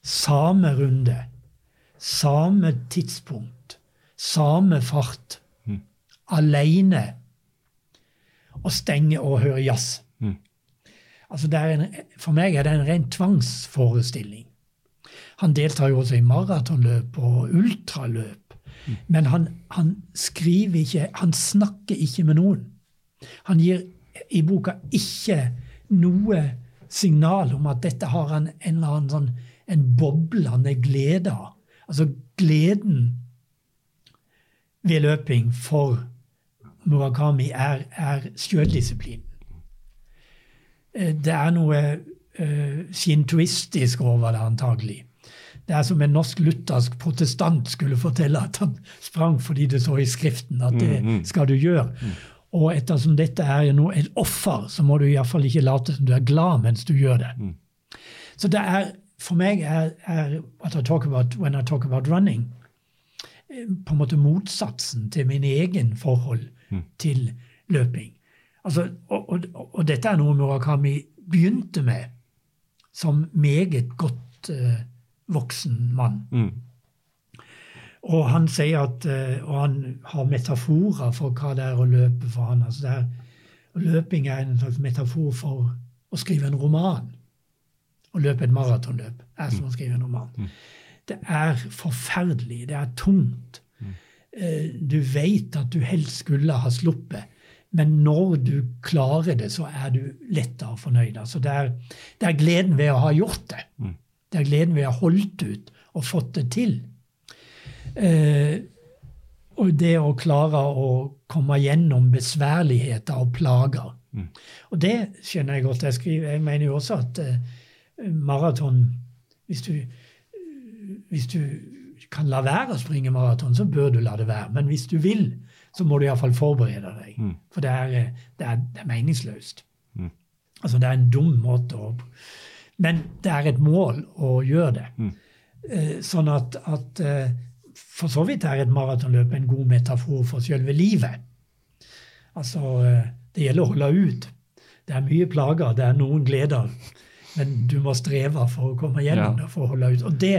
S3: samme runde, samme tidspunkt, samme fart, alene, og stenge og høre jazz. Altså det er en, for meg er det en ren tvangsforestilling. Han deltar jo også i maratonløp og ultraløp. Men han, han skriver ikke Han snakker ikke med noen. Han gir i boka ikke noe signal om at dette har han en eller annen sånn en boblende glede av. Altså gleden ved løping for Murakami er, er sjøldisiplin. Eh, det er noe uh, shintoistisk over det, antagelig. Det er som en norsk-luthersk protestant skulle fortelle at han sprang fordi det så i Skriften at det mm, mm. skal du gjøre. Mm. Og ettersom dette er noe, et offer, så må du iallfall ikke late som du er glad mens du gjør det. Så det er, for meg er, er what I talk about when I talk about running, eh, på en måte motsatsen til min egen forhold mm. til løping. Altså, og, og, og, dette er noe Murakami begynte med som meget godt uh, voksen mann. Mm. Og han sier at, uh, og han har metaforer for hva det er å løpe for han. Altså er, løping er en slags metafor for å skrive en roman. Å løpe et maratonløp er som å skrive en roman. Mm. Det er forferdelig. Det er tungt. Uh, du vet at du helst skulle ha sluppet. Men når du klarer det, så er du lettere fornøyd. Altså det, er, det, er, gleden ved å ha gjort det. Mm. Det er gleden ved å ha holdt ut og fått det til. Eh, og det å klare å komme gjennom besværligheter og plager. Mm. Og det skjønner jeg godt. Jeg, skriver, jeg mener jo også at eh, maraton hvis du, hvis du kan la være å springe maraton, så bør du la det være. Men hvis du vil, så må du iallfall forberede deg. Mm. For det er, eh, det er, det er meningsløst. Mm. Altså, det er en dum måte å Men det er et mål å gjøre det. Mm. Eh, sånn at, at eh, for så vidt er et maratonløp en god metafor for selve livet. Altså, det gjelder å holde ut. Det er mye plager, det er noen gleder. Men du må streve for å komme gjennom ja. det, for å holde ut. Og det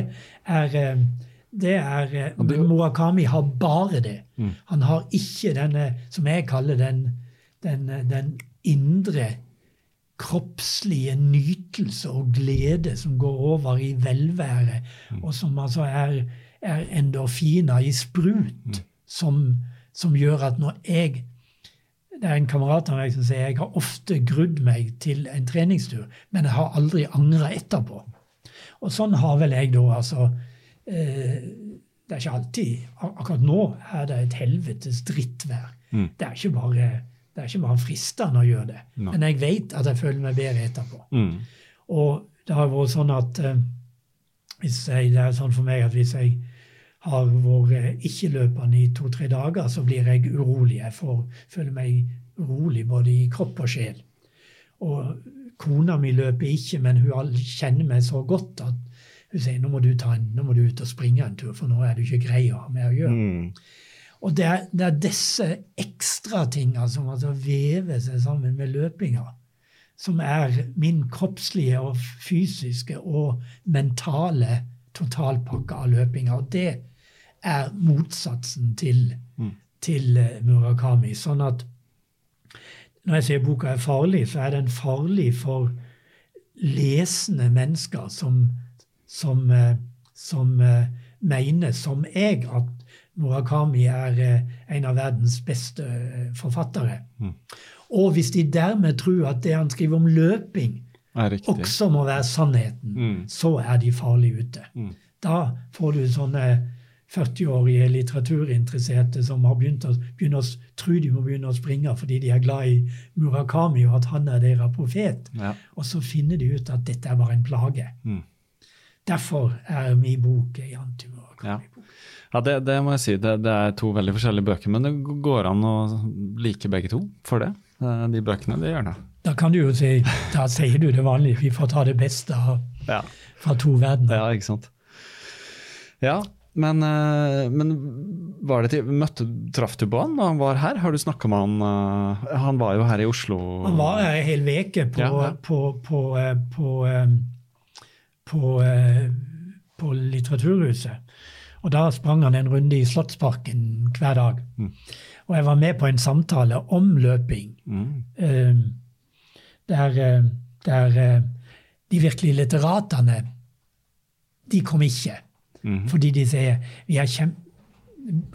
S3: er det er eh, Murakami har bare det. Mm. Han har ikke denne, som jeg kaller den, den, den indre kroppslige nytelse og glede som går over i velvære, mm. og som altså er, er endorfiner i sprut, mm. som, som, gjør at når jeg Det er en kamerat av meg som sier jeg har ofte grudd meg til en treningstur, men jeg har aldri angra etterpå. Og sånn har vel jeg da altså Eh, det er ikke alltid Akkurat nå er det et helvetes drittvær. Mm. Det, er ikke bare, det er ikke bare fristende å gjøre det. No. Men jeg vet at jeg føler meg bedre etterpå. Mm. Og det har vært sånn at uh, hvis jeg, Det er sånn for meg at hvis jeg har vært ikke-løpende i to-tre dager, så blir jeg urolig. Jeg får, føler meg urolig både i kropp og sjel. Og kona mi løper ikke, men hun kjenner meg så godt at hun sier nå må, du ta en, nå må du ut og springe en tur, for nå er du ikke grei å ha med å gjøre. Mm. Og det er, det er disse ekstratinga som altså vever seg sammen med løpinga, som er min kroppslige og fysiske og mentale totalpakke av løpinga. Og det er motsatsen til, mm. til eh, Murakami. Sånn at når jeg sier boka er farlig, så er den farlig for lesende mennesker som som, eh, som eh, mener, som jeg, at Murakami er eh, en av verdens beste forfattere. Mm. Og hvis de dermed tror at det han skriver om løping, også må være sannheten, mm. så er de farlig ute. Mm. Da får du sånne 40-årige litteraturinteresserte som har begynt å, å tro de må begynne å springe fordi de er glad i Murakami og at han er deres profet. Ja. Og så finner de ut at dette er bare en plage. Mm. Derfor er min bok ei antimurakami-bok.
S2: Ja, ja det, det, må jeg si. Det, det, er to veldig forskjellige bøker. Men det går an å like begge to for det? Eh, de bøkene, det gjør det.
S3: Da kan du jo si, da sier du det vanlige. Vi får ta det beste ja. fra to verdener.
S2: Ja, ikke sant. Ja, men, eh, men var det til, møtte, traff du på han da han var her? Har du snakka med han? Eh, han var jo her i Oslo.
S3: Han var her en hel uke på, ja, på, på, på på, eh, på Litteraturhuset. Og da sprang han en runde i Slottsparken hver dag. Mm. Og jeg var med på en samtale om løping. Mm. Eh, der, eh, der de virkelige litteratene de kom ikke.
S2: Mm.
S3: Fordi de sier vi er kjem...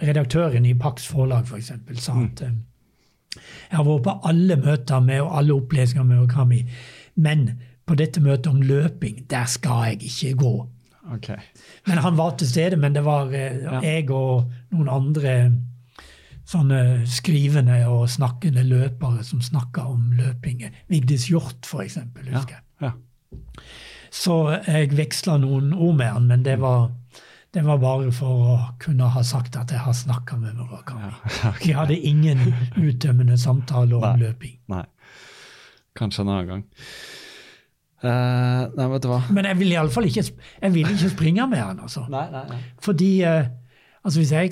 S3: Redaktøren i Pax Forlag for eksempel, sa
S2: Mm.
S3: at eh, jeg har vært på alle møter med og alle opplesninger med Okami, men på dette møtet om løping, der skal jeg ikke gå.
S2: Okay.
S3: Men han var til stede, men det var eh,
S2: Ja.
S3: jeg og noen andre sånne skrivende og snakkende løpere som snakka om løping. Vigdis Hjort, for eksempel, husker jeg.
S2: ja.
S3: Så jeg veksla noen ord med han, men det var, det var bare for å kunne ha sagt at jeg har snakka med Murakami. Vi hadde ingen uttømmende samtale om
S2: Nei.
S3: løping.
S2: Nei. Kanskje en annen gang. Eh, nei, vet du hva.
S3: Men jeg vil iallfall ikke, jeg vil ikke springe med han, altså.
S2: Nei, nei, nei.
S3: Fordi uh, altså hvis jeg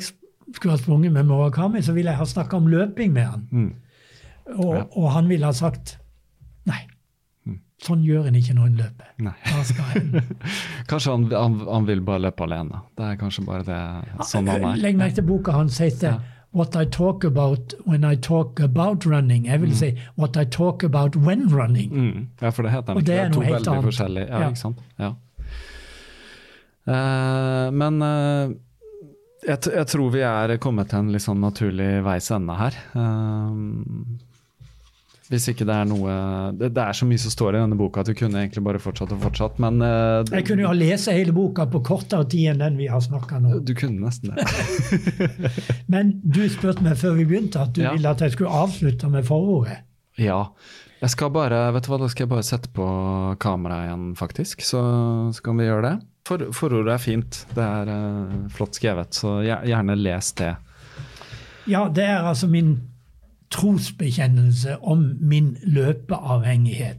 S3: skulle ha sprunget med Murakami, så ville jeg ha snakka om løping med han.
S2: Mm.
S3: Og,
S2: Ja.
S3: og han ville ha sagt nei. Sånn gjør en ikke når en løper.
S2: Nei.
S3: Skal en
S2: Kanskje han, han, han vil bare løpe alene. Det er kanskje bare det sånn han er.
S3: Legg merke til boka hans heter
S2: Ja.
S3: What I talk about when I talk about running. Jeg vil si What I talk about when running.
S2: Mm. Ja, for det heter den ikke.
S3: det
S2: ikke.
S3: er
S2: to veldig
S3: annet.
S2: forskjellige. Ja,
S3: Ja.
S2: ikke sant? Ja. Uh, men uh, jeg, jeg tror vi er kommet til en litt sånn naturlig veis ende her. Eh, hvis ikke det er noe det, det er så mye som står i denne boka at du kunne egentlig bare fortsatt og fortsatt, men uh,
S3: Jeg kunne jo ha lest hele boka på kortere tid enn den vi har snakka nå.
S2: Du kunne nesten det.
S3: Men du spurte meg før vi begynte at du
S2: Ja.
S3: ville at jeg skulle avslutte med forordet.
S2: Ja. Jeg skal bare vet du hva, da skal jeg bare sette på kameraet igjen, faktisk. Så, så kan vi gjøre det. For, forordet er fint. Det er uh, flott skrevet, så gjerne les det.
S3: Ja, det er altså min trosbekjennelse om min løpeavhengighet.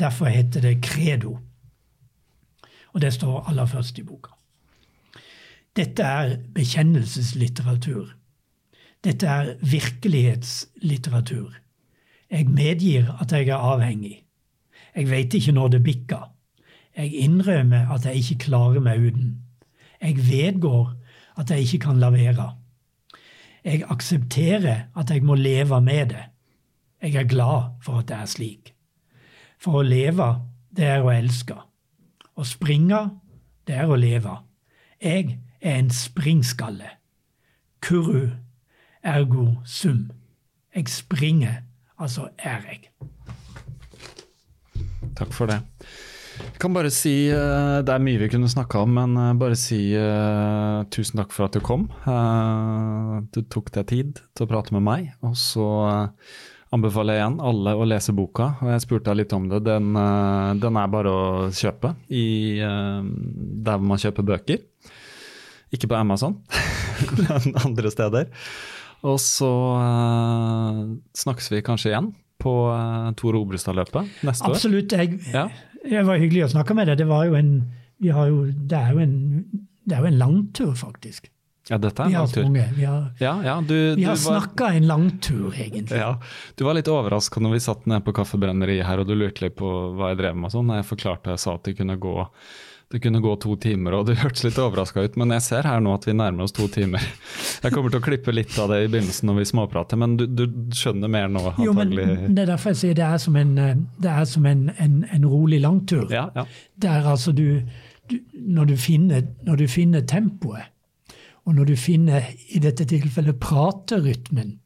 S3: Derfor heter det credo. Og det står aller først i boka. Dette er bekjennelseslitteratur. Dette er virkelighetslitteratur. Jeg medgir at jeg er avhengig. Jeg veit ikke når det bikker. Jeg innrømmer at jeg ikke klarer meg uten. Jeg vedgår at jeg ikke kan la være. Jeg aksepterer at jeg må leve med det. Jeg er glad for at det er slik. For å leve, det er å elske. Å springe, det er å leve. Jeg er en springskalle. Kuru, ergo sum. Jeg springer, altså er jeg.
S2: Takk for det. Jeg kan bare si, eh, Det er mye vi kunne snakka om, men eh, bare si eh, tusen takk for at du kom. Du tok deg tid til å prate med meg. Og så anbefaler jeg igjen alle å lese boka. Og jeg spurte deg litt om det. Den, den er bare å kjøpe i, der man kjøper bøker. Ikke på Amazon, men andre steder. Og så snakkes vi kanskje igjen på Tore Tor Obrestad-løpet neste år.
S3: Absolutt. Jeg,
S2: Ja.
S3: Det var hyggelig å snakke med deg. Det, var jo en, vi har jo, det, er jo en, det er jo en langtur, faktisk.
S2: Ja, dette er en
S3: langtur. Vi har,
S2: Ja, ja, du,
S3: vi
S2: du
S3: har snakka en langtur, egentlig.
S2: ja, du var litt overraska når vi satt nede på kaffebrenneriet her, og du lurte litt på hva jeg drev med og sånn. Jeg forklarte jeg sa at det kunne gå det kunne gå to timer, og du hørtes litt overraska ut, men jeg ser her nå at vi nærmer oss to timer. Jeg kommer til å klippe litt av det i begynnelsen når vi småprater, men du, du skjønner mer nå,
S3: Jo, men. Det er derfor jeg sier det er som en, eh, det er som en, en, en rolig langtur.
S2: Ja, ja.
S3: Der altså du, du, når, du finner, når du finner tempoet, og når du finner i dette tilfellet praterytmen,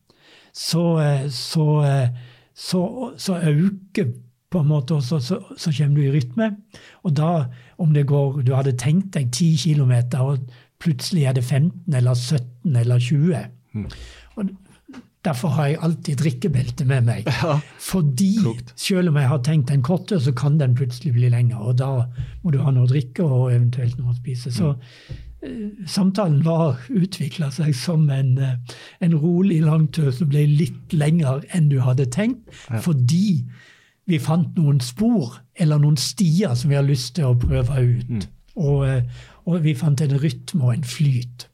S3: så, eh, så, eh, så, så øker på en måte, og så, så, så kommer du i rytme. Og da, om det går Du hadde tenkt deg 10 km, og plutselig er det 15 eller 17 eller 20. Og Derfor har jeg alltid drikkebelte med meg. Fordi
S2: klokt.
S3: selv om jeg har tenkt en kort tur, så kan den plutselig bli lenger. Og da må du ha noe å drikke og eventuelt noe å spise. Så mm. samtalen var utvikla seg som en, eh, en rolig langtur som ble litt lengre enn du hadde tenkt. Fordi vi fant noen spor eller noen stier som vi har lyst til å prøve ut. Og, eh, og vi fant en rytme og en flyt.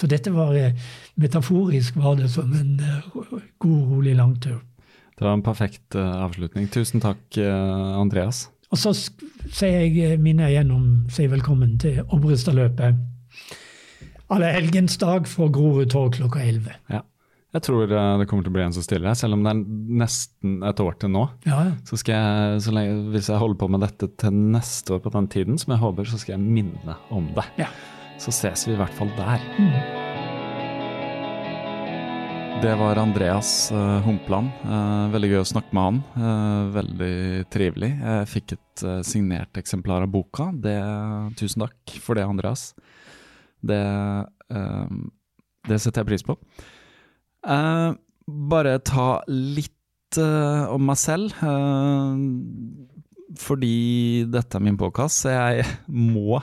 S3: Så dette var eh, metaforisk var det som en eh, god, rolig langtur.
S2: Det var en perfekt avslutning. Tusen takk, Andreas.
S3: Og så sier jeg, minner jeg igjen om sier velkommen til Obrestadløpet. Alle helgens dag for Grorud torg klokka 11.
S2: Ja. Jeg tror eh, det kommer til å bli en som stiller, selv om det er nesten et år til nå.
S3: Ja, ja.
S2: Så skal jeg, så lenge, Hvis jeg holder på med dette til neste år på den tiden, som jeg håper, så skal jeg minne om det.
S3: Ja.
S2: Så ses vi i hvert fall der.
S3: Mm.
S2: Det var Andreas uh, Humpland. Uh, veldig gøy å snakke med han. Uh, veldig trivelig. Jeg fikk et signert eksemplar av boka. Det, tusen takk for det, Andreas. Det, det setter jeg pris på. Eh, bare ta litt uh, om meg selv. Uh, fordi dette er min påkast, så jeg må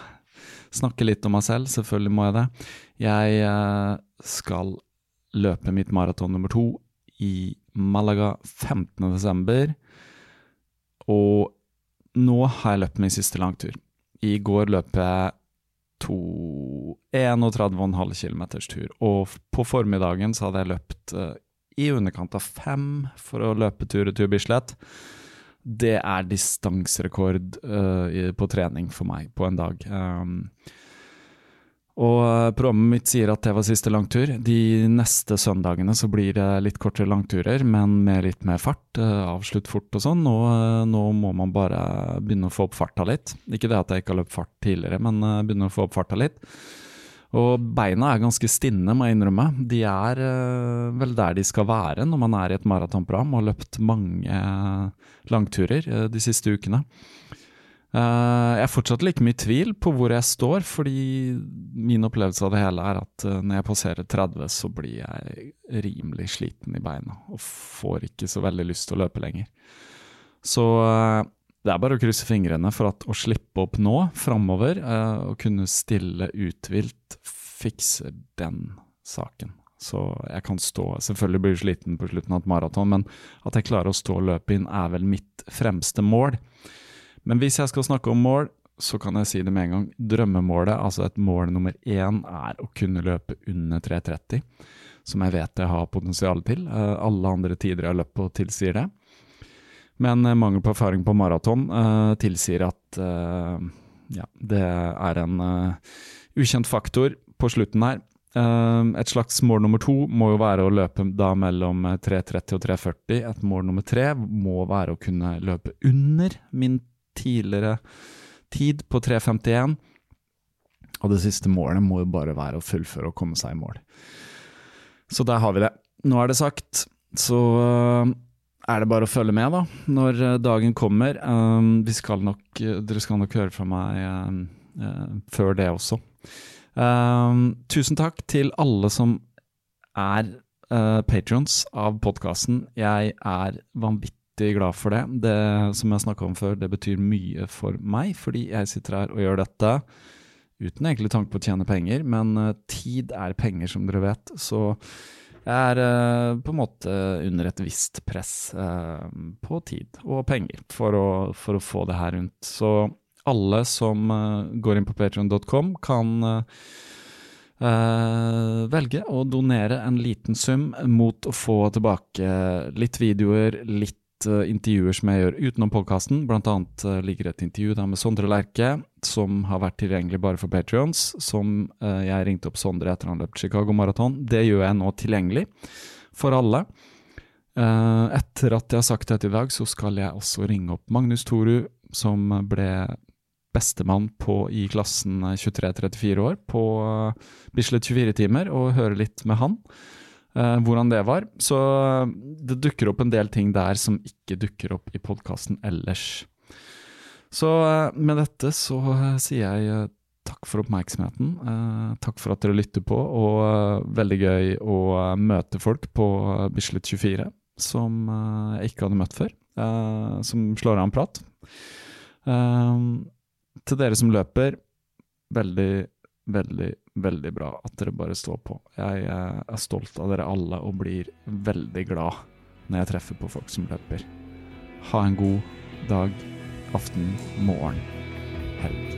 S2: snakke litt om meg selv. Selvfølgelig må jeg det. Jeg skal løpe mitt maraton nummer to i Malaga 15. desember. Og nå har jeg løpt min siste langtur. I går løp jeg 31,5 km tur, og på formiddagen så hadde jeg løpt uh, i underkant av fem for å løpe tur-retur Bislett. Det er distanserekord uh, på trening for meg på en dag. Um, og eh, programmet mitt sier at det var siste langtur. De neste søndagene så blir det litt kortere langturer, men med litt mer fart. eh, Avslutt fort og sånn. Nå, eh, nå må man bare begynne å få opp farta litt. Ikke det at jeg ikke har løpt fart tidligere, men begynne å få opp farta litt. Og beina er ganske stinne, må jeg innrømme. De er vel der de skal være når man er i et maratonprogram og har løpt mange langturer de siste ukene. Eh, jeg er fortsatt like mye tvil på hvor jeg står, fordi min opplevelse av det hele er at eh, når jeg passerer 30, så blir jeg rimelig sliten i beina og får ikke så veldig lyst til å løpe lenger. Så eh, det er bare å krysse fingrene for at å slippe opp nå, framover, og kunne stille uthvilt, fikser den saken. Så jeg kan stå Selvfølgelig blir jeg sliten på slutten av et maraton, men at jeg klarer å stå og løpe inn, er vel mitt fremste mål. Men hvis jeg skal snakke om mål, så kan jeg si det med en gang. Drømmemålet, altså et mål nummer én, er å kunne løpe under 3.30, som jeg vet jeg har potensial til. Eh, alle andre tider jeg har løpt på, tilsier det. Men eh, mangel på erfaring på maraton uh, tilsier at uh, ja, det er en uh, ukjent faktor på slutten her. Et slags mål nummer to må jo være å løpe da mellom eh, 3.30 og 3.40. Et mål nummer tre må være å kunne løpe under min tidligere tid på 3.51. Og det siste målet må jo bare være å fullføre og komme seg i mål. Så der har vi det. Nå er det sagt. Så øh, er det bare å følge med, da, når øh, dagen kommer. Um, vi skal nok, dere skal nok høre fra meg før det også. Tusen takk til alle som er patrons av podkasten. Jeg er vanvittig glad for det. Det som jeg snakka om før, det betyr mye for meg, fordi jeg sitter her og gjør dette uten egentlig tanke på å tjene penger, men uh, tid er penger, som dere vet. Så jeg er uh, på en måte under et visst press uh, på tid og penger for å, for å få det her rundt. Så alle som går inn på patreon.com kan uh, velge å donere en liten sum mot å få tilbake litt videoer, litt intervjuer som jeg gjør utenom podkasten. Blant annet uh, ligger et intervju der med Sondre Lerche, som har vært tilgjengelig bare for Patrions. Som jeg ringte opp Sondre etter han løp Chicago Marathon. Det gjør jeg nå tilgjengelig for alle. etter at jeg har sagt dette i dag, så skal jeg også ringe opp Magnus Toru, som ble bestemann på, i klassen 23-34 år på Bislett 24 timer, og høre litt med han. Uh, hvordan det var. Så uh, det dukker opp en del ting der som ikke dukker opp i podkasten ellers. Så med dette så sier jeg takk for oppmerksomheten. takk for at dere lytter på, og veldig gøy å møte folk på Bislett 24 som jeg ikke hadde møtt før. som slår av en prat. til dere som løper, veldig, veldig, veldig bra at dere bare står på. Jeg er stolt av dere alle og blir veldig glad når jeg treffer på folk som løper. Ha en god dag, aften, morgen, helg.